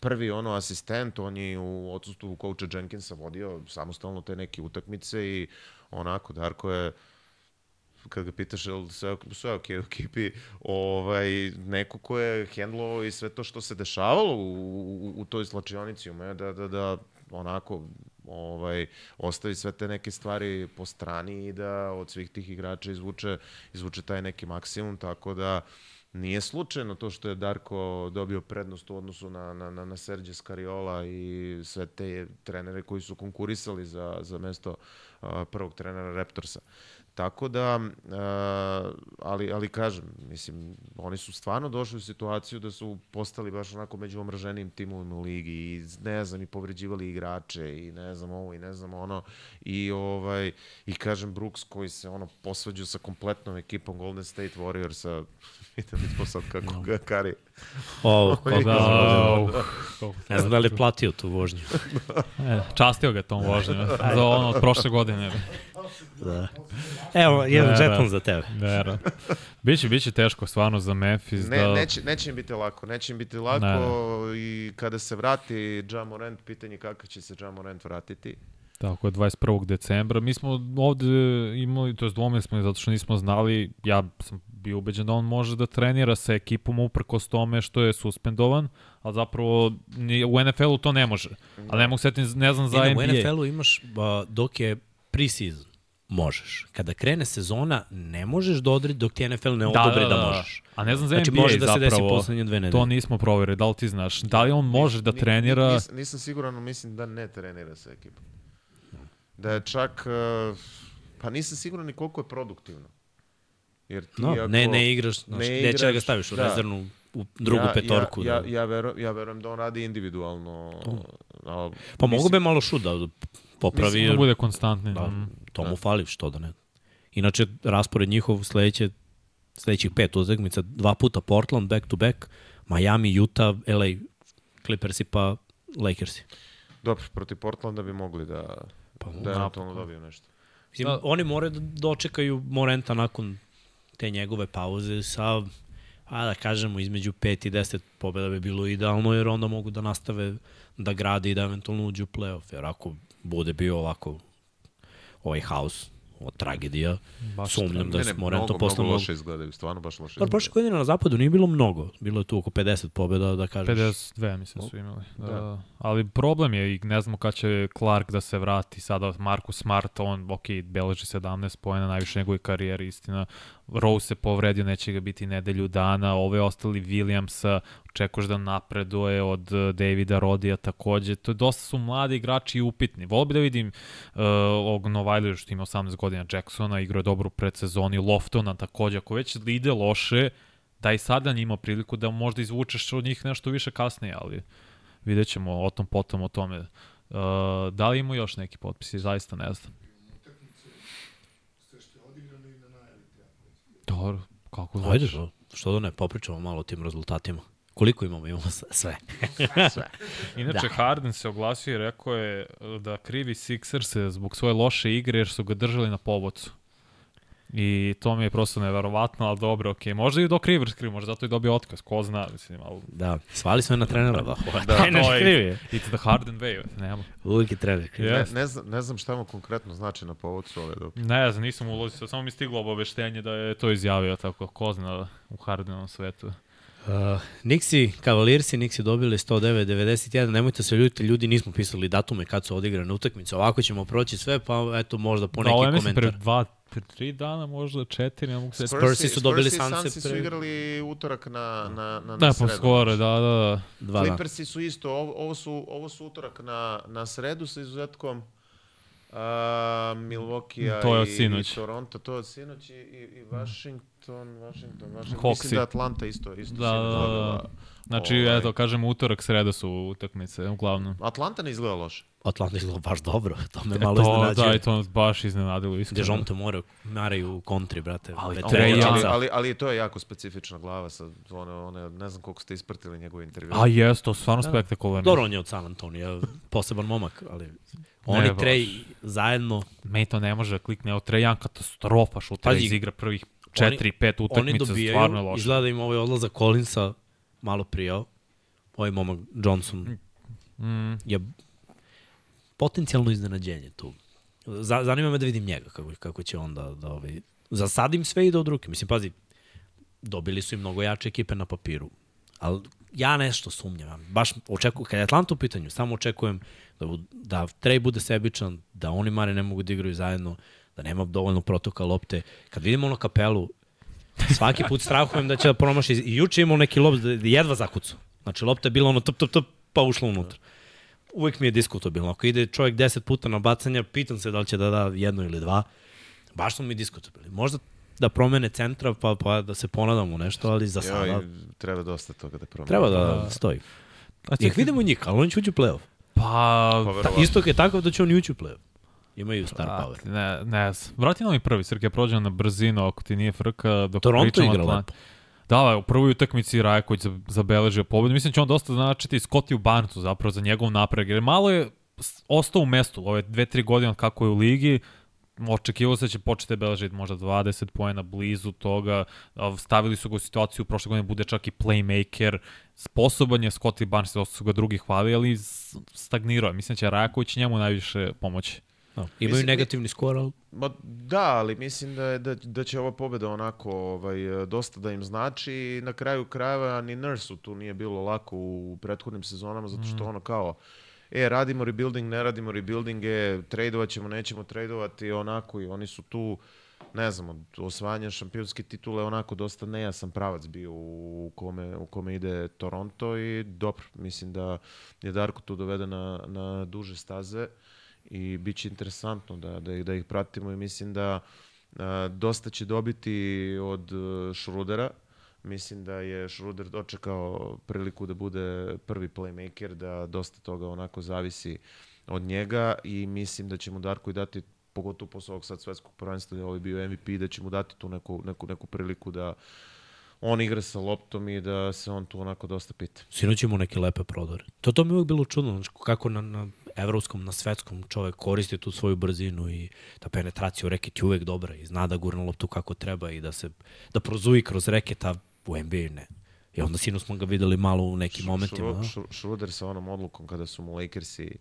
prvi ono asistent, on je u odsustvu coacha Jenkinsa vodio samostalno te neke utakmice i onako Darko je kad ga pitaš je li sve, sve ok u ekipi, ovaj, neko ko je hendlovao i sve to što se dešavalo u, u, u toj slačionici ume da, da, da onako ovaj, ostavi sve te neke stvari po strani i da od svih tih igrača izvuče, izvuče taj neki maksimum, tako da Nije slučajno to što je Darko dobio prednost u odnosu na, na, na, na Serđe Skariola i sve te trenere koji su konkurisali za, za mesto uh, prvog trenera Raptorsa. Tako da, uh, ali, ali kažem, mislim, oni su stvarno došli u situaciju da su postali baš onako među omraženim timovima u ligi i ne znam, i povređivali igrače i ne znam ovo i ne znam ono i ovaj, i kažem Brooks koji se ono posvađao sa kompletnom ekipom Golden State Warriorsa, videli smo sad kako ga kari. O, kako da, da, ne znam da li je platio tu vožnju. e, častio ga tom vožnju, za ono od prošle godine. Da. Evo, jedan da, žeton da. za tebe. Da, Biće, biće teško stvarno za Memphis. Ne, da... neće, neće im biti lako. Neće im biti lako ne. i kada se vrati Ja Morant, pitanje kako će se Ja Morant vratiti. Tako je, 21. decembra. Mi smo ovde imali, to je dvomili smo zato što nismo znali, ja sam bio ubeđen da on može da trenira sa ekipom uprkos tome što je suspendovan, ali zapravo u NFL-u to ne može. Ali ne mogu setim, ne znam za NBA. U NFL-u imaš, dok je pre-season, možeš. Kada krene sezona, ne možeš da odredi dok ti NFL ne odobre da, da, da, da možeš. A ne znam za znači, NBA može da se desi poslednje dve nedelje. To nismo proverili, da li ti znaš? Da li on može da trenira... Nis, nisam siguran, mislim da ne trenira sa ekipom. Da je čak... Uh, pa nisam siguran ni koliko je produktivno. Jer ti no, ako, ne, ne igraš, znaš, ne igraš, neće da ga staviš u da. rezervnu u drugu ja, petorku. Ja, ja, ja, verujem, ja verujem da on radi individualno. A, pa mogu bi malo šut da popravi. Mislim da bude konstantni. Da, mm. to mu fali, što da ne. Inače, raspored njihov sledeće, sledećih pet utakmica, dva puta Portland, back to back, Miami, Utah, LA, Clippersi pa Lakersi. Dobro, protiv Portlanda bi mogli da, pa, da eventualno dobiju nešto. Mislim, da. Oni moraju da dočekaju Morenta nakon te njegove pauze sa a da kažemo između 5 i 10 pobjeda bi bilo idealno jer onda mogu da nastave da grade i da eventualno uđu u playoff jer ako bude bio ovako ovaj haos od tragedija. Baš Sumnjam da smo Rento posle mnogo loše izgledaju, stvarno baš loše izgledaju. Prošle godine na zapadu nije bilo mnogo, bilo je tu oko 50 pobjeda, da kažeš. 52 mislim su imali. Da. da. Ali problem je i ne znamo kada će Clark da se vrati, sada Marcus Smart, on, ok, beleži 17 pojena, najviše njegove karijere, istina, Rose se povredio, neće ga biti nedelju dana, ove ostali Williamsa, očekuješ da napreduje od eh, Davida Rodija takođe, to je dosta su mladi igrači i upitni. Volio bi da vidim uh, ovog Novajlija što ima 18 godina Jacksona, igra je dobru predsezoni, Loftona takođe, ako već ide loše, daj sada njima priliku da možda izvučeš od njih nešto više kasnije, ali vidjet ćemo o tom potom o tome. Uh, da li ima još neki potpisi, zaista ne znam. Dobro, kako znači? Ajde, što, što da ne, popričamo malo o tim rezultatima. Koliko imamo? Imamo sve. sve. Inače, da. Harden se oglasio i rekao je da krivi Sixers zbog svoje loše igre jer su ga držali na pobocu. I to mi je prosto neverovatno, ali dobro, okej. Okay. Možda i dok Rivers krivi, možda zato i dobio otkaz, ko zna, mislim, ali... Da, svali sve na trenera, da. da, to je, it's the Harden way, nema. Uvijek je trener krivi. Yes. Ne, ne, znam, ne znam šta mu konkretno znači na povodcu ove dok. Ne znam, nisam ulazio, samo mi stiglo obaveštenje da je to izjavio, tako, ko zna u Hardenovom svetu. Uh, Nixi, Cavaliersi, Nixi dobili 109.91, nemojte se ljuditi, ljudi nismo pisali datume kad su odigrane utakmice, ovako ćemo proći sve, pa eto možda po da, neki komentar. Da, ovo je pre dva, pre tri dana, možda četiri, ne mogu se... Spursi su dobili Sanse pre... Spursi su igrali utorak na, na, na, da, na sredu. Da, po skoro, da, da, da. Dva Clippersi su isto, ovo, ovo, su, ovo su utorak na, na sredu sa izuzetkom Milwaukee to je i, i Toronto, to je od sinoć i, i Washington, Washington, Washington. Hawksi. Mislim da Atlanta isto, isto da, da, da. Znači, ovaj... eto, kažem, utorak, sreda su utakmice, uglavnom. Atlanta ne izgleda loše. Atlanta izgleda baš dobro, to me e, malo to, iznenađuje. Da, i to baš iznenadilo, iskreno. Dežon te mora, maraju u kontri, brate. Ali, ali, ali, ali, ali, to je jako specifična glava, sa one, one, ne znam koliko ste ispratili njegove intervju. A jes, to stvarno da. spektakularno. Dobro, on je od San Antonija, poseban momak, ali oni ne, Trej zajedno... Me to ne može klikne, evo Trejan katastrofa šutra iz igra prvih 4-5 utakmica, stvarno loše. Izgleda da im ovaj odlazak Collinsa malo prijao, ovaj momak Johnson mm. je potencijalno iznenađenje tu. Zanima me da vidim njega, kako, kako će onda da ovaj, zasadim sve i do ruke. Mislim, pazi, dobili su i mnogo jače ekipe na papiru, ali ja nešto sumnjam. Baš očekujem, kada je Atlanta u pitanju, samo očekujem da, da Trey bude sebičan, da oni Mare ne mogu da igraju zajedno, da nema dovoljno protoka lopte. Kad vidimo ono kapelu, svaki put strahujem da će da promaši. I juče imao neki lob da jedva zakucu. Znači, lopta je bila ono tup, tup, tup, pa ušla unutra. Uvek mi je diskutabilno. Ako ide čovjek 10 puta na bacanje, pitam se da li će da da jedno ili dva. Baš smo mi diskutabilni. Možda da promene centra, pa, pa da se ponadamo nešto, ali za sada... Joj, treba dosta toga da promene. Treba da, da stoji. A Ih vidimo njih, ali oni će ući u play-off. Pa, pa ta, istok je takav da će oni ući u play-off. Imaju star Vrat, power. Ne, ne, vrati nam i prvi, Srke, prođe na brzinu, ako ti nije frka. Dok Toronto igra lepo. Da, u prvoj utakmici Rajaković zabeležio pobedu. Mislim da će on dosta značiti Scottiju Barnesu zapravo za njegov napreg, jer malo je ostao u mestu ove dve, tri godine kako je u ligi, očekivalo se da će početi da beležiti možda 20 poena blizu toga, stavili su ga u situaciju prošle godine bude čak i playmaker, sposoban je Scottie Barnes, dosta su ga drugi hvali, ali stagnirao je. Mislim da će Rajaković njemu najviše pomoći. No, imaju mislim, negativni skor, ali... Ma, da, ali mislim da, je, da, da će ova pobeda onako ovaj, dosta da im znači i na kraju krajeva ni Nurse tu nije bilo lako u prethodnim sezonama zato što mm. ono kao e, radimo rebuilding, ne radimo rebuilding, e, tradovat ćemo, nećemo tradovati, onako i oni su tu, ne znam, od osvajanja šampionske titule onako dosta nejasan pravac bio u kome, u kome ide Toronto i dobro, mislim da je Darko tu dovede na, na duže staze i bit će interesantno da, da, da ih pratimo i mislim da a, dosta će dobiti od Šrudera, Mislim da je Schroeder dočekao priliku da bude prvi playmaker, da dosta toga onako zavisi od njega i mislim da će mu Darko i dati pogotovo posle ovog sad svetskog prvenstva, da je bio MVP, da će mu dati tu neku, neku, neku priliku da on igra sa loptom i da se on tu onako dosta pita. Sinoć imamo neke lepe prodore. To to mi uvijek bilo čudno, znači kako na, na evropskom, na svetskom čovek koristi tu svoju brzinu i ta penetracija u reket je uvek dobra i zna da gurne loptu kako treba i da se da prozuji kroz reketa u NBA ne. I onda sinu smo ga videli malo u nekim momentima. Schroeder sa onom odlukom kada su mu Lakersi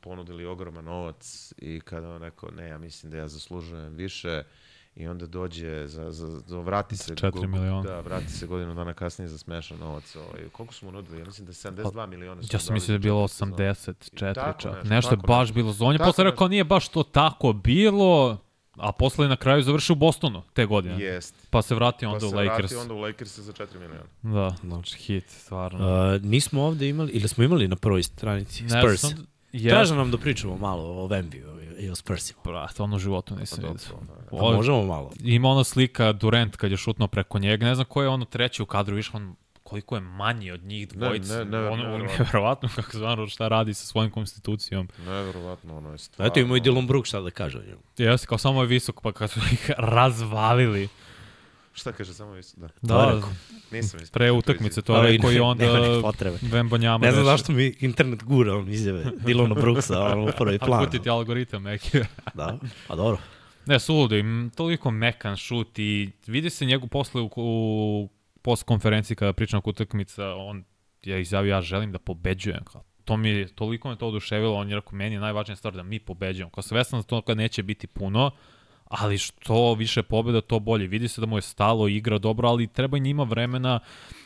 ponudili ogroman novac i kada on rekao, ne, ja mislim da ja zaslužujem više i onda dođe, za, za, za vrati se... 4 miliona. Da, vrati se godinu dana kasnije za smešan novac. Ovaj. Koliko smo nudili? Ja mislim da je 72 miliona. Ja sam mislio da je bilo 84 čak. Nešto, nešto je baš bilo za On je posle rekao, nije baš to tako bilo, A posle na kraju završio u Bostonu te godine. Jest. Pa se vratio onda pa u Lakers. Pa se vratio onda u Lakers za 4 miliona. Da, znači hit, stvarno. Uh, nismo ovde imali, ili smo imali na prvoj stranici ne, Spurs. Sam, ja. Traža nam da pričamo malo o Vembiju i o Spursima. Brate, ono u životu nisam pa, vidio. Pa možemo malo. Ima ona slika Durant kad je šutno preko njega, ne znam ko je ono treći u kadru, viš on koliko je manji od njih dvojice. Ne, ne, ne, ono, ne, nevjerovatno kako zvano šta radi sa svojim konstitucijom. Nevjerovatno, ono je stvarno. Eto ima i Dylan Brooks šta da kaže o njemu. Jeste, kao samo je visok, pa kad su ih razvalili. Šta kaže samo visok, da. Da, da. Nisam ispred. Pre utakmice to je rekao i onda Vembonjama. Ne znam zašto mi internet gura on izjave Dylana Brooksa, on u prvi plan. A ti algoritam neki. da, pa dobro. Ne, suludo im, toliko mekan šut i vidi se njegu posle u, u post konferenciji kada pričam oko utakmica, on je izjavio ja želim da pobeđujem. Kao, to mi je, toliko me to oduševilo, on je rekao, meni je najvažnija stvar da mi pobeđujemo. Kao svestan za to kad neće biti puno, ali što više pobeda, to bolje. Vidi se da mu je stalo, igra dobro, ali treba njima vremena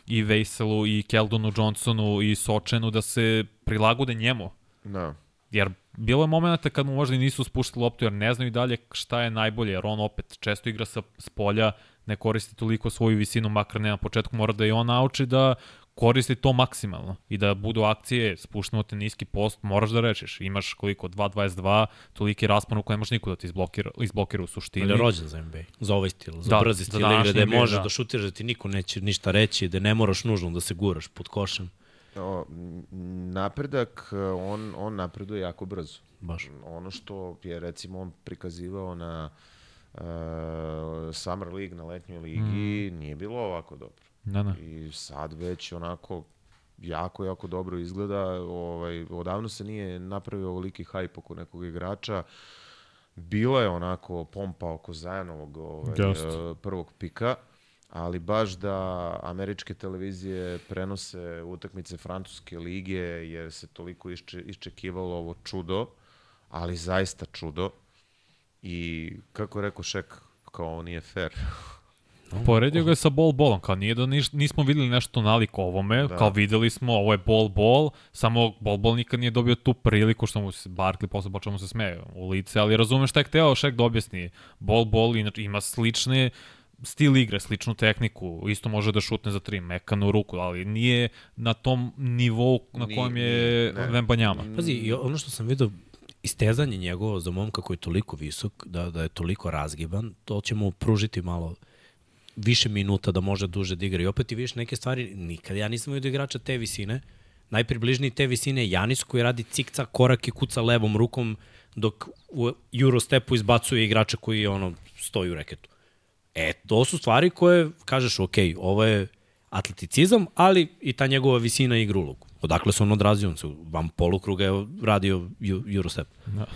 i Veselu, i Keldonu Johnsonu, i Sočenu da se prilagode njemu. Da. Jer bilo je momenta kad mu možda i nisu spuštali loptu, jer ne znaju i dalje šta je najbolje, jer on opet često igra sa, s polja, ne koristi toliko svoju visinu, makar ne na početku, mora da i on nauči da koristi to maksimalno i da budu akcije, spuštamo te niski post, moraš da rečeš, imaš koliko, 2.22, toliki raspon u kojem nemaš niko da ti izblokira, izblokira u suštini. Ali je rođen za NBA, za ovaj stil, za da, brzi stil igre, da možeš da. da šutiraš, da ti niko neće ništa reći, da ne moraš nužno da se guraš pod košem. O, napredak, on, on napreduje jako brzo. Baš. Ono što je recimo on prikazivao na uh, Summer League, na letnjoj ligi, mm. nije bilo ovako dobro. Da, da. I sad već onako jako, jako dobro izgleda. Ovaj, odavno se nije napravio ovoliki hajp oko nekog igrača. Bilo je onako pompa oko Zajanovog ovaj, uh, prvog pika, ali baš da američke televizije prenose utakmice francuske lige, jer se toliko išče, iščekivalo ovo čudo, ali zaista čudo. I kako rekao Šek, kao nije fair. Poredio ga je sa bol bolom, kao nije da niš, nismo videli nešto naliko ovome, da. kao videli smo ovo je bol bol, samo bol bol nikad nije dobio tu priliku što mu se Barkley posle počeo mu se smeje u lice, ali razumem šta je hteo Šek da objasni. Bol bol inače ima slične stil igre, sličnu tehniku, isto može da šutne za tri, mekanu ruku, ali nije na tom nivou na kojem je Vembanjama. Pazi, ono što sam vidio, istezanje njegovo za momka koji je toliko visok, da, da je toliko razgiban, to će mu pružiti malo više minuta da može duže da igra. I opet i vidiš neke stvari, nikad ja nisam vidio igrača te visine. Najpribližniji te visine je Janis koji radi cikca korak i kuca levom rukom dok u Eurostepu izbacuje igrača koji ono stoji u reketu. E, to su stvari koje kažeš, ok, ovo je atleticizam, ali i ta njegova visina igra ulogu. Odakle se on odrazio? On se vam polukruga je radio Eurostep. Da.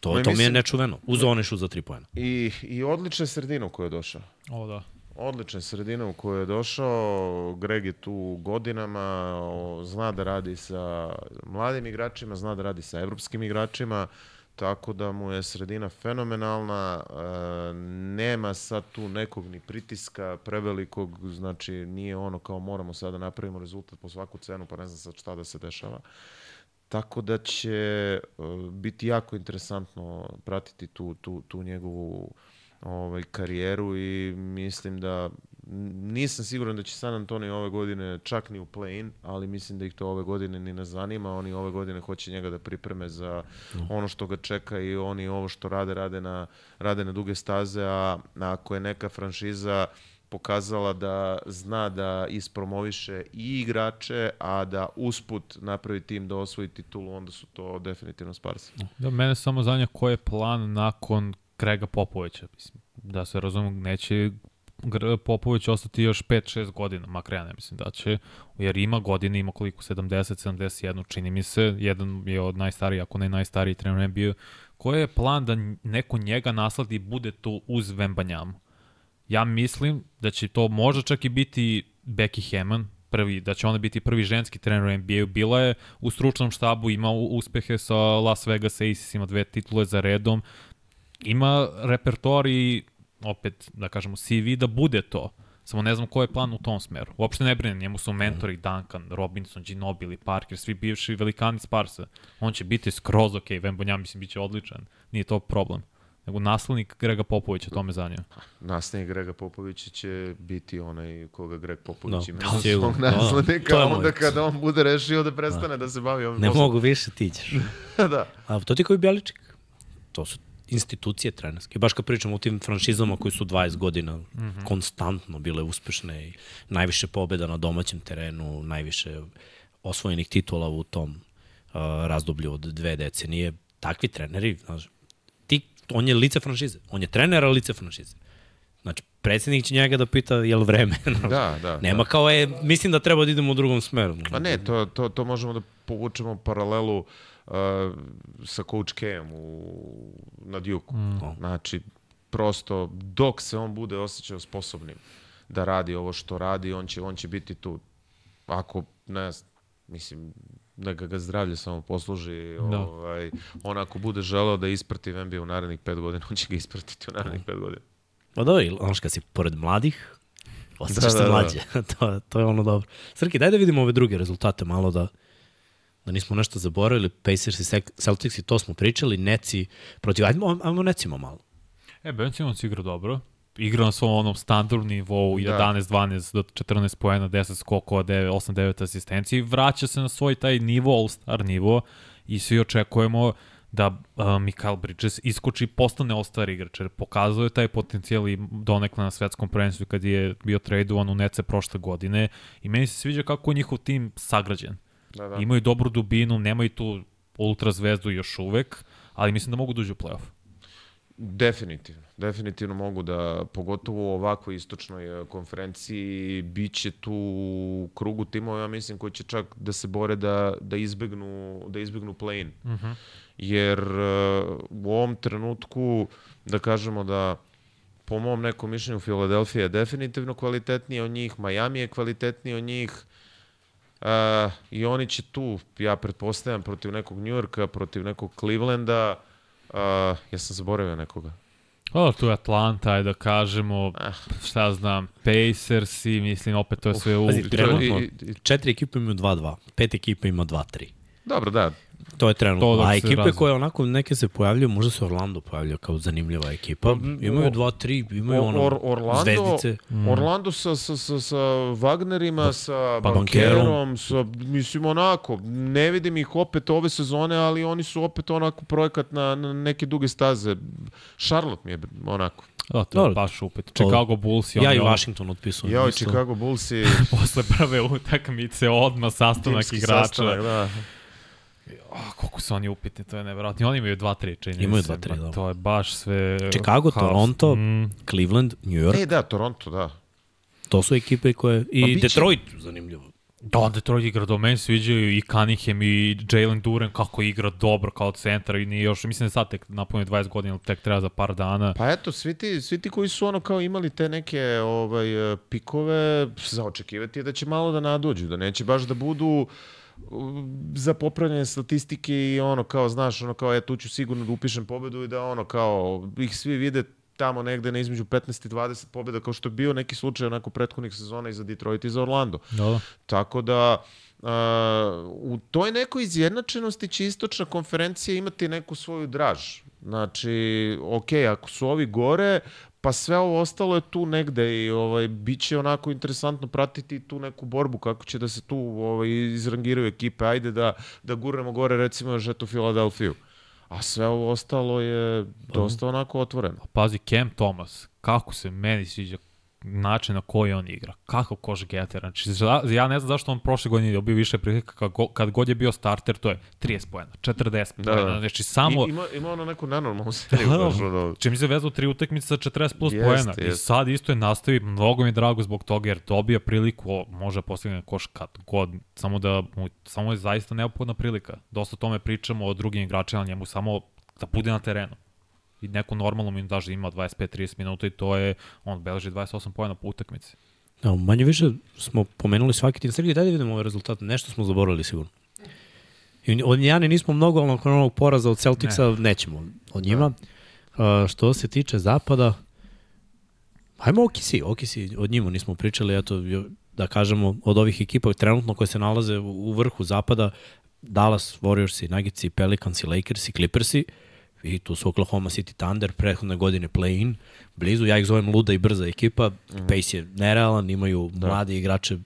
To, Ma, to mi je nečuveno. Uz šut za tri pojena. I, I odlična sredina u kojoj je došao. O, da. Odlična sredina u kojoj je došao. Greg je tu godinama, zna da radi sa mladim igračima, zna da radi sa evropskim igračima, tako da mu je sredina fenomenalna. E, nema sad tu nekog ni pritiska prevelikog, znači nije ono kao moramo sada da napravimo rezultat po svaku cenu, pa ne znam sad šta da se dešava. Tako da će uh, biti jako interesantno pratiti tu, tu, tu njegovu ovaj, karijeru i mislim da nisam siguran da će San Antonio ove godine čak ni u play-in, ali mislim da ih to ove godine ni ne zanima. Oni ove godine hoće njega da pripreme za ono što ga čeka i oni ovo što rade, rade na, rade na duge staze, a ako je neka franšiza uh, pokazala da zna da ispromoviše i igrače, a da usput napravi tim da osvoji titulu, onda su to definitivno Sparsi. Da, mene samo zanja koji je plan nakon Krega Popovića. Mislim, da se razumem, neće Popović ostati još 5-6 godina, makar ja ne mislim da će, jer ima godine, ima koliko, 70-71, čini mi se, jedan je od najstariji, ako ne najstariji trener NBA, koji je plan da neko njega nasladi i bude tu uz Vembanjamu? Ja mislim da će to možda čak i biti Becky Hammond, prvi, da će ona biti prvi ženski trener u NBA-u. Bila je u stručnom štabu, ima uspehe sa Las Vegas Aces, ima dve titule za redom. Ima repertoar i, opet, da kažemo, CV da bude to. Samo ne znam koji je plan u tom smeru. Uopšte ne brine, njemu su mentori Duncan, Robinson, Ginobili, Parker, svi bivši velikani Sparsa. On će biti skroz ok, Vembonja mislim biće odličan. Nije to problem nego naslednik Grega Popovića, to me zanima. Naslednik Grega Popovića će biti onaj koga Greg Popović no, ima za svog da, naslednika, no, onda kada on bude rešio da prestane da, da se bavi ovim Ne poslom. mogu više, ti ćeš. da. A to ti koji Bjeličik? To su institucije trenerske. Baš kad pričamo o tim franšizama koji su 20 godina mm -hmm. konstantno bile uspešne i najviše pobjeda na domaćem terenu, najviše osvojenih titula u tom uh, razdoblju od dve decenije. Takvi treneri, znaš, on je lice franšize. On je trener, ali lice franšize. Znači, predsednik će njega da pita je li vreme. da, da. Nema da. kao je, mislim da treba da idemo u drugom smeru. Pa ne, to, to, to možemo da povučemo paralelu uh, sa Coach K-om u, na Duke. Mm. Znači, prosto dok se on bude osjećao sposobnim da radi ovo što radi, on će, on će biti tu. Ako, ne znam, mislim, neka ga zdravlje samo posluži. Da. Ovaj, on ako bude želeo da isprati NBA u narednih pet godina, on će ga ispratiti u narednih pet godina. Pa dobro, znaš kad si pored mladih, osjećaš da, se da, da. mlađe. Da. to, to je ono dobro. Srki, daj da vidimo ove druge rezultate malo da da nismo nešto zaboravili, Pacers i Celtics i to smo pričali, Neci protiv, ajmo, ajmo Necimo malo. E, Ben Simmons igra dobro, igra na svom onom standardnom nivou, Da. 11-12 do 14 poena, 10 skokova, 8-9 asistencije, vraća se na svoj taj nivo, all-star nivo i svi očekujemo da uh, Mikael Bridges iskoči i postane all-star igrač, jer pokazuje taj potencijal i donekle na svetskom prvenstvu kad je bio tradovan u Nece prošle godine i meni se sviđa kako je njihov tim sagrađen. Da, da. Imaju dobru dubinu, nemaju tu ultra zvezdu još uvek, ali mislim da mogu da uđu u playoff. Definitivno. Definitivno mogu da, pogotovo u ovakvoj istočnoj e, konferenciji, bit će tu u krugu timova, ja mislim, koji će čak da se bore da, da izbegnu, da izbegnu play-in. Uh -huh. Jer e, u ovom trenutku, da kažemo da po mom nekom mišljenju Filadelfija je definitivno kvalitetnija od njih, Miami je kvalitetniji od njih, Uh, I oni će tu, ja pretpostavljam, protiv nekog Njujorka, protiv nekog Clevelanda, uh, ja sam zaboravio nekoga. O, tu je Atlanta, ajde da kažemo, Ah. šta znam, Pacers i mislim, opet to je sve u... Pazi, trenutno, četiri ekipe imaju 2-2, pet ekipa ima 2-3. Dobro, da. To je trenutno. To A ekipe razvije. koje onako neke se pojavljaju, možda se Orlando pojavlja kao zanimljiva ekipa. Imaju 2-3, imaju ono Or, Orlando, zvezdice. Orlando sa, sa, sa, sa Wagnerima, sa pa Bankerom, sa, mislim onako, ne vidim ih opet ove sezone, ali oni su opet onako projekat na, na neke duge staze. Charlotte mi je onako. Da, to je baš upet. Chicago Bulls i Ja i ono- Washington otpisujem. Jao, isto. Chicago Bulls i posle prve utakmice odmah sastanak timski igrača. sastanak, da. Oh, koliko su oni upitni, to je nevjerojatno. Oni imaju 2-3, čini Imaju se. 2-3, Ma, da. To je baš sve... Chicago, haos. Toronto, Mm, Cleveland, New York. E, da, Toronto, da. To su ekipe koje... Pa I biće- Detroit, zanimljivo. Da, Detroit igra do meni sviđaju i Cunningham i Jalen Duren kako igra dobro kao centar i nije još, mislim da sad tek napunio 20 godina, ali tek treba za par dana. Pa eto, svi ti, svi ti koji su ono kao imali te neke ovaj, e, pikove, za očekivati je da će malo da nadođu, da neće baš da budu uh, za popravljanje statistike i ono kao, znaš, ono kao, ja tu ću sigurno da upišem pobedu i da ono kao, ih svi vide tamo negde na između 15 i 20 pobjeda, kao što je bio neki slučaj onako prethodnih sezona i za Detroit i za Orlando. Da, da. Tako da uh, u toj nekoj izjednačenosti će istočna konferencija imati neku svoju draž. Znači, ok, ako su ovi gore, pa sve ovo ostalo je tu negde i ovaj, bit će onako interesantno pratiti tu neku borbu, kako će da se tu ovaj, izrangiraju ekipe. Ajde da, da gurnemo gore recimo eto Filadelfiju. A sve ovo ostalo je dosta onako otvoreno. Pazi, Cam Thomas, kako se meni sviđa način na koji on igra. Kako koš getter. Znači, za- ja ne znam zašto on prošle godine dobio više prilika kad, go- kad god je bio starter, to je 30 poena, 40 Da, poena. da. Znači, samo... I, ima, ima ono neku nenormalnu seriju. Da, baš ono, Čim se vezao tri utakmice sa 40 plus Jeste, poena. I jeste. sad isto je nastavi, mnogo mi je drago zbog toga jer dobija priliku, o, može postigne koš kad god, samo da mu, samo je zaista neophodna prilika. Dosta o tome pričamo o drugim igračima, njemu samo da bude na terenu. I neku normalnu minutažu daže ima 25-30 minuta i to je, on beleži 28 poena po utakmici. Da, manje više smo pomenuli svaki tim. Sergij, daj da vidimo ove rezultate. Nešto smo zaboravili sigurno. I od Njani nismo mnogo, ali nakon onog poraza od Celticsa ne. nećemo od njima. Da. Uh, što se tiče zapada, hajmo OKC, OKC, od njima nismo pričali, eto, da kažemo, od ovih ekipa trenutno koje se nalaze u, vrhu zapada, Dallas, Warriors, Nuggets, Pelicans, Lakers i Clippersi, i tu su Oklahoma City Thunder, prethodne godine play-in, blizu, ja ih zovem luda i brza ekipa, mm. pace je nerealan, imaju da. mlade igrače,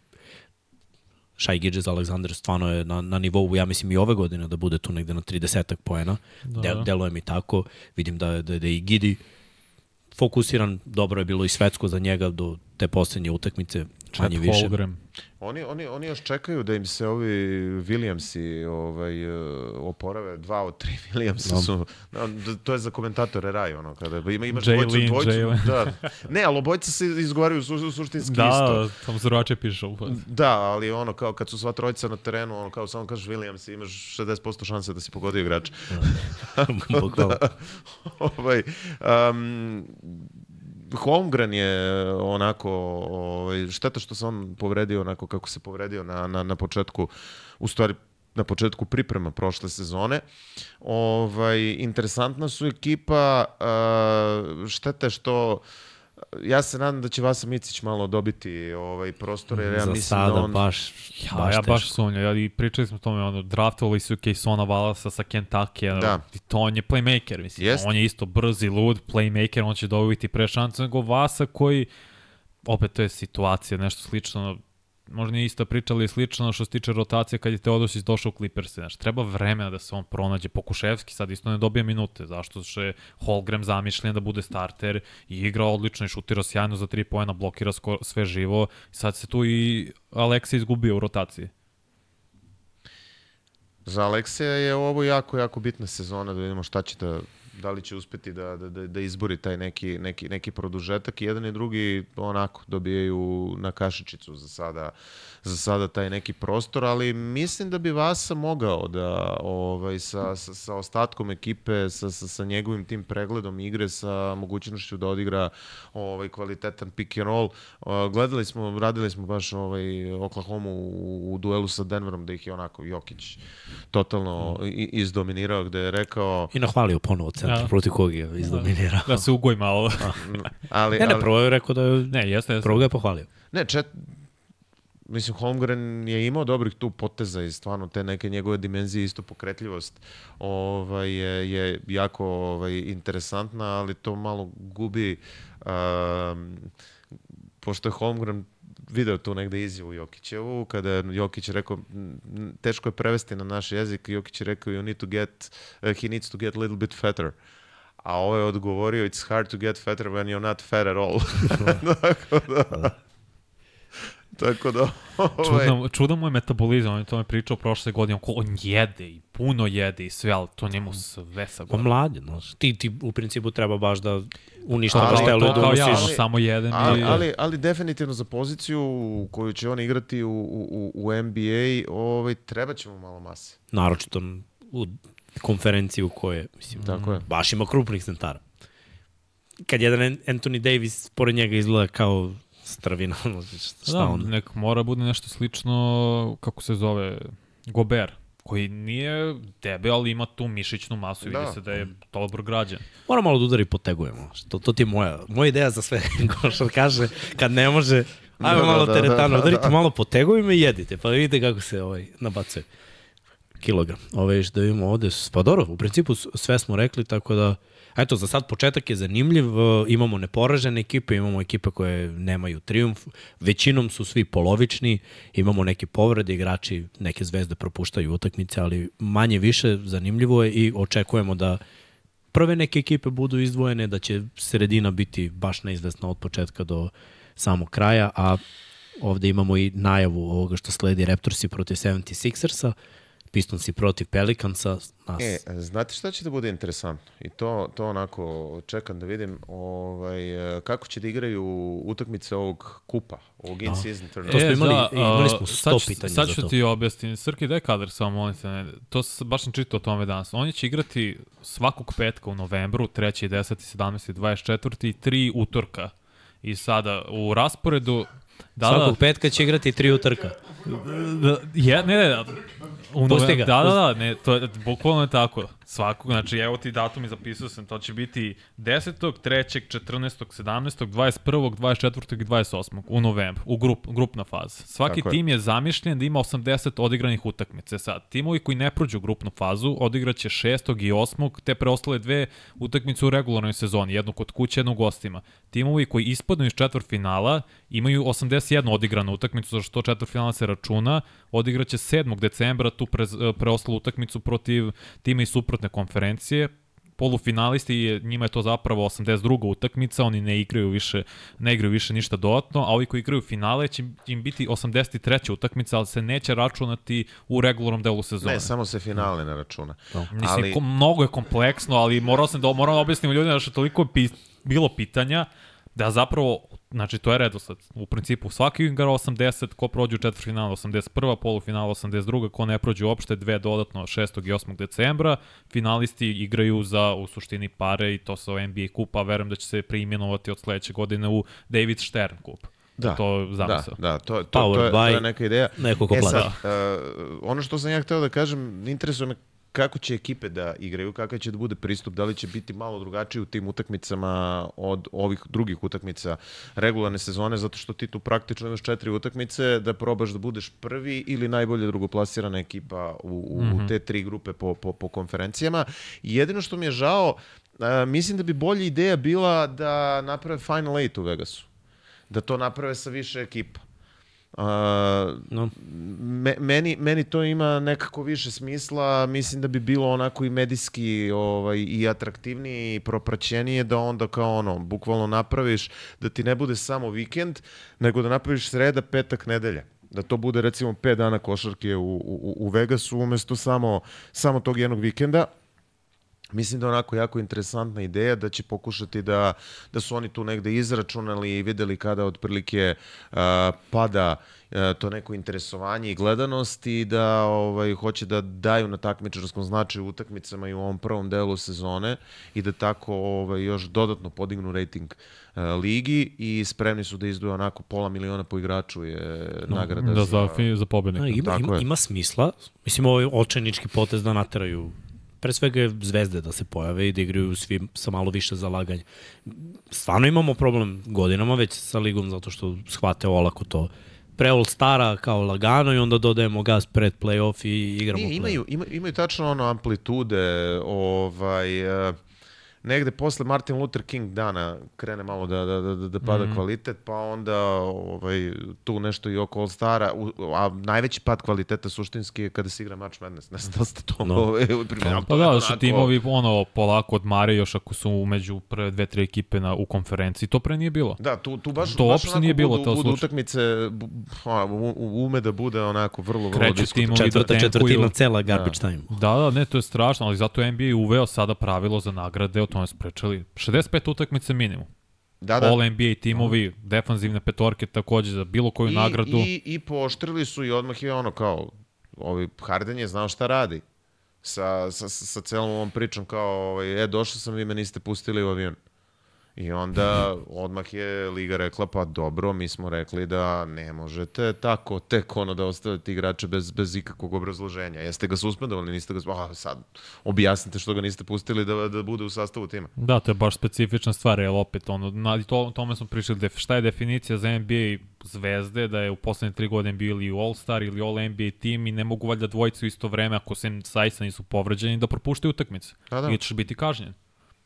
Shai Gidges Alexander stvarno je na, na nivou, ja mislim i ove godine da bude tu negde na 30 poena. Da. Del, deluje mi tako. Vidim da, da, da i Gidi fokusiran, dobro je bilo i svetsko za njega do te poslednje utakmice, manje Chet više. Holmgren. Oni, oni, oni još čekaju da im se ovi Williamsi ovaj, uh, oporave. Dva od tri Williamsa Da. su... No, d- to je za komentatore raj, ono, kada ima, imaš Jalen, dvojicu, dvojicu, Jalen. da. Ne, ali obojca se izgovaraju su, suštinski isto. Da, tamo drugačije piše. u- Da, ali ono, kao kad su sva trojica na terenu, ono, kao samo kažeš Williams, imaš 60% šanse da si pogodio igrača. Bukvalno. ovaj, um, Holmgren je onako, ovaj, šteta što se on povredio onako kako se povredio na, na, na početku, u stvari na početku priprema prošle sezone. Ovaj, interesantna su ekipa, šteta što uh, ja se nadam da će Vasa Micić malo dobiti ovaj prostor, jer ja Za mislim sada da on... baš, Ja, baš ja baš teško. sumnjam, ja, i pričali smo o tome, ono, draftovali su Kejsona Valasa sa Kentucky, Da. i to on je playmaker, mislim, Jest. on je isto brz i lud, playmaker, on će dobiti pre šancu nego Vasa koji, opet to je situacija, nešto slično, možda nije isto priča, ali je slično što se tiče rotacije kad je Teodosić došao u Clippers. Znaš, treba vremena da se on pronađe. Pokuševski sad isto ne dobija minute. Zašto što je Holgram zamišljen da bude starter i igra odlično i šutira sjajno za tri pojena, blokira skoro sve živo. Sad se tu i Aleksa izgubio u rotaciji. Za Aleksija je ovo jako, jako bitna sezona da vidimo šta će da da li će uspeti da, da, da, da izbori taj neki, neki, neki produžetak i jedan i drugi onako dobijaju na kašičicu za sada, za sada taj neki prostor, ali mislim da bi Vasa mogao da ovaj, sa, sa, sa ostatkom ekipe, sa, sa, sa njegovim tim pregledom igre, sa mogućnošću da odigra ovaj, kvalitetan pick and roll. Gledali smo, radili smo baš ovaj, Oklahoma u, u duelu sa Denverom da ih je onako Jokić totalno i, izdominirao gde je rekao I nahvalio ponovo centar Da. protiv kog je izdominirao. Da se ugoj malo. ali, Ne, ne, ali prvo je rekao da je, ne, jeste, jeste. prvo ga je pohvalio. ne čet, mislim Holmgren je imao dobrih tu poteza i stvarno te neke njegove dimenzije isto pokretljivost ovaj je, je jako ovaj interesantna ali to malo gubi um, pošto je Holmgren video tu negde izjavu Jokićevu, kada je Jokić rekao, "M, teško je prevesti na naš jezik, Jokić je rekao, you need to get, uh, he needs to get a little bit fatter. A ovo je odgovorio, it's hard to get fatter when you're not fat at all. Tako da... Tako da... Ovaj, Čudan, čudan mu je metabolizam, on je to me pričao prošle godine, on, on jede i puno jede i sve, ali to njemu sve sa mlad je, znaš. Ti, ti u principu treba baš da uništavaš Ali telo i da kao ja, ono, unosiš. samo jedem ali, i... ali, ali definitivno za poziciju u koju će on igrati u, u, u NBA, ovaj, treba će mu malo mase. Naročito u konferenciji u kojoj, mislim, Tako je. baš ima krupnih centara. Kad jedan An- Anthony Davis pored njega izgleda kao stravina, ono, šta da, on? nek mora bude nešto slično, kako se zove, Gober, koji nije debel, ali ima tu mišićnu masu i Da. vidi se da je dobro građan. Mora malo da udari potegujemo. To, to ti je moja, moja ideja za sve košar kaže, kad ne može, ajmo Da, malo da, da, teretano, da, udarite da. malo potegujemo i jedite, pa vidite kako se ovaj, nabacuje. Kilogram. Ove, da vidimo ovde, s- pa dobro, u principu sve smo rekli, tako da, eto, za sad početak je zanimljiv, e, imamo neporažene ekipe, imamo ekipe koje nemaju triumf, većinom su svi polovični, imamo neke povrede, igrači, neke zvezde propuštaju utakmice, ali manje više zanimljivo je i očekujemo da prve neke ekipe budu izdvojene, da će sredina biti baš neizvesna od početka do samog kraja, a ovde imamo i najavu ovoga što sledi Raptorsi protiv 76ersa, Pistonsi protiv Pelicansa, nas. E, znate šta će da bude interesantno? I to, to onako čekam da vidim ovaj, e, kako će da igraju utakmice ovog kupa, ovog in-season To tournamenta. smo imali- imali smo 100 sad pitanja Sad za ću to. ti objasniti. Srki, daj kadar samo, molim se. Ne, to s- baš sam čitao o tome danas. Oni će igrati svakog petka u novembru, 3. 10. 17. 24. i tri utorka. I sada u rasporedu Da, Svakog da, petka će igrati tri utrka. da, je, ne, ne, da, u Pusti ga, Da, da, da, ne, to je bukvalno je tako. Svakog, znači evo ti datum i zapisao sam, to će biti 10. 3. 14. 17. 21. 24. i 28. u novembru, u grup, grupna faza. Svaki Tako je. tim je zamišljen da ima 80 odigranih utakmice. Sad, timovi koji ne prođu grupnu fazu odigraće 6. i 8. te preostale dve utakmice u regularnoj sezoni, jednu kod kuće, jednu gostima. Timovi koji ispadnu iz četvrtfinala imaju 81 odigranu utakmicu, za što četvrtfinala se računa, odigraće 7. decembra tu pre, preostalu utakmicu protiv tima iz suprotne konferencije, polufinalisti, je- njima je to zapravo 82. utakmica, oni ne igraju više, ne igraju više ništa dodatno, a ovi koji igraju finale će im biti 83. utakmica, ali se neće računati u regularnom delu sezone. Ne, samo se finale ne računa. Mislim, Ali- ali... ko, mnogo je kompleksno, ali morao sam da, moram da objasnim ljudima da što je toliko pi, bilo pitanja da zapravo, znači to je redosled. U principu svaki igra 80, ko prođe u četvrtfinalu 81, polufinal 82, ko ne prođe uopšte dve dodatno 6. i 8. decembra. Finalisti igraju za u suštini pare i to sa NBA kupa, verujem da će se preimenovati od sledeće godine u David Stern kup. Da, To da, zamisao. da, to, to, to, Powered je, to je neka ideja. neko ko e plaća. sad, uh, ono što sam ja hteo da kažem, interesuje me kako će ekipe da igraju, kakav će da bude pristup, da li će biti malo drugačiji u tim utakmicama od ovih drugih utakmica regularne sezone, zato što ti tu praktično imaš četiri utakmice da probaš da budeš prvi ili najbolje drugoplasirana ekipa u, u, mm -hmm. u te tri grupe po, po, po konferencijama. I jedino što mi je žao, a, mislim da bi bolja ideja bila da naprave Final Eight u Vegasu. Da to naprave sa više ekipa. Uh, no. me, meni, meni to ima nekako više smisla, mislim da bi bilo onako i medijski ovaj, i atraktivnije i propraćenije da onda kao ono, bukvalno napraviš da ti ne bude samo vikend, nego da napraviš sreda, petak, nedelja da to bude recimo 5 dana košarke u, u, u Vegasu umesto samo, samo tog jednog vikenda Mislim da je onako jako interesantna ideja da će pokušati da, da su oni tu negde izračunali i videli kada otprilike uh, pada uh, to neko interesovanje i gledanost i da ovaj, hoće da daju na takmičarskom značaju utakmicama i u ovom prvom delu sezone i da tako ovaj, još dodatno podignu rating uh, ligi i spremni su da izdvoje onako pola miliona po igraču je no, nagrada da, za, za, za pobednika. Ima, ima, ima smisla. Mislim, ovo je očajnički potez da nateraju pre svega zvezde da se pojave i da igraju svi sa malo više zalaganja. Stvarno imamo problem godinama već sa ligom zato što shvate olako to pre All Stara kao lagano i onda dodajemo gas pred playoff i igramo Nije, imaju, imaju, imaju tačno ono amplitude, ovaj, uh, negde posle Martin Luther King dana krene malo da, da, da, da pada mm. kvalitet, pa onda ovaj, tu nešto i oko All-Stara, a najveći pad kvaliteta suštinski je kada se igra March Madness. Ne znam da ste to no. ovaj, primjerno. Pa da, da su timovi ono, polako odmare još ako su umeđu prve dve, tri ekipe na, u konferenciji. To pre nije bilo. Da, tu, tu baš, to baš nije bilo budu, budu utakmice, a, ume da bude onako vrlo, vrlo diskutabilno. Da Četvrta četvrtina cela garbage da. time. Da, da, ne, to je strašno, ali zato je NBA uveo sada pravilo za nagrade tome sprečali. 65 utakmice minimum. Da, da. All NBA timovi, -huh. defanzivne petorke takođe za bilo koju I, nagradu. I, I pooštrili su i odmah je ono kao, ovi Harden je znao šta radi sa, sa, sa celom ovom pričom kao, ovaj, e, došao sam, vi me niste pustili u avion. I onda odmah je Liga rekla, pa dobro, mi smo rekli da ne možete tako tek ono da ostavite igrače bez, bez ikakvog obrazloženja. Jeste ga suspendovali, niste ga, a sad objasnite što ga niste pustili da, da bude u sastavu tima. Da, to je baš specifična stvar, jer opet, ono, na, to, tome smo pričali, def, šta je definicija za NBA zvezde, da je u poslednje tri godine bio ili All-Star ili All-NBA tim i ne mogu valjda dvojicu isto vreme, ako se zaista nisu povređeni, da propuštaju utakmice. Da, da. I ćeš biti kažnjen.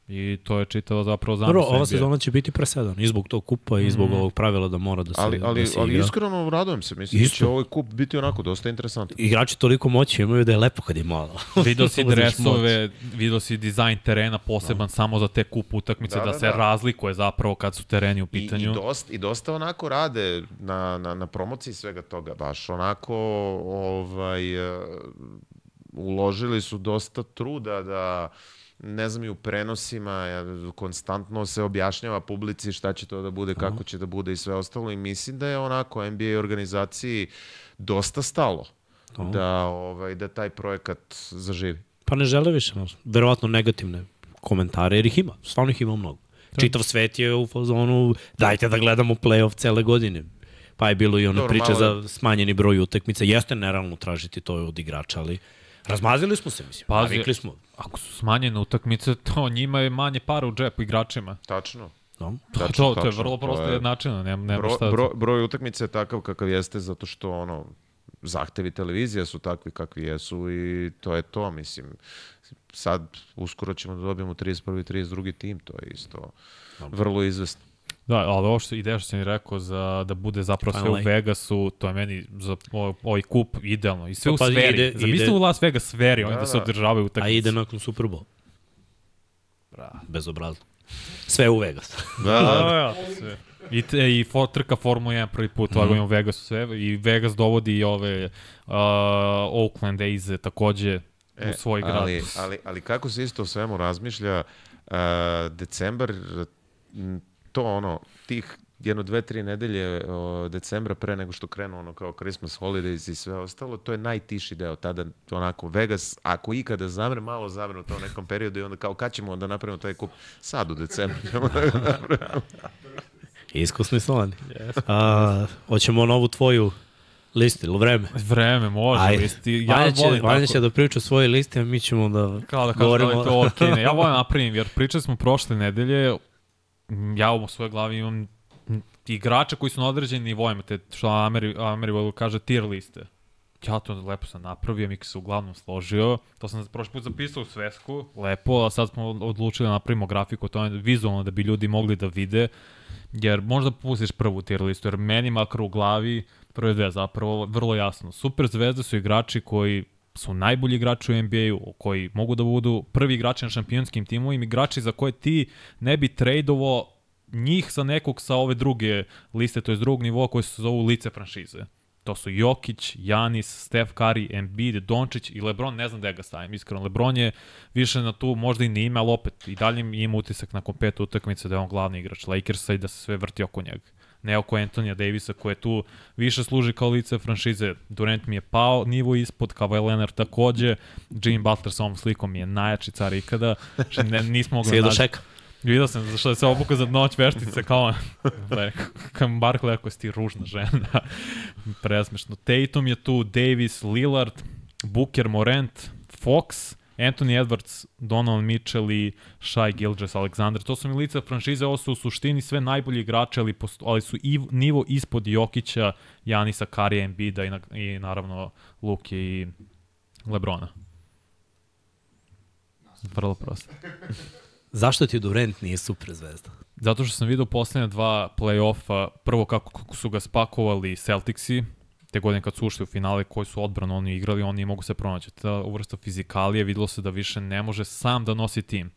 I to je čitava zapravo zamisla. Dobro, ova sezona će biti presedan i zbog tog kupa i zbog mm. ovog pravila da mora da se, ali, ali, da se ali igra. iskreno radujem se, mislim Isto. da će ovaj kup biti onako dosta interesantan. Igrači toliko moći imaju da je lepo kad je malo. Vidio si dresove, vidio si dizajn terena poseban da. samo za te kup utakmice, da, da, da se da. razlikuje zapravo kad su tereni u pitanju. I, i, dosta, I dosta onako rade na, na, na promociji svega toga, baš onako ovaj, uh, uložili su dosta truda da ne znam i u prenosima, konstantno se objašnjava publici šta će to da bude, kako će da bude i sve ostalo i mislim da je onako NBA organizaciji dosta stalo Aha. da, ovaj, da taj projekat zaživi. Pa ne žele više, verovatno negativne komentare, jer ih ima, stvarno ih ima mnogo. Da. Čitav svet je u fazonu, dajte da gledamo playoff cele godine. Pa je bilo i ono Dobro, priče malo... za smanjeni broj utakmica. Jeste nerealno tražiti to od igrača, ali Razmazili smo se, mislim. Pazi, Navikli smo. Ako su smanjene utakmice, to njima je manje para u džepu igračima. Tačno. No. Tačno, to, to, to je vrlo prosto jednačino, nema, nema bro, šta. Bro, broj utakmice je takav kakav jeste zato što ono, zahtevi televizije su takvi kakvi jesu i to je to, mislim. Sad uskoro ćemo da dobijemo 31. i 32. tim, to je isto vrlo izvestno. Da, ali ovo što ideja što sam rekao za, da bude zapravo sve u Vegasu, to je meni za ovaj kup idealno. I sve pa, u sferi. Ide, Zamislite u Las Vegas sferi, oni da, da se da. održavaju utakmice. A ide nakon Super Bowl. Bra, bezobrazno. Sve u Vegas. da, da, da. Sve. I, te, i for, trka Formula 1 prvi put mm. -hmm. u Vegasu sve i Vegas dovodi i ove uh, Oakland A's takođe e, u svoj grad. Ali, ali, ali kako se isto o svemu razmišlja, uh, decembar to ono, tih jedno, dve, tri nedelje o, decembra pre nego što krenu ono kao Christmas holidays i sve ostalo, to je najtiši deo. Tada onako Vegas, ako ikada zamre, malo zamre u tom nekom periodu i onda kao kad ćemo onda napravimo taj kup? Sad u decembru ćemo da Iskusni su oni. Yes. A, hoćemo novu tvoju Listi, ili vreme? Vreme, može Ajde. listi. Ja Vanja će, volim Vanja će da priča svoje liste, a mi ćemo da Kao da kažem da je to ok. Ne, ja volim napravim, jer pričali smo prošle nedelje, ja u svojoj glavi imam igrača koji su na određenim nivoima, te što Ameri, Ameri kaže tier liste. Ja to lepo sam napravio, mi se uglavnom složio. To sam prošli put zapisao u svesku, lepo, a sad smo odlučili da napravimo grafiku, to je vizualno da bi ljudi mogli da vide. Jer možda pustiš prvu tier listu, jer meni makar u glavi prve dve zapravo vrlo jasno. Super zvezde su igrači koji su najbolji igrači u NBA-u, koji mogu da budu prvi igrači na šampionskim timovima, igrači za koje ti ne bi tradeovo njih sa nekog sa ove druge liste, to je drugog nivoa koji se zovu lice franšize. To su Jokić, Janis, Steph Curry, Embiid, Dončić i LeBron, ne znam da ga stavim, iskreno. LeBron je više na tu, možda i ne ima, ali opet i dalje ima utisak nakon pet utakmice da je on glavni igrač Lakersa i da se sve vrti oko njega. Ne oko Antonija Davisa koje tu više služi kao lice franšize. Durant mi je pao nivo ispod, Kawhi Leonard takođe, Jimmy Butler sa ovom slikom je najjači car ikada. Ne, nismo mogli... Svijedo šeka. Vidio sam zašto je se obuka za noć veštice kao da kao Barkley ako si ti ružna žena. Presmešno. Tatum je tu, Davis, Lillard, Booker, Morant, Fox, Anthony Edwards, Donovan Mitchell i Shai Gilgis Alexander. To su mi lica franšize, ovo su u suštini sve najbolji igrači, ali, posto, ali su i nivo ispod Jokića, Janisa, Karija, Embida i, na, i naravno Luke i Lebrona. Vrlo prosto. Zašto ti Durant nije super zvezda? Zato što sam vidio poslednja dva play-offa, prvo kako, kako su ga spakovali Celticsi, te godine kad su ušli u finale koji su odbrano oni igrali, oni mogu se pronaći. Ta uvrsta fizikalije videlo se da više ne može sam da nosi tim.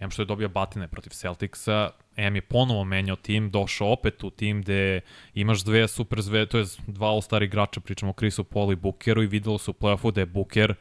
Em što je dobio batine protiv Celticsa, Em je ponovo menjao tim, došao opet u tim gde imaš dve super zve, to je dva all-star igrača, pričamo o Chrisu Paul i Bookeru i videlo se u play-offu da je Booker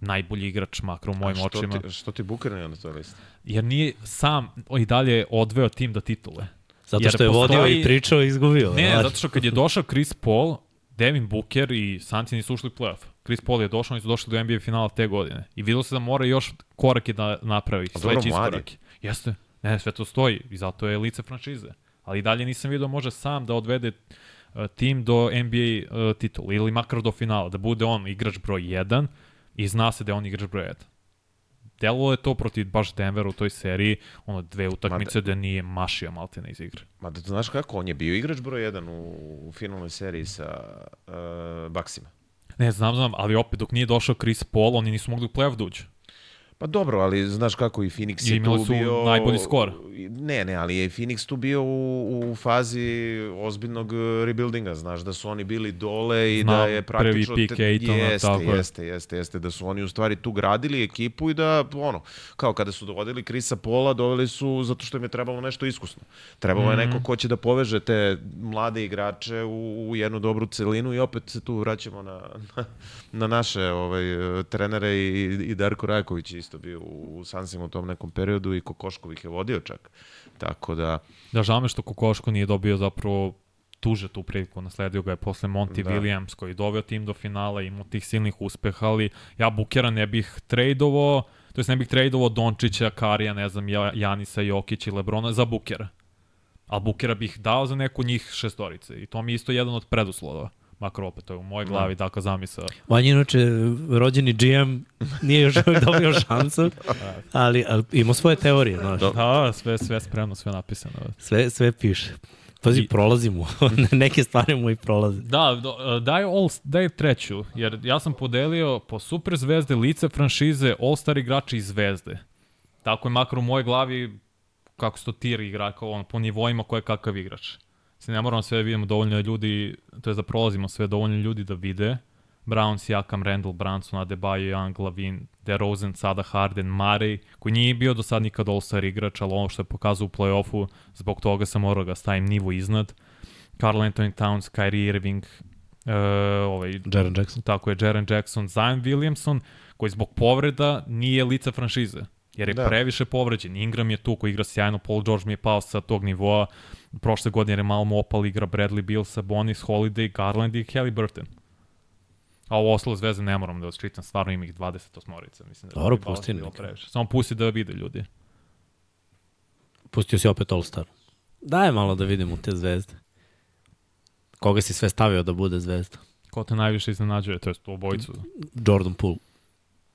najbolji igrač makro u mojim što očima. Ti, što ti Booker ne na toj listi? Jer nije sam i dalje odveo tim do titule. Zato što je postoji... vodio i pričao i izgubio. Ne, znači. zato što kad je došao Chris Paul, Devin Booker i Sanci nisu ušli u playoff. Chris Paul je došao, oni su došli do NBA finala te godine. I vidio se da mora još korake da napravi, sledeći iskorake. Jeste, ne, sve to stoji i zato je lice franšize. Ali dalje nisam vidio da može sam da odvede uh, tim do NBA uh, titula ili makar do finala, da bude on igrač broj 1 i zna se da je on igrač broj 1 delo je to protiv baš Denveru u toj seriji, ono dve utakmice da nije mašio Maltene iz igre. Ma da znaš kako, on je bio igrač broj 1 u, u finalnoj seriji sa uh, Baksima. Ne, znam, znam, ali opet dok nije došao Chris Paul, oni nisu mogli u playoff da uđu. Pa dobro, ali znaš kako i Phoenix I je tu bio... najbolji skor. Ne, ne, ali je Phoenix tu bio u, u fazi ozbiljnog uh, rebuildinga, znaš, da su oni bili dole i Znam, da je praktično... prvi pik Ejtona, jeste, tako jeste, jeste, jeste, da su oni u stvari tu gradili ekipu i da, ono, kao kada su dovodili Krisa Pola, doveli su zato što im je trebalo nešto iskusno. Trebalo mm -hmm. je neko mhm. ko će da poveže te mlade igrače u, u jednu dobru celinu i opet se tu vraćamo na, na, na naše ovaj, trenere i, i Darko Rajaković isto bio u, u Sansima u tom nekom periodu i Kokoškov ih je vodio čak. Tako da... Da, žao me što Kokoško nije dobio zapravo tuže tu priliku, nasledio ga je posle Monty da. Williams koji je doveo tim do finala, imao tih silnih uspeha, ali ja Bukera ne bih tradovao, to jest ne bih tradovao Dončića, Karija, ne znam, Janisa, Jokić i Lebrona za Bukera. A Bukera bih dao za neku njih šestorice i to mi je isto jedan od preduslova makar opet, to je u mojoj glavi da. takva zamisla. Vanja inače rođeni GM nije još dobio šansu, ali, ali ima svoje teorije, znaš. Da, sve, sve spremno, sve napisano. Sve, sve piše. Pazi, I... prolazimo. Neke stvari mu i prolaze. Da, daj, all, daj treću, jer ja sam podelio po super zvezde, lice franšize, all-star igrači i zvezde. Tako je makar u mojoj glavi kako se to tir igra, kao on, po nivoima ko je kakav igrač se ne moramo sve da vidimo dovoljno ljudi, to je da prolazimo sve dovoljno ljudi da vide. Brown, Siakam, Randall, Branson, Adebayo, Young, Lavin, DeRozan, sada Harden, Murray, koji nije bio do sad nikad All-Star igrač, ali ono što je pokazao u play-offu, zbog toga sam morao ga stavim nivo iznad. Carl Anthony Towns, Kyrie Irving, uh, ovaj, Jaren Jackson. Tako je, Jaren Jackson, Zion Williamson, koji zbog povreda nije lica franšize, jer je da. previše povređen. Ingram je tu koji igra sjajno, Paul George mi je pao sa tog nivoa, prošle godine je malo mu igra Bradley Bill, Sabonis, Holiday, Garland i Kelly Burton. A ovo ostalo zvezde ne moram da očkitam, stvarno ima ih 20 osmorica. Mislim da Dobro, pusti Samo pusti da vide ljudi. Pustio si opet All-Star. Daj malo da vidimo te zvezde. Koga si sve stavio da bude zvezda? Ko te najviše iznenađuje, to je obojicu? Jordan Poole.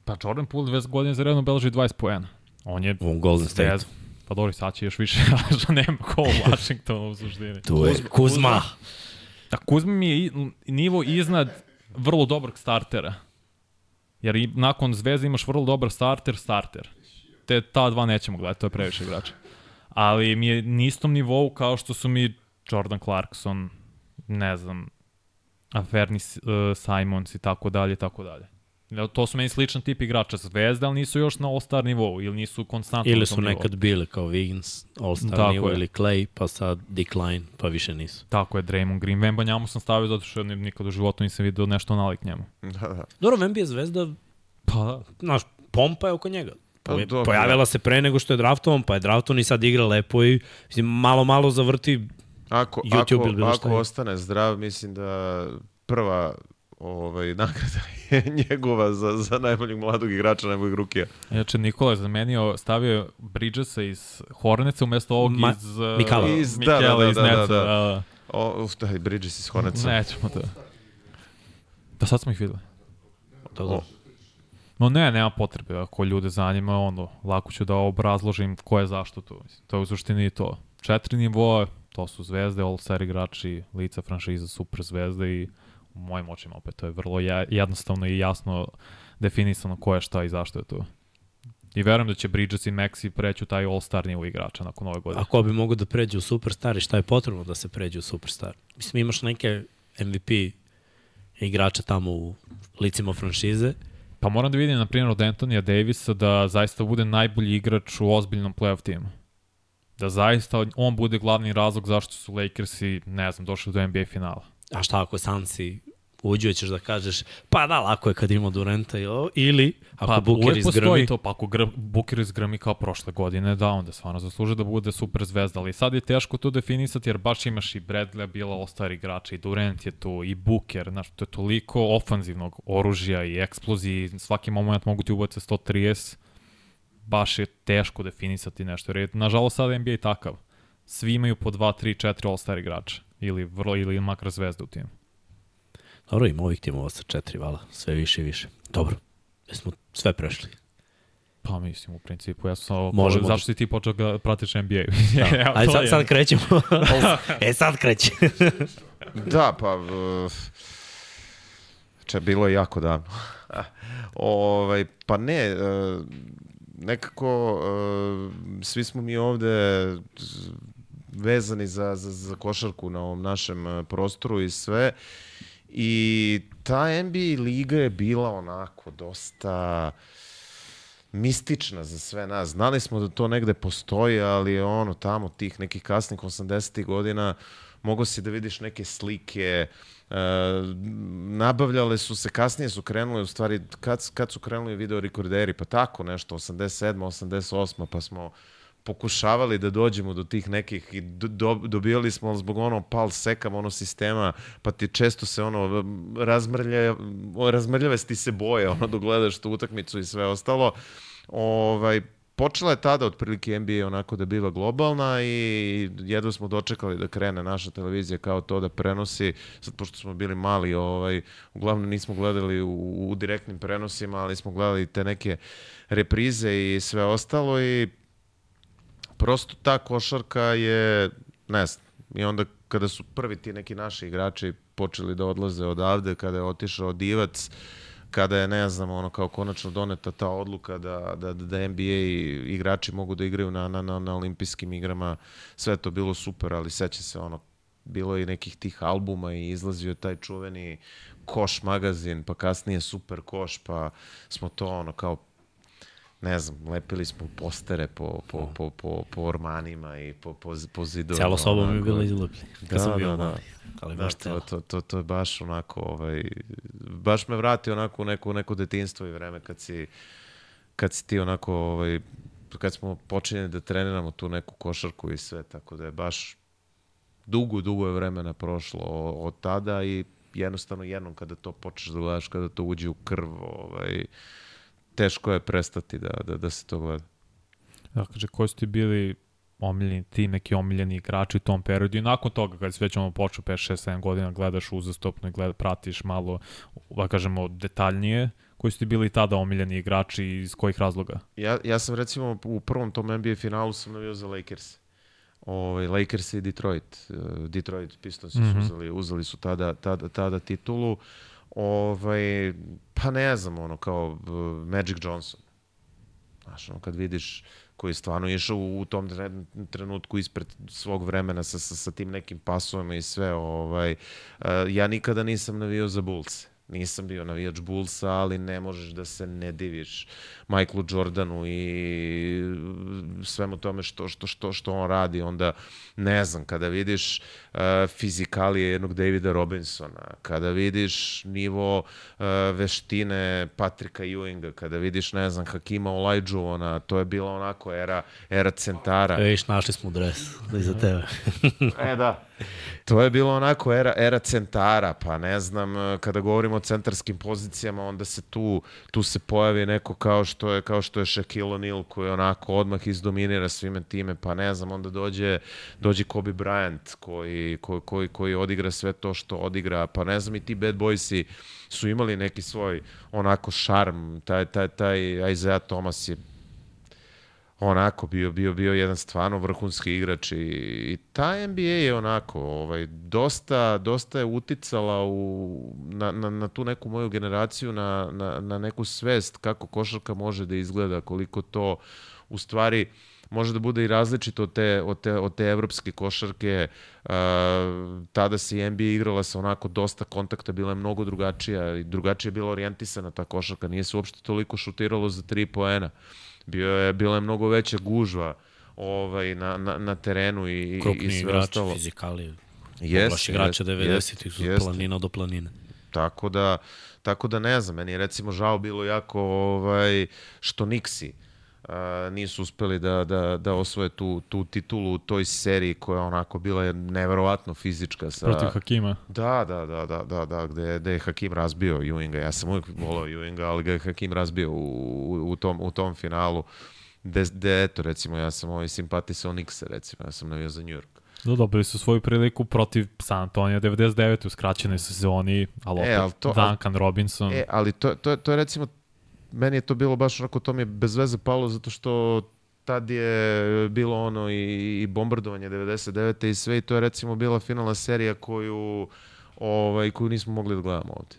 Pa Jordan Poole 20 godina za redno beleži 20 poena. On je... U Golden State. Pa dobro, sad će još više, što nema ko u Washingtonu u suštini. Tu je Kuzma. Kuzma. Da, Kuzma mi je nivo iznad vrlo dobrog startera. Jer i nakon Zvezde imaš vrlo dobar starter, starter. Te ta dva nećemo gledati, to je previše igrača. Ali mi je na istom nivou kao što su mi Jordan Clarkson, ne znam, Aferni uh, Simons i tako dalje, tako dalje. To su meni sličan tip igrača Zvezda, ali nisu još na All-Star nivou ili nisu konstantno Ili su nekad nivou. bile kao Wiggins, All-Star nivo je. ili Clay, pa sad decline, pa više nisu. Tako je, Draymond Green. Vemba njemu sam stavio zato što nikad u životu nisam vidio nešto nalik njemu. Da, da. Dobro, Vemba je Zvezda, pa da. Znaš, pompa je oko njega. Pa, dobro, pojavila se pre nego što je draftovan, pa je draftovan i sad igra lepo i mislim, malo, malo zavrti ako, YouTube ako, ili bilo Ako ostane zdrav, mislim da prva ovaj, nagrada je njegova za, za najboljeg mladog igrača, najboljeg rukija. Inače, Nikola je zamenio, stavio Bridgesa iz Horneca umesto ovog Ma, iz... Uh, Mikala. Iz, da, da, da, iz da, da, da. da. O, uf, da, Bridges iz Horneca. Nećemo to. Da sad smo ih videli. Da, No ne, nema potrebe. Ako ljude zanima, ono, lako ću da obrazložim ko je zašto tu. To je u suštini to. Četiri nivoa, to su zvezde, all-star igrači, lica franšiza, super zvezde i u mojim očima opet to je vrlo jednostavno i jasno definisano ko je šta i zašto je to. I verujem da će Bridges i Maxi preći u taj all-star nivo igrača nakon ove godine. Ako bi mogo da pređe u superstar i šta je potrebno da se pređe u superstar? Mislim, imaš neke MVP igrača tamo u licima franšize. Pa moram da vidim, na primjer, od Antonija Davisa da zaista bude najbolji igrač u ozbiljnom playoff timu. Da zaista on bude glavni razlog zašto su Lakersi, ne znam, došli do NBA finala. A šta ako Sansi uđu ćeš da kažeš, pa da, lako je kad ima Durenta ili ako pa, Buker izgrmi. to, pa ako gr, Buker izgrmi kao prošle godine, da, onda stvarno zasluže da bude super zvezda, ali sad je teško to definisati jer baš imaš i Bradley, bila ostari igrača i Durant je tu i Buker, znaš, to je toliko ofanzivnog oružja i eksploziji, svaki moment mogu ti ubace 130, baš je teško definisati nešto, jer nažalost sad NBA je takav. Svi imaju po 2, 3, 4 all-star igrača ili vrlo ili makar zvezda u timu. Dobro, ima ovih timova sa četiri vala, sve više i više. Dobro, smo sve prešli. Pa mislim, u principu, ja sam Možemo. zašto si ti počeo da pratiš NBA? Da. Ajde, sad, sad krećemo. e, sad kreće. da, pa... Uh, če, bilo je jako davno. ovaj, pa ne, uh, nekako uh, svi smo mi ovde vezani za, za, za košarku na ovom našem e, prostoru i sve. I ta NBA liga je bila onako dosta mistična za sve nas. Znali smo da to negde postoji, ali ono tamo tih nekih kasnih 80. godina mogo si da vidiš neke slike, e, nabavljale su se, kasnije su krenuli, u stvari, kad, kad su krenuli video rekorderi, pa tako nešto, 87. 88. pa smo pokušavali da dođemo do tih nekih i do, dobijali smo zbog ono pal sekam ono sistema, pa ti često se ono razmrlja, razmrljave ti se boje ono dok gledaš tu utakmicu i sve ostalo. Ovaj, počela je tada otprilike NBA onako da biva globalna i jedva smo dočekali da krene naša televizija kao to da prenosi. Sad pošto smo bili mali, ovaj uglavnom nismo gledali u, u direktnim prenosima, ali smo gledali te neke reprize i sve ostalo i prosto ta košarka je, ne znam, i onda kada su prvi ti neki naši igrači počeli da odlaze odavde, kada je otišao Divac, kada je, ne znam, ono kao konačno doneta ta odluka da, da, da NBA igrači mogu da igraju na, na, na, na olimpijskim igrama, sve to bilo super, ali seća se ono, bilo je nekih tih albuma i izlazio taj čuveni koš magazin, pa kasnije super koš, pa smo to ono kao ne znam, lepili smo postere po, po, po, po, po ormanima i po, po, po zidu. Celo soba mi je bila izlepljena. Da, sam bio da, da. Ali da, to, to, to, to je baš onako, ovaj, baš me vrati onako u neko, neko detinstvo i vreme kad si, kad si ti onako, ovaj, kad smo počinjeni da treniramo tu neku košarku i sve, tako da je baš dugo, dugo je vremena prošlo od tada i jednostavno jednom kada to počneš da gledaš, kada to uđe u krv, ovaj, teško je prestati da, da, da se to gleda. Ja, kaže, koji su ti bili omiljeni, ti neki omiljeni igrači u tom periodu i nakon toga kad se već ono počeo 5, 6, 7 godina gledaš uzastopno i gleda, pratiš malo, da kažemo, detaljnije, koji su ti bili tada omiljeni igrači i iz kojih razloga? Ja, ja sam recimo u prvom tom NBA finalu sam navio za Lakers. Ovaj Lakers i Detroit. Detroit Pistons mm -hmm. su mhm. uzeli, uzeli su tada, tada, tada titulu. Ovaj, pa ne znam, ono, kao Magic Johnson. Znaš, ono, kad vidiš koji je stvarno išao u tom trenutku ispred svog vremena sa, sa, sa tim nekim pasovima i sve. Ovaj, ja nikada nisam navio za Bulls. Nisam bio navijač Bullsa, ali ne možeš da se ne diviš Michaelu Jordanu i svemu tome što, što, što, što on radi. Onda, ne znam, kada vidiš uh, fizikalije jednog Davida Robinsona, kada vidiš nivo uh, veštine Patrika Ewinga, kada vidiš, ne znam, Hakima Olajđuvona, to je bila onako era, era centara. Viš, našli smo dres iza tebe. e, da. To je bilo onako era, era centara, pa ne znam, kada govorimo o centarskim pozicijama, onda se tu, tu se pojavi neko kao što je, kao što je Shaquille O'Neal, koji onako odmah izdominira svime time, pa ne znam, onda dođe, dođe Kobe Bryant, koji, koji, koji, koji odigra sve to što odigra, pa ne znam, i ti bad boysi su imali neki svoj onako šarm, taj, taj, taj Isaiah Thomas je onako bio bio bio jedan stvarno vrhunski igrač i, i ta NBA je onako ovaj dosta dosta je uticala u na, na, na tu neku moju generaciju na, na, na neku svest kako košarka može da izgleda koliko to u stvari može da bude i različito od te, od te, od te evropske košarke. Uh, tada se NBA igrala sa onako dosta kontakta, bila je mnogo drugačija i drugačije je bila orijentisana ta košarka. Nije se uopšte toliko šutiralo za tri poena. Bio je, bila je mnogo veća gužva ovaj, na, na, na terenu i, Krupni i sve igrač, ostalo. fizikali, yes, baš igrača yes, 90-ih su yes. planina do planine. Tako da, tako da ne znam, meni je recimo žao bilo jako ovaj, što Nixi uh, nisu uspeli da, da, da osvoje tu, tu titulu u toj seriji koja onako bila je neverovatno fizička. Sa... Protiv Hakima. Da, da, da, da, da, da gde, gde je Hakim razbio Ewinga. Ja sam uvijek volao Ewinga, ali ga je Hakim razbio u, u, tom, u tom finalu. De, de, eto, recimo, ja sam ovaj simpatisao Nixa, recimo, ja sam navio za New York. Da, dobili su svoju priliku protiv San Antonio 99. u skraćenoj sezoni, ali opet e, ali to, Duncan Robinson. E, ali to, to, to je recimo meni je to bilo baš onako, to mi je bez veze palo zato što tad je bilo ono i, i bombardovanje 99. i sve i to je recimo bila finalna serija koju, ovaj, koju nismo mogli da gledamo ovde.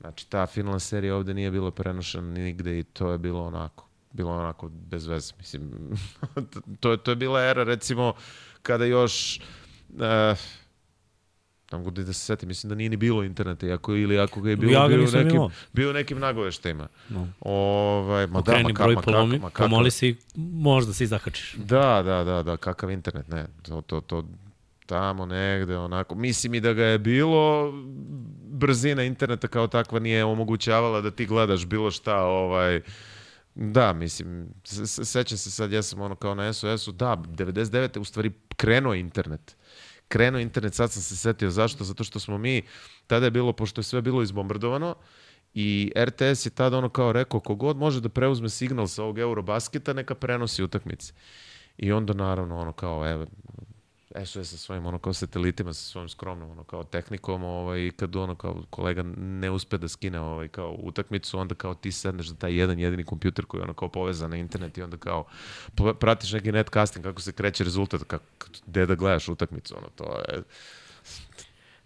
Znači, ta finalna serija ovde nije bila prenošena nigde i to je bilo onako bilo onako bez veze. Mislim, to, je, to je bila era, recimo, kada još... Uh, ne mogu da se setim, mislim da nije ni bilo interneta, ako, ili ako ga je bilo, ja bio, nekim, imao. bio nekim nagoveštajima. No. Ovaj, ma Okreni da, broj polomi, pomoli se i možda se zakačiš. Da, da, da, da, kakav internet, ne, to, to, to tamo negde, onako, mislim i da ga je bilo, brzina interneta kao takva nije omogućavala da ti gledaš bilo šta, ovaj, Da, mislim, sećam se sad, ja sam ono kao na SOS-u, da, 99. u stvari krenuo internet krenuo internet, sad sam se setio zašto, zato što smo mi, tada je bilo, pošto je sve bilo izbombardovano, I RTS je tada ono kao rekao, kogod može da preuzme signal sa ovog Eurobasketa, neka prenosi utakmice. I onda naravno ono kao, evo, SOS sa svojim ono kao satelitima, sa svojim skromnom ono kao tehnikom, ovaj, kad ono kao kolega ne uspe da skine ovaj, kao utakmicu, onda kao ti sedneš za taj jedan jedini kompjuter koji je ono kao povezan na internet i onda kao pratiš neki netcasting, kako se kreće rezultat, kako, gde da gledaš utakmicu, ono, to je...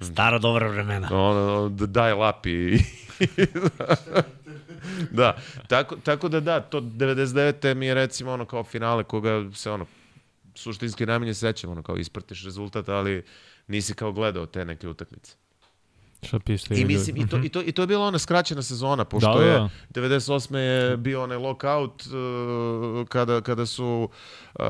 Stara dobra vremena. Ono, da daj lapi. da, tako, tako da da, to 99. mi je recimo ono kao finale koga se ono suštinski najmanje sećam, ono kao ispratiš rezultat, ali nisi kao gledao te neke utakmice. Šta pište? I mislim, i to, i, to, i to je bila ona skraćena sezona, pošto da, da. je 98. je bio onaj lockout uh, kada, kada su uh,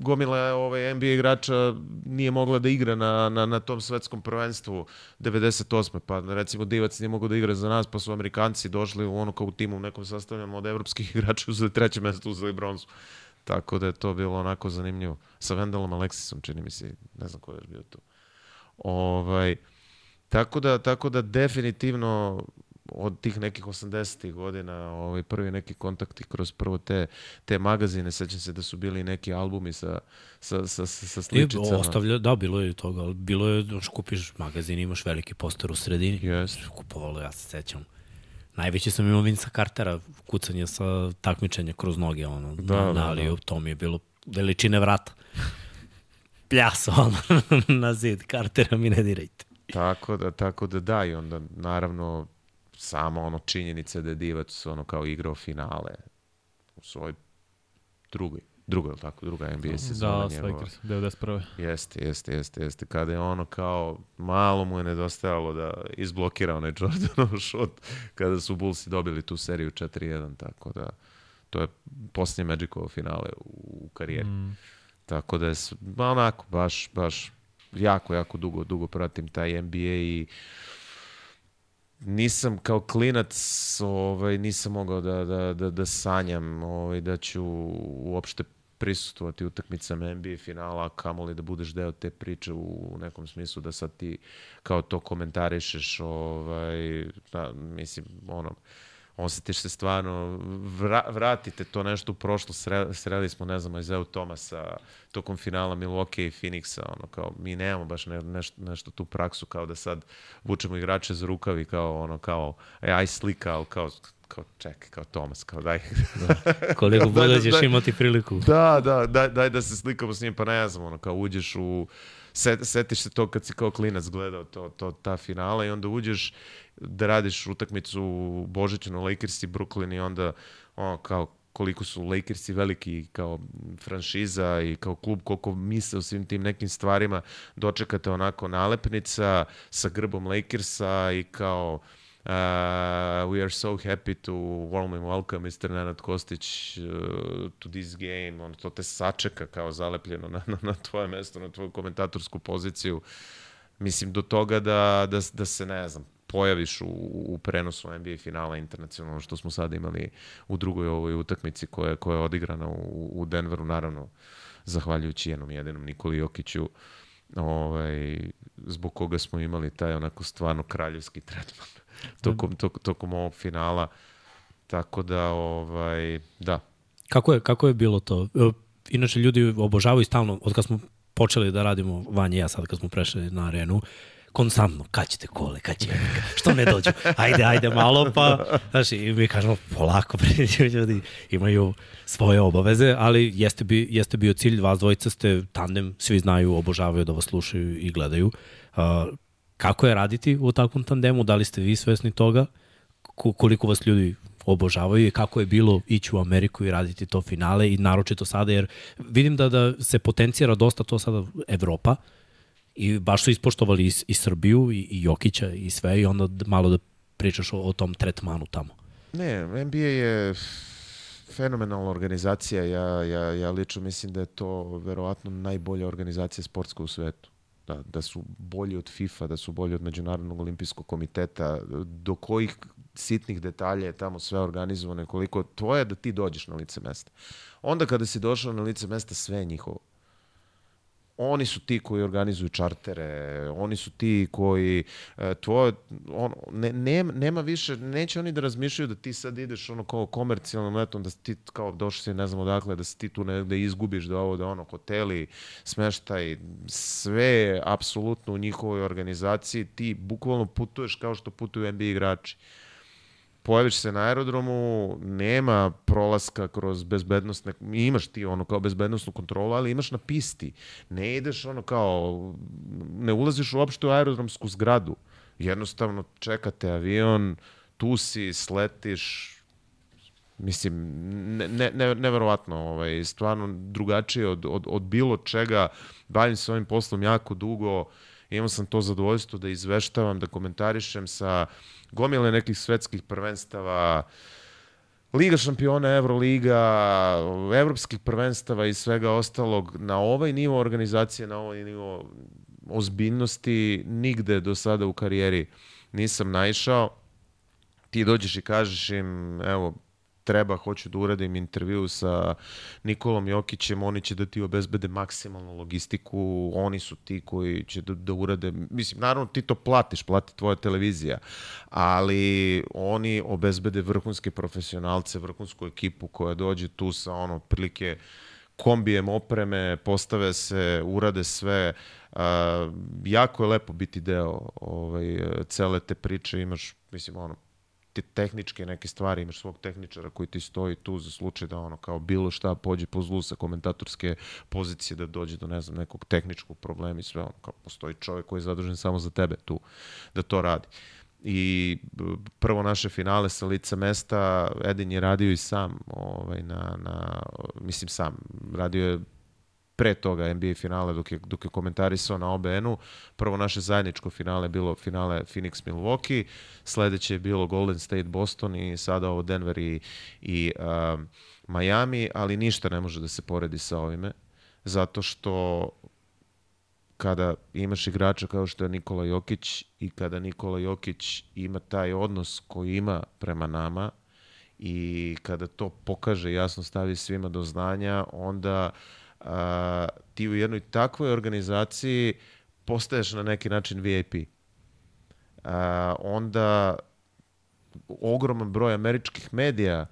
gomila ovaj, NBA igrača nije mogla da igra na, na, na tom svetskom prvenstvu 98. Pa recimo Divac nije mogao da igra za nas, pa su Amerikanci došli u ono kao u timu u nekom sastavljanju od evropskih igrača uzeli treće mesto, uzeli bronzu. Tako da je to bilo onako zanimljivo. Sa Vendalom Aleksisom, čini mi se, ne znam ko je još bio tu. Ovaj, tako, da, tako da definitivno od tih nekih 80-ih godina, ovaj, prvi neki kontakti kroz prvo te, te magazine, sećam se da su bili neki albumi sa, sa, sa, sa sličicama. I ostavlja, da, bilo je toga, ali bilo je, kupiš magazin, imaš veliki poster u sredini. Yes. Kupovalo, ja se sećam. Najveći sam imao Vinca Cartera, kucanje sa takmičenja kroz noge, ono, da, na, da, Aliju, da. to mi je bilo veličine vrata. Pljaso, ono, na zid Cartera mi ne dirajte. Tako da, tako da da, i onda naravno samo ono činjenica da je Divac ono kao igrao finale u svojoj drugoj druga, ili tako, druga NBA da, sezona. Da, Lakers, 91. Jeste, jeste, jeste, jeste. Kada je ono kao, malo mu je nedostajalo da izblokira onaj Jordanov šut kada su Bullsi dobili tu seriju 4-1, tako da to je posljednje Magicovo finale u, u karijeri. Mm. Tako da je, onako, baš, baš jako, jako dugo, dugo pratim taj NBA i nisam kao klinac ovaj nisam mogao da da da da sanjam ovaj da ću uopšte prisustvovati utakmicama NBA finala, kamoli da budeš deo te priče u nekom smislu da sad ti kao to komentarišeš, ovaj, da, mislim, ono, osjetiš se stvarno, vra, vratite to nešto u prošlo, sre, sreli smo, ne znam, Isaiah Tomasa tokom finala Milwaukee i Phoenixa, ono, kao, mi nemamo baš ne, nešto, nešto tu praksu, kao da sad vučemo igrače za rukavi, kao, ono, kao, aj slika, ali kao, kao čekaj, kao Tomas, kao daj. Da. Koliko bude ćeš imati priliku. Da, da, daj, daj da se slikamo s njim, pa ne znam, ono, kao uđeš u, set, setiš se to kad si kao klinac gledao to, to, ta finala i onda uđeš da radiš utakmicu Božićnu Lakers i Brooklyn i onda ono, kao koliko su Lakersi veliki kao franšiza i kao klub, koliko misle o svim tim nekim stvarima, dočekate onako nalepnica sa grbom Lakersa i kao we are so happy to warmly welcome Mr. Nenad Kostić uh, to this game. On to te sačeka kao zalepljeno na, na, na tvoje mesto, na tvoju komentatorsku poziciju. Mislim, do toga da, da, da se, ne znam, pojaviš u, u prenosu NBA finala internacionalno, što smo sada imali u drugoj ovoj utakmici koja, koja je odigrana u, u Denveru, naravno, zahvaljujući jednom jedinom Nikoli Jokiću, ovaj, zbog koga smo imali taj onako stvarno kraljevski tretman tokom, tok, tokom ovog finala. Tako da, ovaj, da. Kako je, kako je bilo to? E, inače, ljudi obožavaju stalno, od kad smo počeli da radimo vanje ja sad kad smo prešli na arenu, konstantno, kad ćete kole, kad će, što ne dođu, ajde, ajde malo, pa, znaš, i mi kažemo, polako, ljudi imaju svoje obaveze, ali jeste, bi, jeste bio cilj, vas dvojica ste tandem, svi znaju, obožavaju da vas slušaju i gledaju. Uh, Kako je raditi u takvom tandemu? Da li ste vi svesni toga? Koliko vas ljudi obožavaju i kako je bilo ići u Ameriku i raditi to finale i naročito sada jer vidim da, da se potencijera dosta to sada Evropa i baš su ispoštovali i, i Srbiju i, i Jokića i sve i onda malo da pričaš o, o tom tretmanu tamo. Ne, NBA je fenomenalna organizacija. Ja, ja, ja lično mislim da je to verovatno najbolja organizacija sportska u svetu da, da su bolji od FIFA, da su bolji od Međunarodnog olimpijskog komiteta, do kojih sitnih detalja je tamo sve organizovano koliko tvoje da ti dođeš na lice mesta. Onda kada si došao na lice mesta, sve je njihovo oni su ti koji organizuju čartere, oni su ti koji e, tvoje, on, ne, nema, nema više, neće oni da razmišljaju da ti sad ideš ono kao komercijalnom letom, da ti kao došli si ne znam odakle, da se ti tu ne, da izgubiš, da ovo, da ono, hoteli, smeštaj, sve apsolutno u njihovoj organizaciji, ti bukvalno putuješ kao što putuju NBA igrači. Pojaviš se na aerodromu, nema prolaska kroz bezbednostne, imaš ti ono kao bezbednostnu kontrolu, ali imaš na pisti. Ne ideš ono kao, ne ulaziš uopšte u aerodromsku zgradu. Jednostavno čekate avion, tu si, sletiš, mislim, ne, ne, ne, neverovatno, ovaj, stvarno drugačije od, od, od bilo čega. Bavim se ovim poslom jako dugo, imao sam to zadovoljstvo da izveštavam, da komentarišem sa gomile nekih svetskih prvenstava, Liga šampiona, Euroliga, evropskih prvenstava i svega ostalog, na ovaj nivo organizacije, na ovaj nivo ozbiljnosti, nigde do sada u karijeri nisam naišao. Ti dođeš i kažeš im, evo, treba, hoću da uradim intervju sa Nikolom Jokićem, oni će da ti obezbede maksimalnu logistiku, oni su ti koji će da, da urade, mislim, naravno ti to platiš, plati tvoja televizija, ali oni obezbede vrhunske profesionalce, vrhunsku ekipu koja dođe tu sa ono, prilike kombijem opreme, postave se, urade sve, Uh, jako je lepo biti deo ovaj, cele te priče, imaš, mislim, ono, te tehničke neke stvari, imaš svog tehničara koji ti stoji tu za slučaj da ono kao bilo šta pođe po zlu sa komentatorske pozicije da dođe do ne znam nekog tehničkog problema i sve ono kao postoji čovek koji je zadužen samo za tebe tu da to radi. I prvo naše finale sa lica mesta Edin je radio i sam ovaj, na, na, mislim sam, radio je pre toga NBA finale dok je, dok je komentarisao na OBN-u. Prvo naše zajedničko finale bilo finale Phoenix-Milwaukee, sledeće je bilo Golden State-Boston i sada ovo Denver i, i uh, Miami, ali ništa ne može da se poredi sa ovime, zato što kada imaš igrača kao što je Nikola Jokić i kada Nikola Jokić ima taj odnos koji ima prema nama i kada to pokaže jasno stavi svima do znanja, onda uh, a, ti u jednoj takvoj organizaciji postaješ na neki način VIP. A, onda ogroman broj američkih medija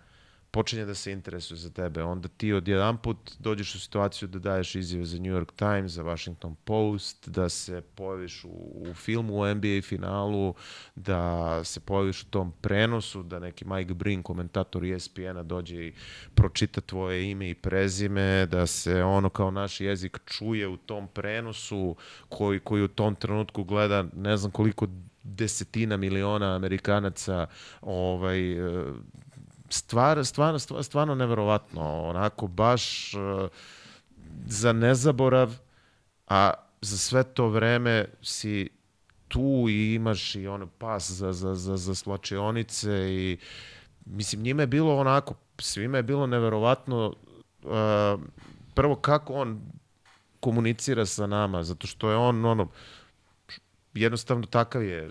počinje da se interesuje za tebe. Onda ti od jedan put dođeš u situaciju da daješ izjave za New York Times, za Washington Post, da se pojaviš u, u filmu u NBA finalu, da se pojaviš u tom prenosu, da neki Mike Breen, komentator ESPN-a, dođe i pročita tvoje ime i prezime, da se ono kao naš jezik čuje u tom prenosu koji, koji u tom trenutku gleda ne znam koliko desetina miliona Amerikanaca ovaj, stvar, stvarno, stvarno, neverovatno. Onako, baš uh, za nezaborav, a za sve to vreme si tu i imaš i ono pas za, za, za, za slačionice i mislim njima je bilo onako, svima je bilo neverovatno uh, prvo kako on komunicira sa nama, zato što je on ono jednostavno takav je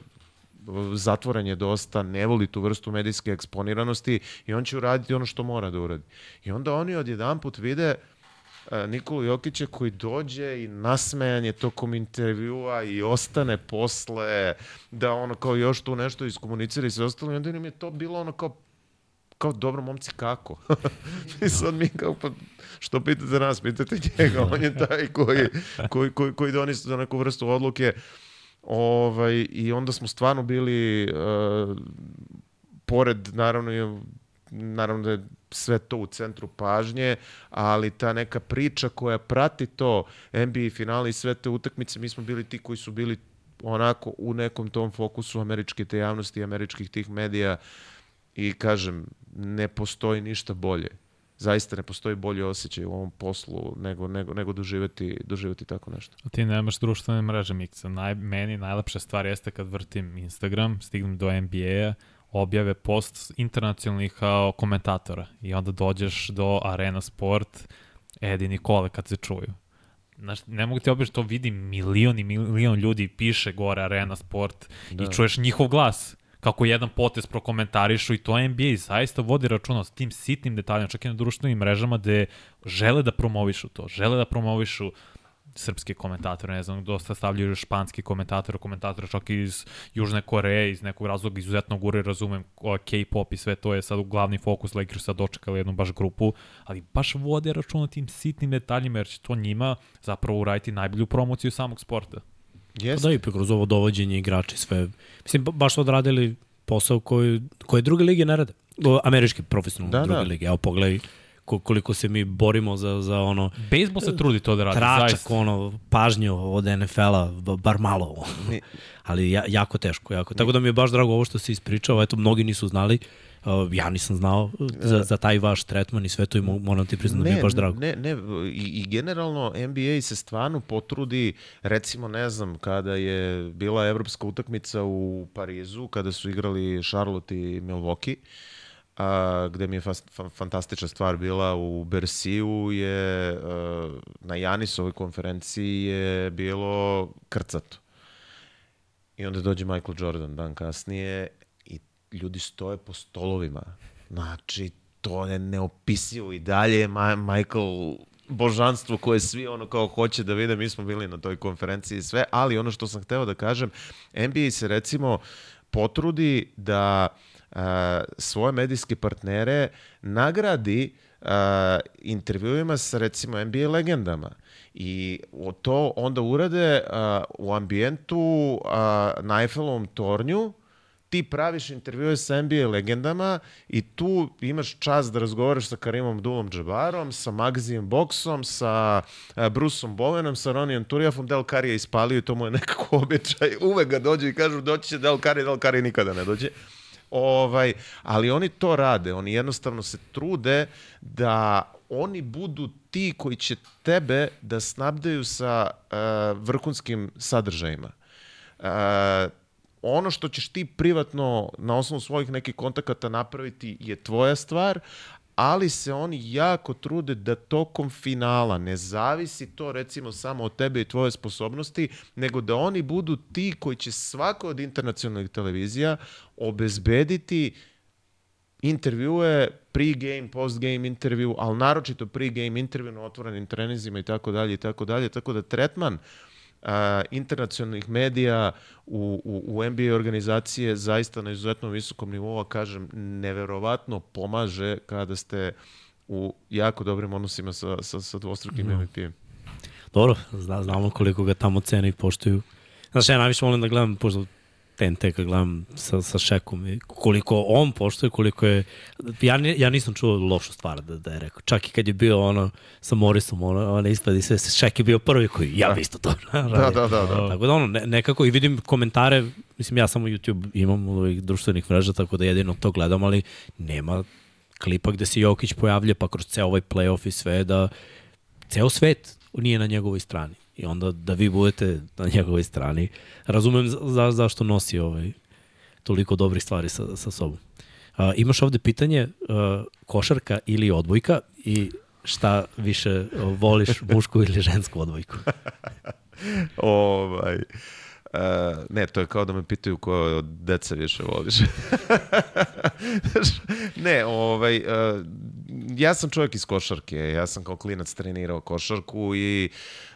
zatvoren je dosta, ne voli tu vrstu medijske eksponiranosti i on će uraditi ono što mora da uradi. I onda oni odjedan put vide e, Nikolu Jokića koji dođe i nasmejan je tokom intervjua i ostane posle da ono kao još tu nešto iskomunicira i sve ostalo i onda im je to bilo ono kao kao dobro momci kako? I sad mi kao pa što pitate nas, pitate njega, on je taj koji, koji, koji, koji donese za neku vrstu odluke. Uh, Ovaj, I onda smo stvarno bili, uh, pored, naravno, naravno da je sve to u centru pažnje, ali ta neka priča koja prati to NBA finale i sve te utakmice, mi smo bili ti koji su bili onako u nekom tom fokusu američke te javnosti, američkih tih medija i kažem, ne postoji ništa bolje zaista ne postoji bolji osjećaj u ovom poslu nego, nego, nego doživeti, doživeti tako nešto. A ti nemaš društvene mreže Miksa. Naj, meni najlepša stvar jeste kad vrtim Instagram, stignem do NBA-a, objave post internacionalnih kao komentatora i onda dođeš do Arena Sport, Edi Nikole kad se čuju. Znaš, ne mogu ti obići, to vidi milion i milion ljudi piše gore Arena Sport da. i čuješ njihov glas kako jedan potez prokomentarišu i to NBA zaista vodi računa s tim sitnim detaljima, čak i na društvenim mrežama gde žele da promovišu to, žele da promovišu srpske komentatore, ne znam, dosta stavljaju španski komentator, komentator čak iz Južne Koreje, iz nekog razloga izuzetno gure, razumem, K-pop i sve to je sad glavni fokus, Lakersa dočekali jednu baš grupu, ali baš vode računa tim sitnim detaljima, jer će to njima zapravo uraditi najbolju promociju samog sporta. Jeste. Da, i kroz ovo dovođenje igrača i sve. Mislim, baš su odradili posao koji, koje druge lige ne rade. Američke profesionalne da, druge da. lige. Evo, pogledaj koliko se mi borimo za, za ono... Bejsbol se trudi to da radi, tračak, zaista. ono, pažnju od NFL-a, bar malo. Ali ja, jako teško, jako. Tako da mi je baš drago ovo što se ispričao, eto, mnogi nisu znali. Uh, ja nisam znao za, za taj vaš tretman i sve to i moram ti priznati da mi je baš drago. Ne, ne, i, i generalno NBA se stvarno potrudi, recimo ne znam, kada je bila evropska utakmica u Parizu, kada su igrali Charlotte i Milwaukee, a, gde mi je fast, fa, fantastična stvar bila u Bersiju je a, na Janisovoj konferenciji je bilo krcato. I onda dođe Michael Jordan dan kasnije ljudi stoje po stolovima. Znači, to je neopisivo i dalje Ma Michael božanstvo koje svi ono kao hoće da vide, mi smo bili na toj konferenciji i sve, ali ono što sam hteo da kažem, NBA se recimo potrudi da uh, svoje medijske partnere nagradi intervjuima sa recimo NBA legendama. I to onda urade u ambijentu na Eiffelovom tornju, ti praviš intervjue sa NBA legendama i tu imaš čas da razgovaraš sa Karimom Dulom Džabarom, sa Magazijem Boxom, sa Bruceom Bowenom, sa Ronijem Turijafom, Del Curry je ispalio i to mu je nekako običaj. Uvek ga dođe i kažu doći će Del Curry, Del Curry nikada ne dođe. Ovaj, ali oni to rade, oni jednostavno se trude da oni budu ti koji će tebe da snabdaju sa uh, vrhunskim sadržajima. Uh, ono što ćeš ti privatno na osnovu svojih nekih kontakata napraviti je tvoja stvar, ali se oni jako trude da tokom finala ne zavisi to recimo samo od tebe i tvoje sposobnosti, nego da oni budu ti koji će svako od internacionalnih televizija obezbediti intervjue, pre-game, post-game intervju, ali naročito pre-game intervju na otvorenim trenizima i tako dalje i tako dalje, tako da tretman uh, a, internacionalnih medija u, u, u NBA organizacije zaista na izuzetno visokom nivou, kažem, neverovatno pomaže kada ste u jako dobrim odnosima sa, sa, sa dvostrukim no. MVP-em. Dobro, zna, znamo koliko ga tamo cene i poštuju. Znaš, ja najviše volim da gledam, pošto TNT kad gledam sa, sa Šekom i koliko on poštuje, koliko je... Ja, ja nisam čuo lošu stvar da, da je rekao. Čak i kad je bio ono sa Morisom, ono, ono ispadi sve, Šek je bio prvi koji, ja bi isto to da, da, da, da. Tako da ono, ne, nekako i vidim komentare, mislim ja samo YouTube imam ovih društvenih mreža, tako da jedino to gledam, ali nema klipa gde se Jokić pojavlja, pa kroz ceo ovaj playoff i sve, da ceo svet nije na njegovoj strani i onda da vi budete na njegovoj strani. Razumem za, zašto nosi ovaj, toliko dobrih stvari sa, sa sobom. Uh, imaš ovde pitanje uh, košarka ili odbojka i šta više voliš, mušku ili žensku odbojku? ovaj... Uh, ne, to je kao da me pitaju ko od deca više voliš. ne, ovaj, uh, ja sam čovjek iz košarke, ja sam kao klinac trenirao košarku i uh,